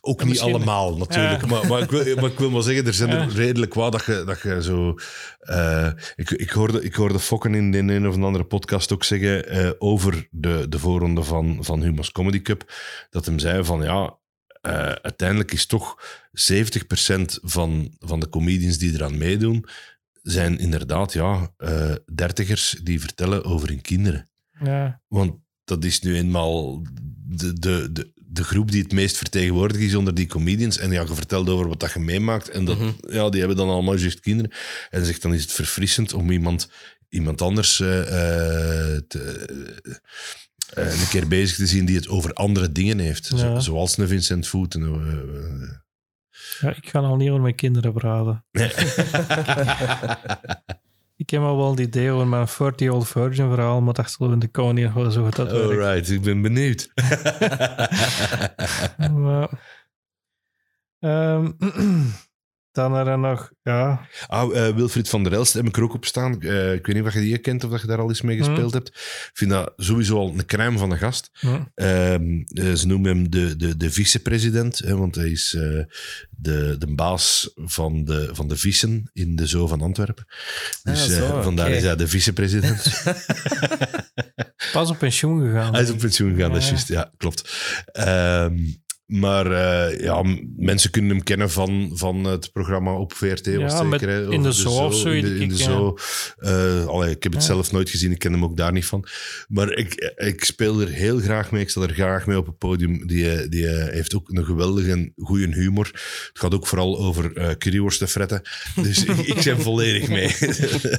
ook Ja, niet allemaal natuurlijk. Maar, maar, ik wil, maar ik wil maar zeggen, er zijn er redelijk wat dat je, dat je zo. eh, ik, ik, hoorde, ik hoorde Fokken in de een of andere podcast ook zeggen eh, over de, de voorronde van, van Humo's Comedy Cup. Dat hem zei van ja. Eh, uiteindelijk is toch 70% van, van de comedians die eraan meedoen, zijn inderdaad ja, eh, dertigers die vertellen over hun kinderen. Ja. Want dat is nu eenmaal de, de, de, de groep die het meest vertegenwoordigd is onder die comedians. En ja, je vertelt over wat dat je meemaakt. En dat, Mhm. ja, die hebben dan allemaal juist kinderen. En zegt dan is het verfrissend om iemand, iemand anders eh, te, eh, een keer bezig te zien die het over andere dingen heeft. Ja. zoals een Vincent Voeten. eh, ja, ik ga al niet over mijn kinderen praten. Ik heb al wel het idee over mijn 40-year-old virgin verhaal, maar dat zullen we in de koning wel zo dat werkt. Alright, ik ben benieuwd. Maar, ehm, dan er nog, ja, Ah, eh, Wilfried van der Elst heb ik er ook op staan. Eh, ik weet niet of je die kent of dat je daar al eens mee gespeeld hebt. Ik vind dat sowieso al een crème van een gast. hm, Ehm, eh, ze noemen hem de, de, de vicepresident, hè, want hij is de, de baas van de, van de vissen in de Zoo van Antwerpen. Dus Ah, zo, eh, vandaar is hij de vicepresident. pas op pensioen gegaan. hij is op pensioen gegaan, dat is Ja. juist. Ja, klopt. Ehm, maar eh, ja, mensen kunnen hem kennen van, van het programma op VRT. Ja, zeker, hè, in de zoo of zo, In de, in. Eh, allee, ik heb het Ja. zelf nooit gezien, ik ken hem ook daar niet van. Maar ik, ik speel er heel graag mee, ik stel er graag mee op het podium. Die, eh, die heeft ook een geweldige, goede humor. Het gaat ook vooral over eh curryworsten fretten. Dus ik, ik ben volledig mee.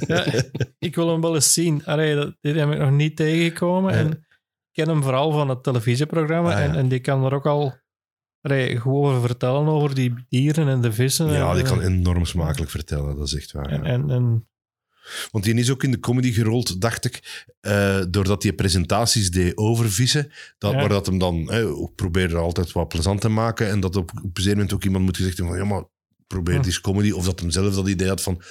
Ja, ik wil hem wel eens zien. Allee, dat, dit heb ik nog niet tegengekomen. En ik ken hem vooral van het televisieprogramma. Ah, en, en die kan er ook al allee, over vertellen over die dieren en de vissen. ja, en, die kan enorm smakelijk vertellen, dat is echt waar. En, ja. en, en, Want die is ook in de comedy gerold, dacht ik, eh, doordat hij presentaties deed over vissen. Dat, Ja. Maar dat hem dan eh, ook probeerde altijd wat plezant te maken. En dat op, op een moment ook iemand moet gezegd hebben van, ja, maar probeer Hm. eens comedy. Of dat hem zelf dat idee had van,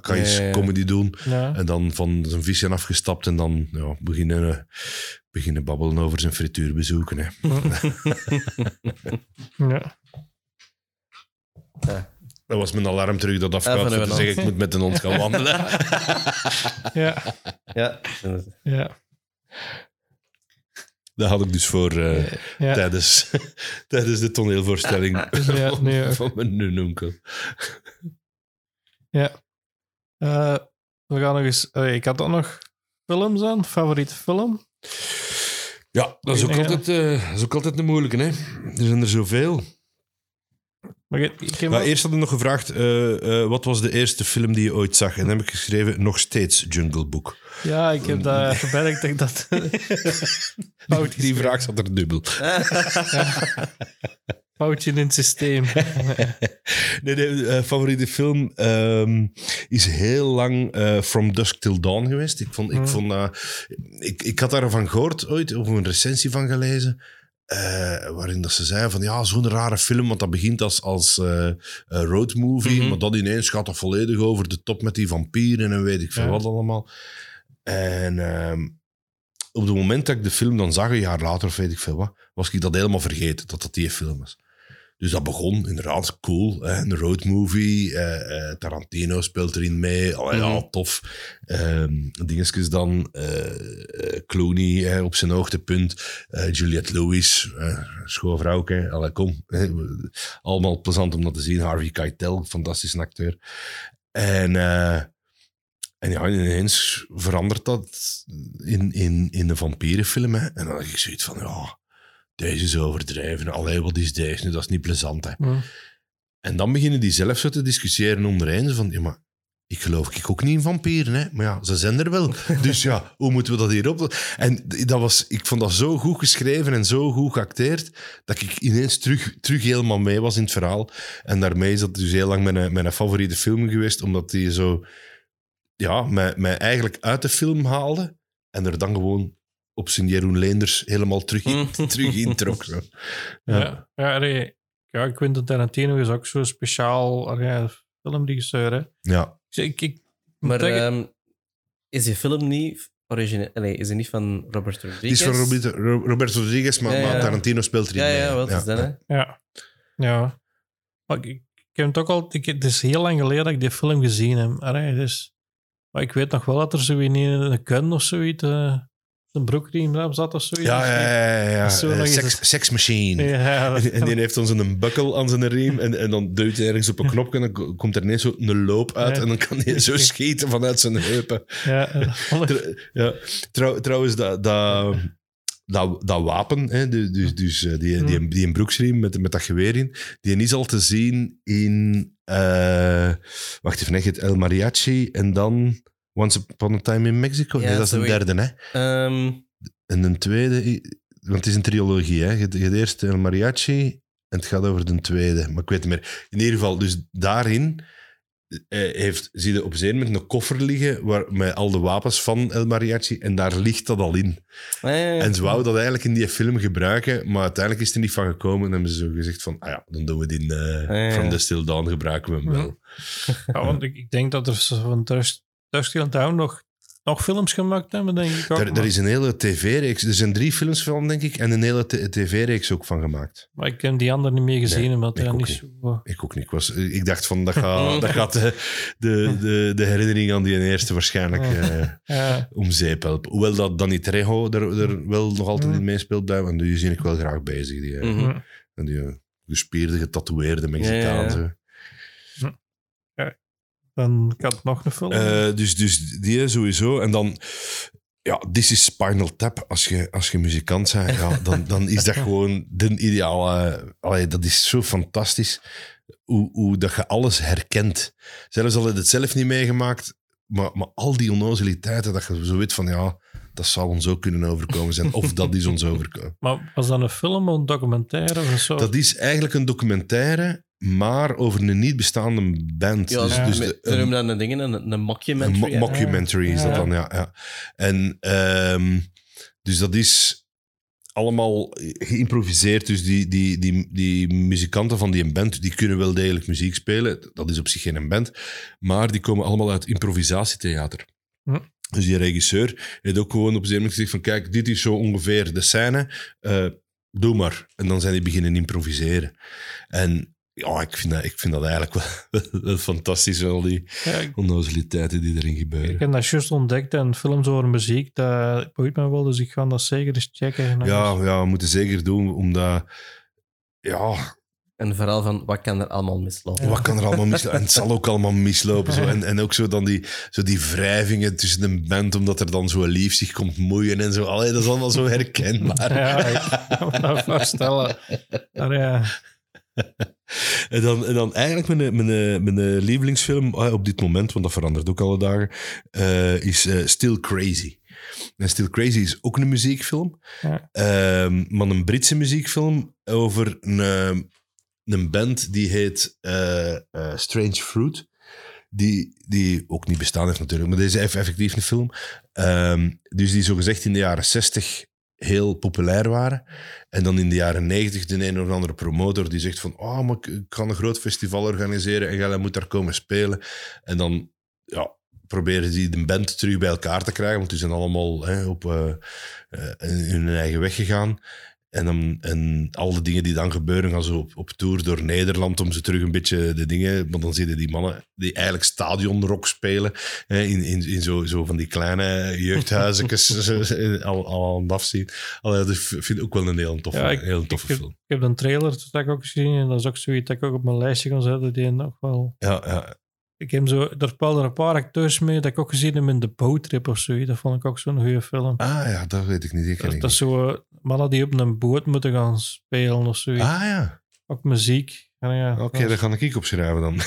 kan je eens Ja, ja, ja. comedy doen. ja. En dan van zijn visje afgestapt en dan ja, beginnen, beginnen babbelen over zijn frituurbezoeken. Hè. ja. Dat was mijn alarm terug dat Ja, afgaat te zeggen, ik moet met een hond gaan wandelen. ja, Ja. ja, dat had ik dus voor eh, ja. tijdens, tijdens de toneelvoorstelling Ja, nee, van mijn nununkel. ja. Eh, we gaan nog eens... allee, ik had ook nog films aan. Favoriete film? Ja, dat is, ook altijd, eh, dat is ook altijd een moeilijke. Hè? Er zijn er zoveel. Maar ik, ik heb eerst hadden we nog gevraagd, eh, eh, wat was de eerste film die je ooit zag? En dan heb ik geschreven, nog steeds Jungle Book. Ja, ik heb dat gemerkt dat ik dat... fout Die vraag zat er dubbel. Foutje in het systeem. Nee, de eh, favoriete film ehm, is heel lang eh, From Dusk Till Dawn geweest. Ik, vond, ik, Hmm. vond, ik, ik had daarvan gehoord ooit, of een recensie van gelezen. eh, waarin dat ze zeiden van ja, zo'n rare film, want dat begint als, als eh, eh, road movie, Mhm. maar dat ineens gaat dat volledig over de top met die vampieren en weet ik veel Ja. wat allemaal. En ehm, op het moment dat ik de film dan zag, een jaar later of weet ik veel wat, was ik dat helemaal vergeten, dat dat die film was. Dus dat begon inderdaad cool. Hè? Een road movie. eh, eh, Tarantino speelt erin mee. Ja, Mhm. tof. Ehm dingetjes dan. eh, Clooney hè, op zijn hoogtepunt. Juliette Lewis. eh schoonvrouwke. Allee, kom. Allemaal plezant om dat te zien. Harvey Keitel, fantastische acteur. En, en ja, ineens verandert dat in, in, in een vampierenfilm. Hè? En dan heb ik zoiets van, ja, deze is overdreven. Allee, wat is deze nu? Dat is niet plezant, hè. En dan beginnen die zelf zo te discussiëren onderheen. Van, ja, maar ik geloof ik ook niet in vampieren, hè. Maar ja, ze zijn er wel. Dus ja, hoe moeten we dat hier op... En dat was, ik vond dat zo goed geschreven en zo goed geacteerd, dat ik ineens terug, terug helemaal mee was in het verhaal. En daarmee is dat dus heel lang mijn, mijn favoriete film geweest, omdat die zo... Ja, mij, mij eigenlijk uit de film haalde en er dan gewoon op zijn Jeroen Leenders helemaal terug in, terug in trok. Zo. Ja. Ja, ja, allee, ja, Quentin Tarantino is ook zo speciaal allee, filmregisseur. Hè. Ja. Ik, ik, ik Maar ehm, is die film niet origineel? Nee, is die niet van Robert Rodriguez? Die is van Roberto, Ro- Roberto Rodriguez, maar, Ja, ja. maar Tarantino speelt erin Ja, ja, wat is dat, hè? ja. ja. Maar ik, ik heb het ook al... Ik, het is heel lang geleden dat ik die film gezien heb. Allee, dus, maar ik weet nog wel dat er zo in een gun of zoiets... zijn broekriem erop zat of zoiets. Ja, ja, ja. ja. Zo eens sex, het- sex machine. Ja, En die heeft dan zo'n bukkel aan zijn riem en, en dan duwt hij ergens op een knopje en dan komt er ineens zo een loop uit Ja. en dan kan hij zo schieten vanuit zijn heupen. ja, ja, trouw, trouwens, dat, dat, dat, dat wapen, hè, dus, dus, dus eh, die, die, die een broeksriem met, met dat geweer in, die is al te zien in, eh, wacht even, hebt El Mariachi en dan Once Upon a Time in Mexico. Ja, nee, dat is een derde, hè. Ehm, En een tweede, want het is een trilogie, hè. Je hebt je hebt eerst El Mariachi en het gaat over de tweede, maar ik weet niet meer. In ieder geval, dus daarin eh, heeft, zie je op zee met een koffer liggen waar, met al de wapens van El Mariachi en daar ligt dat al in. eh, En ze wouden dat eigenlijk in die film gebruiken, maar uiteindelijk is er niet van gekomen en hebben ze zo gezegd van, ah ja, dan doen we die in eh, ja. From the Still Dawn, gebruiken we hem wel. ja, want ik, ik denk dat er zo van Dust Dust Till Dawn nog, nog films gemaakt hebben, denk ik maar, is een hele tv-reeks, er zijn drie films van, denk ik, en een hele tv-reeks ook van gemaakt. maar ik heb die andere niet meer gezien, Nee, omdat ik hij ook niet zo... Ik ook niet. Ik, was, ik dacht van, dat gaat, dat gaat de, de, de, de herinnering aan die eerste waarschijnlijk eh, Ja, om zeep helpen. Hoewel dat Danny Trejo er, er wel nog altijd in meespeelt bij, want die zie ik wel graag bezig. Die, eh, mhm. en die eh, gespierde, getatoeëerde Mexicaan. Ja, ja. Dan ik had nog een film. Eh, dus, dus die sowieso. En dan, ja, This is Spinal Tap. Als je, als je muzikant bent, ja, dan, dan is dat gewoon de ideale... Allee, dat is zo fantastisch. Hoe, hoe dat je alles herkent. Zelfs al heb je het zelf niet meegemaakt, maar, maar al die onnozeliteiten, dat je zo weet van, ja, dat zal ons ook kunnen overkomen zijn. Of dat is ons overkomen. maar was dat een film of een documentaire of zo? Dat is eigenlijk een documentaire, maar over een niet bestaande band. Ja, dus, ja. dus de- ze noemen dat een ding, een, een Een mockumentary. mo- mockumentary is dat Ja. dan, ja. ja. En ehm, dus dat is allemaal geïmproviseerd. Dus die, die, die, die muzikanten van die band, die kunnen wel degelijk muziek spelen. Dat is op zich geen band. Maar die komen allemaal uit improvisatietheater. Hm. Dus die regisseur heeft ook gewoon op een moment gezegd van kijk, dit is zo ongeveer de scène. eh, doe maar. En dan zijn die beginnen improviseren. En ja, ik vind dat, ik vind dat eigenlijk wel, wel fantastisch, al die Ja, onnozeliteiten die erin gebeuren. ik heb dat juist ontdekt en films over muziek, dat boeit me wel, dus ik ga dat zeker eens checken. Ja, ja, we moeten zeker doen, omdat... Ja, En vooral van, wat kan er allemaal mislopen? wat kan er allemaal mislopen? En het zal ook allemaal mislopen. Zo. En, en ook zo dan die, zo die wrijvingen tussen een band, omdat er dan zo'n lief zich komt moeien en zo. Allee, dat is allemaal zo herkenbaar. Ja, ik kan me dat voorstellen. Maar ja, En dan, en dan eigenlijk mijn, mijn, mijn lievelingsfilm ah, op dit moment, want dat verandert ook alle dagen, eh, is eh, Still Crazy. En Still Crazy is ook een muziekfilm, Ja. Ehm, maar een Britse muziekfilm over een, eh, een band die heet eh, eh, Strange Fruit. Die, die ook niet bestaan heeft natuurlijk, maar deze is eff- effectief een film. Ehm, dus die zogezegd in de jaren 60 heel populair waren. En dan in de jaren 90 de een of andere promotor die zegt van oh, maar ik, kan een groot festival organiseren en jij moet daar komen spelen. En dan ja, proberen die de band terug bij elkaar te krijgen, want die zijn allemaal hè, op eh, eh, hun eigen weg gegaan. En, dan, en al de dingen die dan gebeuren, gaan ze op, op tour door Nederland om ze terug een beetje de dingen... Want dan zie je die mannen die eigenlijk stadionrock spelen, hè, in, in, in zo, zo van die kleine jeugdhuizenjes al, al aan het afzien. Allee, dat vind ik ook wel een heel toffe, Ja, ik- heel toffe ik, heb, film. ik heb een trailer dat ik ook gezien en dat is ook zoiets dat ik ook op mijn lijstje kan zetten. Die nog wel... Ja, ja, Ik heb zo, er spelen een paar acteurs mee dat ik ook gezien heb in de boottrip of zoiets. Dat vond ik ook zo'n goede film. Ah ja, dat weet ik niet. Ken dat, ik dat is zo mannen die op een boot moeten gaan spelen of zoiets. Ah ja, Ook muziek. Ja, oké, dat is- ga ik opschrijven dan.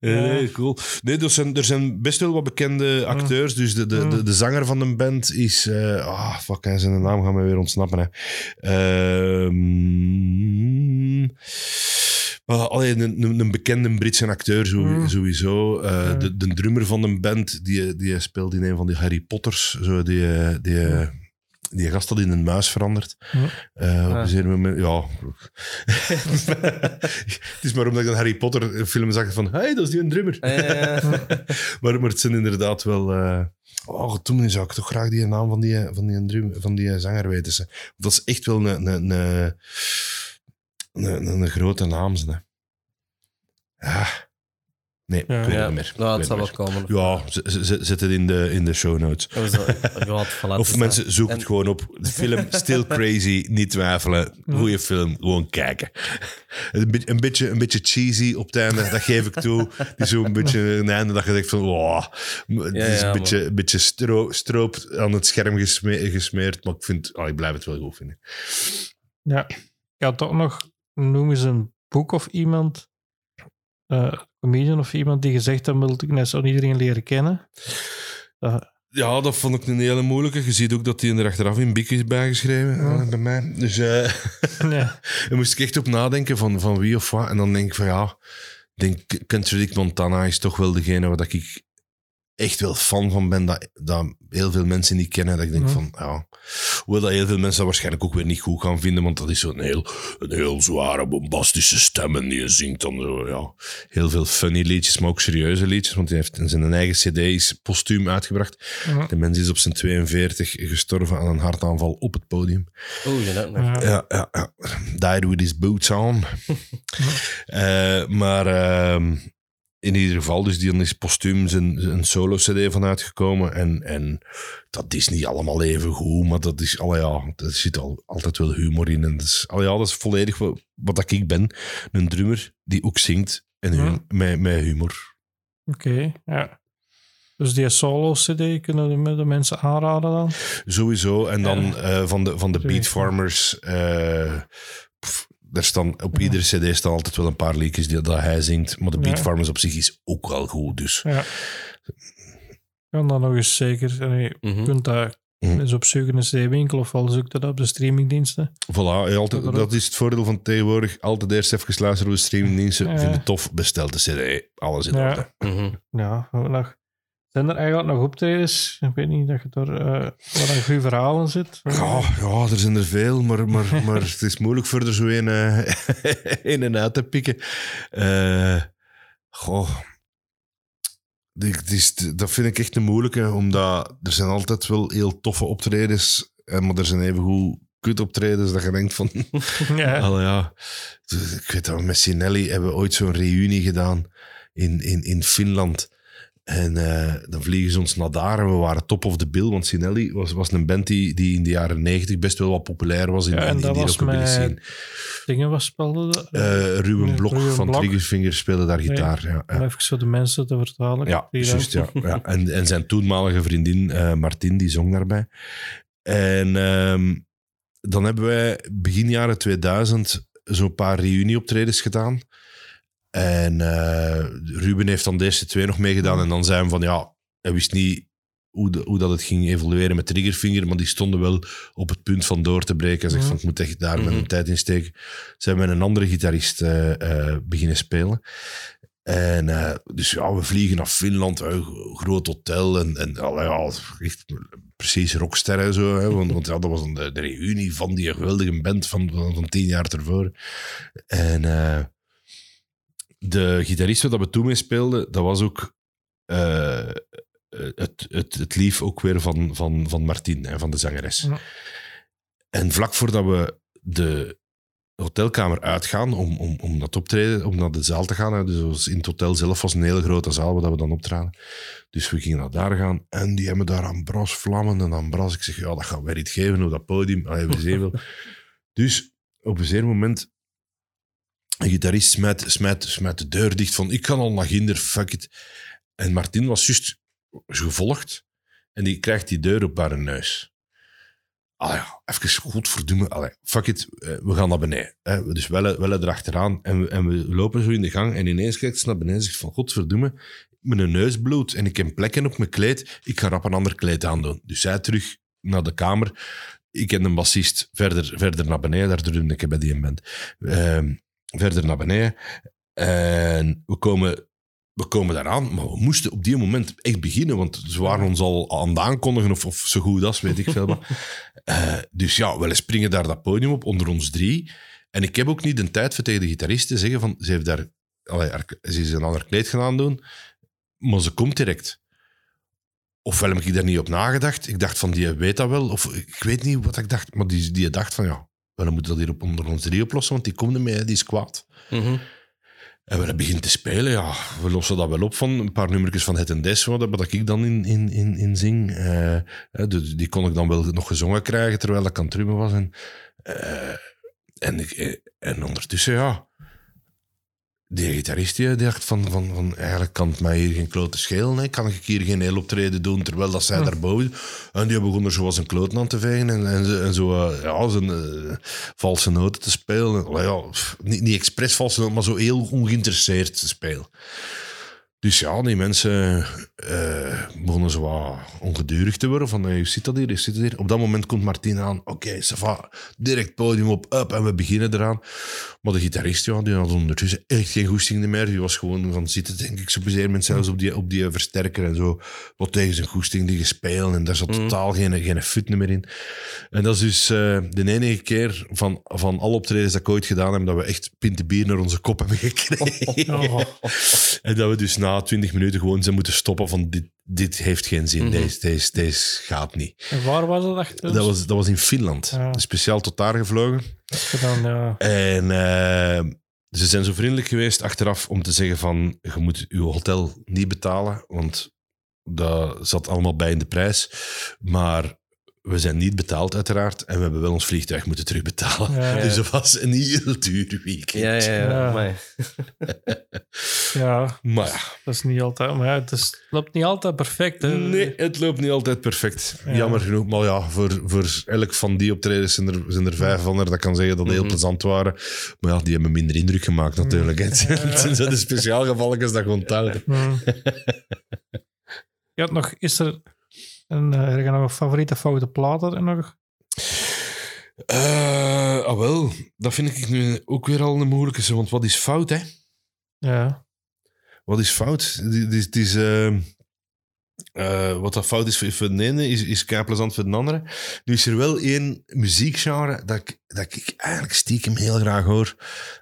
Eh, cool. Nee, er zijn, er zijn best wel wat bekende acteurs. Dus de, de, de, de zanger van de band is... eh ah, fuck, hij zijn naam gaan me weer ontsnappen. Hè. Ehm, alleen een, een, een bekende Britse acteur zo- Mm. sowieso. Eh, de, de drummer van de band, die, die speelt in een van die Harry Potters. Zo die, die, die gast dat in een muis verandert. Ja. Eh, op Ah. een zeker moment, ja. het is maar omdat ik een Harry Potter film zag van, hey, dat is die een drummer. Eh, Maar, maar het zijn inderdaad wel... eh oh, toen zou ik toch graag die naam van die, van die, drum, van die zanger weten. Ze. Dat is echt wel een, een, een, een, een, een grote naam. Ze. Ja. Nee, Ja. ik weet Ja, het niet meer. nou, het zal wel komen. Ja, zet het in de, in de show notes. Ja, Of mensen, dat. zoek En- het gewoon op. De film Still Crazy, niet twijfelen. Goeie film, gewoon kijken. Een, beetje- een, beetje, een beetje cheesy op het einde, dat geef ik toe. Die zo'n beetje een einde dat je denkt van... Oh, het Ja, is ja, een beetje, een beetje stro, stroop aan het scherm gesme- gesmeerd. Maar ik, vind, oh, ik blijf het wel goed vinden. Ja. Ik had toch nog, noem eens een boek of iemand, eh comedian of iemand die gezegd heeft, wil ik net zo iedereen leren kennen. Dat- Ja, dat vond ik een hele moeilijke. Je ziet ook dat die er achteraf in Biek is bijgeschreven Ja. eh, bij mij. Dus eh ja. daar moest ik echt op nadenken van, van wie of wat. En dan denk ik van ja, denk Kendrick Montana is toch wel degene waar dat ik echt wel fan van ben. Dat, dat heel veel mensen niet kennen. Dat ik denk Ja. van ja, hoewel dat heel veel mensen dat waarschijnlijk ook weer niet goed gaan vinden. Want dat is zo'n heel, een heel zware, bombastische stem. En die zingt dan zo, ja, heel veel funny liedjes, maar ook serieuze liedjes. Want hij heeft in zijn eigen cd is postuum uitgebracht. Ja. De mens is op zijn 42 gestorven aan een hartaanval op het podium. Oeh, ja, dat nog. Ja. Ja, ja. Died with his boots on. Eh, maar ehm, in ieder geval, dus die is postuum zijn, zijn solo-cd van uitgekomen. En, en dat is niet allemaal even goed, maar dat is, allee, ja, er zit al, altijd wel humor in. En dat is, allee, ja, dat is volledig wat, wat dat ik ben. Een drummer die ook zingt en Ja. met, met humor. Oké, ja. Dus die solo-cd kunnen de, de mensen aanraden dan? Sowieso. En dan Ja. eh, van de, van de. Beat Farmers. eh, er staan, op Ja. iedere CD staan altijd wel een paar liedjes die dat hij zingt. Maar de Beat Ja. Farmers op zich is ook wel goed. Dus Ja. Kan dan nog eens zeker. En je Mhm. kunt dat Mhm. eens opzoeken in een CD-winkel of al zoekt dat op de streamingdiensten. voilà. altijd, Dat dat is het voordeel van tegenwoordig. Altijd eerst even luisteren op de streamingdiensten. Ja. Vind het tof, bestel de CD. Alles in Ja. orde. Mhm. Ja, nog. Zijn er eigenlijk nog optredens? Ik weet niet dat je daar uh, wat een goede verhalen zit. Ja, ja, er zijn er veel, maar, maar, maar het is moeilijk voor er zo een, eh, in en uit te pikken. Eh, goh. Is- dat vind ik echt een moeilijke, omdat er zijn altijd wel heel toffe optredens, eh, maar er zijn even goed kut optredens dat je denkt van... Ja. Allee, ja. Ik weet dat we met Sinelli hebben ooit zo'n reunie gedaan in, in, in Finland. En eh, dan vliegen ze ons naar daar en we waren top of the bill. Want Sinelli was, was een band die, die in de jaren negentig best wel wat populair was in, Ja, en in, in dat die rockabilly scene. Dingen was spelden. dat? Eh, Ruben Blok Ruben van Blok. Triggerfinger speelde daar gitaar. Ja, Om ja. even zo de mensen te vertalen. Ja, dan- ja, ja. En, en zijn toenmalige vriendin eh Martin, die zong daarbij. En ehm, dan hebben wij begin jaren 2000 zo'n paar reunieoptredens gedaan. En eh, Ruben heeft dan de eerste twee nog meegedaan. En dan zei hij van, ja, hij wist niet hoe, de- hoe dat het ging evolueren met Triggerfinger, maar die stonden wel op het punt van door te breken. Hij zegt Ja. van, ik moet echt daar Mhm. mijn tijd in steken. Zijn we met een andere gitarist eh, eh, beginnen spelen. En dus ja, we vliegen naar Finland, groot hotel en, en ja, echt precies rockster en zo. Hè, want, want ja, dat was dan de, de reunie van die geweldige band van, van, van tien jaar ervoor. En de gitarist waar dat we toen mee speelden, dat was ook eh, het, het, het lief ook weer van, van, van Martin, hè, van de zangeres. Ja. En vlak voordat we de hotelkamer uitgaan om, om, om dat optreden, om naar de zaal te gaan. Hè. Dus in het hotel zelf was een hele grote zaal waar we dan optraden. Dus we gingen naar daar gaan en die hebben daar aan bras vlammen en aan bras. Ik zeg, ja, dat gaan wij niet geven op dat podium. Allee, we zien wel. Dus op een zeer moment, een gitarist smijt, smijt, smijt de deur dicht van, ik kan al naar ginder, fuck it. En Martin was juist gevolgd en die krijgt die deur op haar neus. Ah ja, even godverdomme. Allee, fuck it, eh, we gaan naar beneden. Dus wel, wel erachteraan. En we, en we lopen zo in de gang. En ineens kijkt ze naar beneden en zegt van, godverdomme, mijn neus bloedt en ik heb plekken op mijn kleed. Ik ga rap een ander kleed aandoen. Dus zij terug naar de kamer. Ik en een bassist verder, verder naar beneden. Daar drumde ik bij die band. Verder naar beneden. En we komen we komen daaraan, maar we moesten op die moment echt beginnen, want ze waren ons al aan het aankondigen, of, of zo goed als, weet ik veel wat. Eh, dus ja, we springen daar dat podium op, onder ons drie. En ik heb ook niet de tijd voor tegen de gitarist te zeggen van, ze heeft daar, ze is een ander kleed gaan doen, maar ze komt direct. Ofwel heb ik daar niet op nagedacht. Ik dacht van, die weet dat wel. Of ik weet niet wat ik dacht, maar die, die dacht van, ja, we moeten dat hier op, onder ons drie oplossen, want die komt ermee, die is kwaad. Mhm. En we beginnen te spelen, ja. We lossen dat wel op van een paar nummertjes van Het en Des, wat, wat ik dan in, in, in, in zing. Eh, hè, dus die kon ik dan wel nog gezongen krijgen, terwijl ik aan het was. En, eh, en, ik, eh, en ondertussen, ja... Die gitarist die dacht van, van, van, eigenlijk kan het mij hier geen klote schelen. Hè. Kan ik hier geen heel optreden doen, terwijl dat zij daarboven... En die begon er zoals een kloot aan te vegen en, en, zo- en zo eh, ja, zijn eh, valse noten te spelen. Ja, pff, niet, niet expres valse noten, maar zo heel ongeïnteresseerd te spelen. Dus ja, die mensen eh, begonnen zo wat ongedurig te worden. Van, hey, zit dat hier? Zit dat hier? Op dat moment komt Martien aan. Oké, va. Direct podium op, up. En we beginnen eraan. Maar de gitarist, ja, die had ondertussen echt geen goesting meer. Die was gewoon van zitten, denk ik, zo bezeer met zelfs op die, op die versterker en zo. Wat tegen zijn goesting die gespeeld. En daar zat totaal geen, geen fut meer in. En dat is dus eh, de enige keer van, van alle optredens dat ik ooit gedaan heb, dat we echt pinten bier naar onze kop hebben gekregen. Oh. En dat we dus na twintig minuten gewoon zijn moeten stoppen van dit, dit heeft geen zin, deze, deze, deze gaat niet. En waar was dat achter? Dat was, dat was in Finland. Ja. Speciaal tot daar gevlogen. En eh, ze zijn zo vriendelijk geweest achteraf om te zeggen van je moet je hotel niet betalen, want dat zat allemaal bij in de prijs. Maar we zijn niet betaald uiteraard en we hebben wel ons vliegtuig moeten terugbetalen. Ja, ja. Dus dat was een heel duur weekend. Ja, ja, ja. Ja. amai. ja, Maar ja, dat is niet altijd... Maar ja, het, is, het loopt niet altijd perfect. Hè. nee, het loopt niet altijd perfect. Ja. Jammer genoeg. Maar ja, voor, voor elk van die optredens zijn er, zijn er vijf van er dat kan zeggen dat die heel Mhm. plezant waren. Maar ja, die hebben minder indruk gemaakt natuurlijk. hè. Het zijn de speciaalgevalletjes dat gewoon tellen. Hmm. Je had nog... Is er een, uh, er nog een favoriete foute plaat er nog? Eh, ah wel, dat vind ik nu ook weer al een moeilijke. Want wat is fout, hè? Ja. Wat is fout? Het is, het is, eh, eh, wat dat fout is voor, voor de ene, is, is plezant voor de andere. Nu is er wel één muziekgenre dat ik, dat ik eigenlijk stiekem heel graag hoor.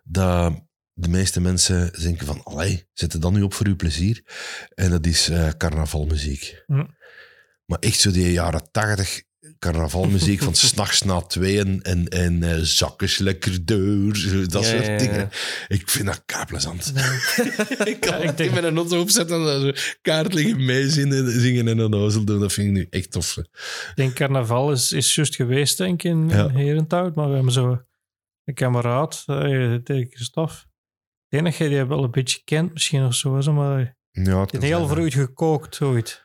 Dat de meeste mensen denken van, allee, zet het dan nu op voor uw plezier. En dat is eh, carnavalmuziek. Hm. Maar echt zo die jaren tachtig carnavalmuziek van s'nachts na tweeën en, en eh, zakken lekker zo, dat Ja, soort ja, ja. dingen. Ik vind dat kei plezant. ik kan ik denk- met een auto opzetten en dan zo kaart liggen meezingen zingen en een ozel doen. Dat vind ik nu echt tof. Ik denk carnaval is, is juist geweest, denk ik, in, in Herenthout. Maar we hebben zo een kameraad, eh, tegen Christophe. Dat jij die wel een beetje kent misschien of zo. Maar Ja, het heel u gekookt, ooit.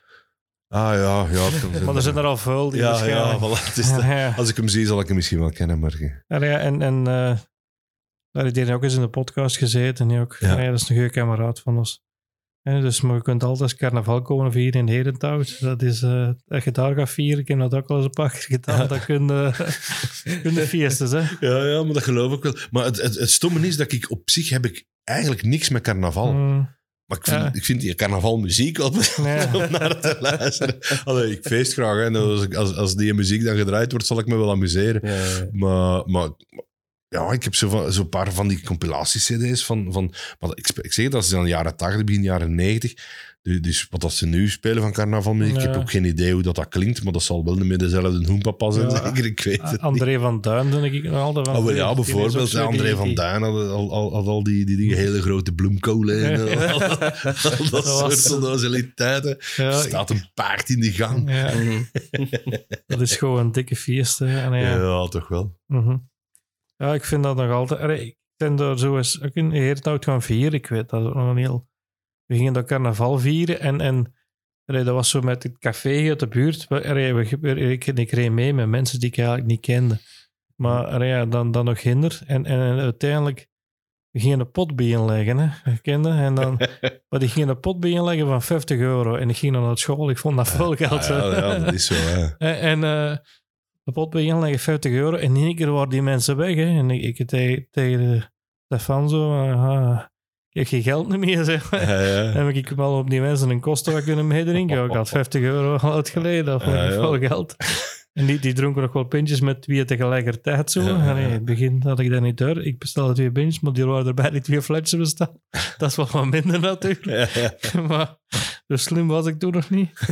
Ah ja, ja. Maar er zijn er al veel die Ja, ja, voilà, het is dat. Ja. Als ik hem zie, zal ik hem misschien wel kennen, maar... eh, Ja, ja, en, en eh, daar heeft hij ook eens in de podcast gezeten. En die ook, Ja. ja. dat is een goede kameraad van ons. Ja, dus maar je kunt altijd carnaval komen vieren in Herenthout. Dat is, eh als je daar gaat vieren, ik heb dat ook al eens een paar keer gedaan, Ja. dan kun je, kun je fiestes, hè. Ja, ja, maar dat geloof ik wel. Maar het, het, het stomme is dat ik op zich heb ik eigenlijk niks met carnaval. Mm, Maar ik vind, Ja. ik vind die carnavalmuziek Ja. om naar te luisteren. Allee, ik feest graag. Hè. En als, als, als die muziek dan gedraaid wordt, zal ik me wel amuseren. Ja. Maar, maar ja, ik heb zo'n zo paar van die compilatie-cd's van... van maar ik, zeg dat ze in de jaren 80, begin jaren 90. Dus, wat dat ze nu spelen van carnavalmuziek, ik heb ook geen idee hoe dat, dat klinkt, maar dat zal wel niet meer dezelfde hoenpapa zijn, zeker. Ik weet het niet. André van Duin, denk ik nog altijd. van Oh, ja, bijvoorbeeld. André die- van Duin had al, al, had al die, die, die hele grote bloemkolen en Ja. al, al dat soort onnozeliteiten. Ja, Er staat een paard in de gang. ja, Mhm. dat is gewoon een dikke feest. En ja, Ja, toch wel. Mhm. Ja, ik vind dat nog altijd. Ik ben daar zo eens in Heerthout gaan vieren. Ik weet dat ook nog een heel. We gingen dat carnaval vieren en, en allee, dat was zo met het café uit de buurt. Allee, we, ik, ik reed mee met mensen die ik eigenlijk niet kende. Maar allee, ja, dan, dan nog hinder. En, en uiteindelijk we gingen een pot bijeenleggen, hè, kende. En dan, maar die gingen een pot bijeenleggen van 50 euro. En ik ging dan naar school. Ik vond dat veel geld. Ah, ja, dat is zo. Hè. En, en eh, de pot bij inleggen 50 euro. En in één keer waren die mensen weg. Hè. En ik, ik tegen, tegen de Stefan zo... eh, ah, ik heb geen geld meer, zeg maar. Ja, ja. En heb ik wel op die mensen een kosten kunnen meedrinken. Ik had 50 euro al uitgeleden. Ik Ja, veel geld. En die, die dronken nog wel pintjes met twee tegelijkertijd zo. Ja, in het begin had ik dat niet door. Ik bestelde twee pintjes, maar die waren erbij die twee flesjes bestaan. Dat is wel wat minder natuurlijk. Maar zo slim was ik toen nog niet.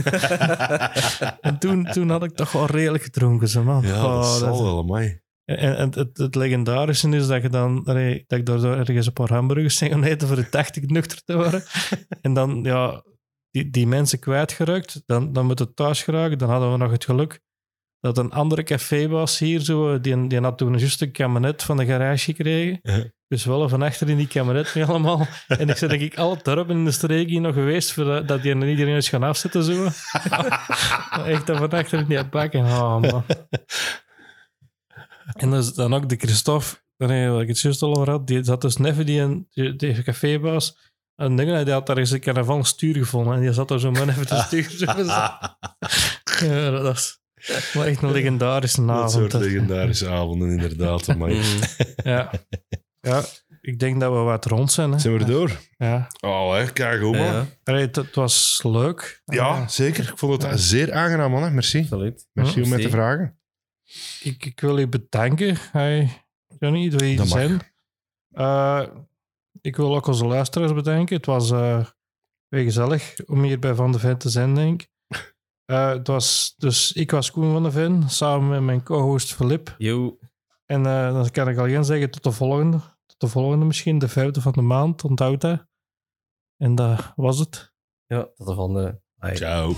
En toen, toen had ik toch wel redelijk gedronken, zo man. Ja, Oh, dat dat- zal wel, amai. En, en het, het legendarische is dat, je dan, allee, dat ik daar ergens een paar hamburgers zijn gaan eten voor de 80 nuchter te worden. en dan, ja, die, die mensen kwijtgeraakt. Dan, dan moet het thuis geraken. Dan hadden we nog het geluk dat een andere café was hier. Zo, die, die had toen juist een kabinet van de garage gekregen. Dus wel van achter in die kabinet mee allemaal. En ik zei, denk ik, alle dorpen in de streek hier nog geweest voor dat, die er iedereen is gaan afzetten. Zo. Echt dat van achter in die bak. En, oh, man. en dus dan ook de Christophe, wat ik het juist al over had, die zat dus neven die, een, die, cafébaas. En dingen, die had daar eens een carnaval stuur gevonden. En die zat daar zo maar even te sturen. Zo. Ja, dat was wel echt een legendarische Dat avond. soort hè. legendarische avonden, inderdaad. Maar Mm. Ja. ja, ik denk dat we wat rond zijn. Hè. zijn we er door? Ja. Oh, hè, kijk, hoe man. Ja, Ja, het, was leuk. Ah, zeker. Ik vond het Ja. zeer aangenaam, man. hè. Merci. absoluut. Merci Ja, om mij te vragen. Ik, ik wil je bedanken. Hey, Johnny, dat je hier zijn. Eh, ik wil ook onze luisteraars bedanken. Het was eh weer gezellig om hier bij Van de Ven te zijn, denk ik. Eh, het was, dus ik was Koen van de Ven, samen met mijn co-host Filip. Yo. En eh, dan kan ik al gaan zeggen tot de volgende. Tot de volgende misschien, de vijfde van de maand, onthoud dat. En dat was het. Ja, tot de volgende. Bye. Ciao.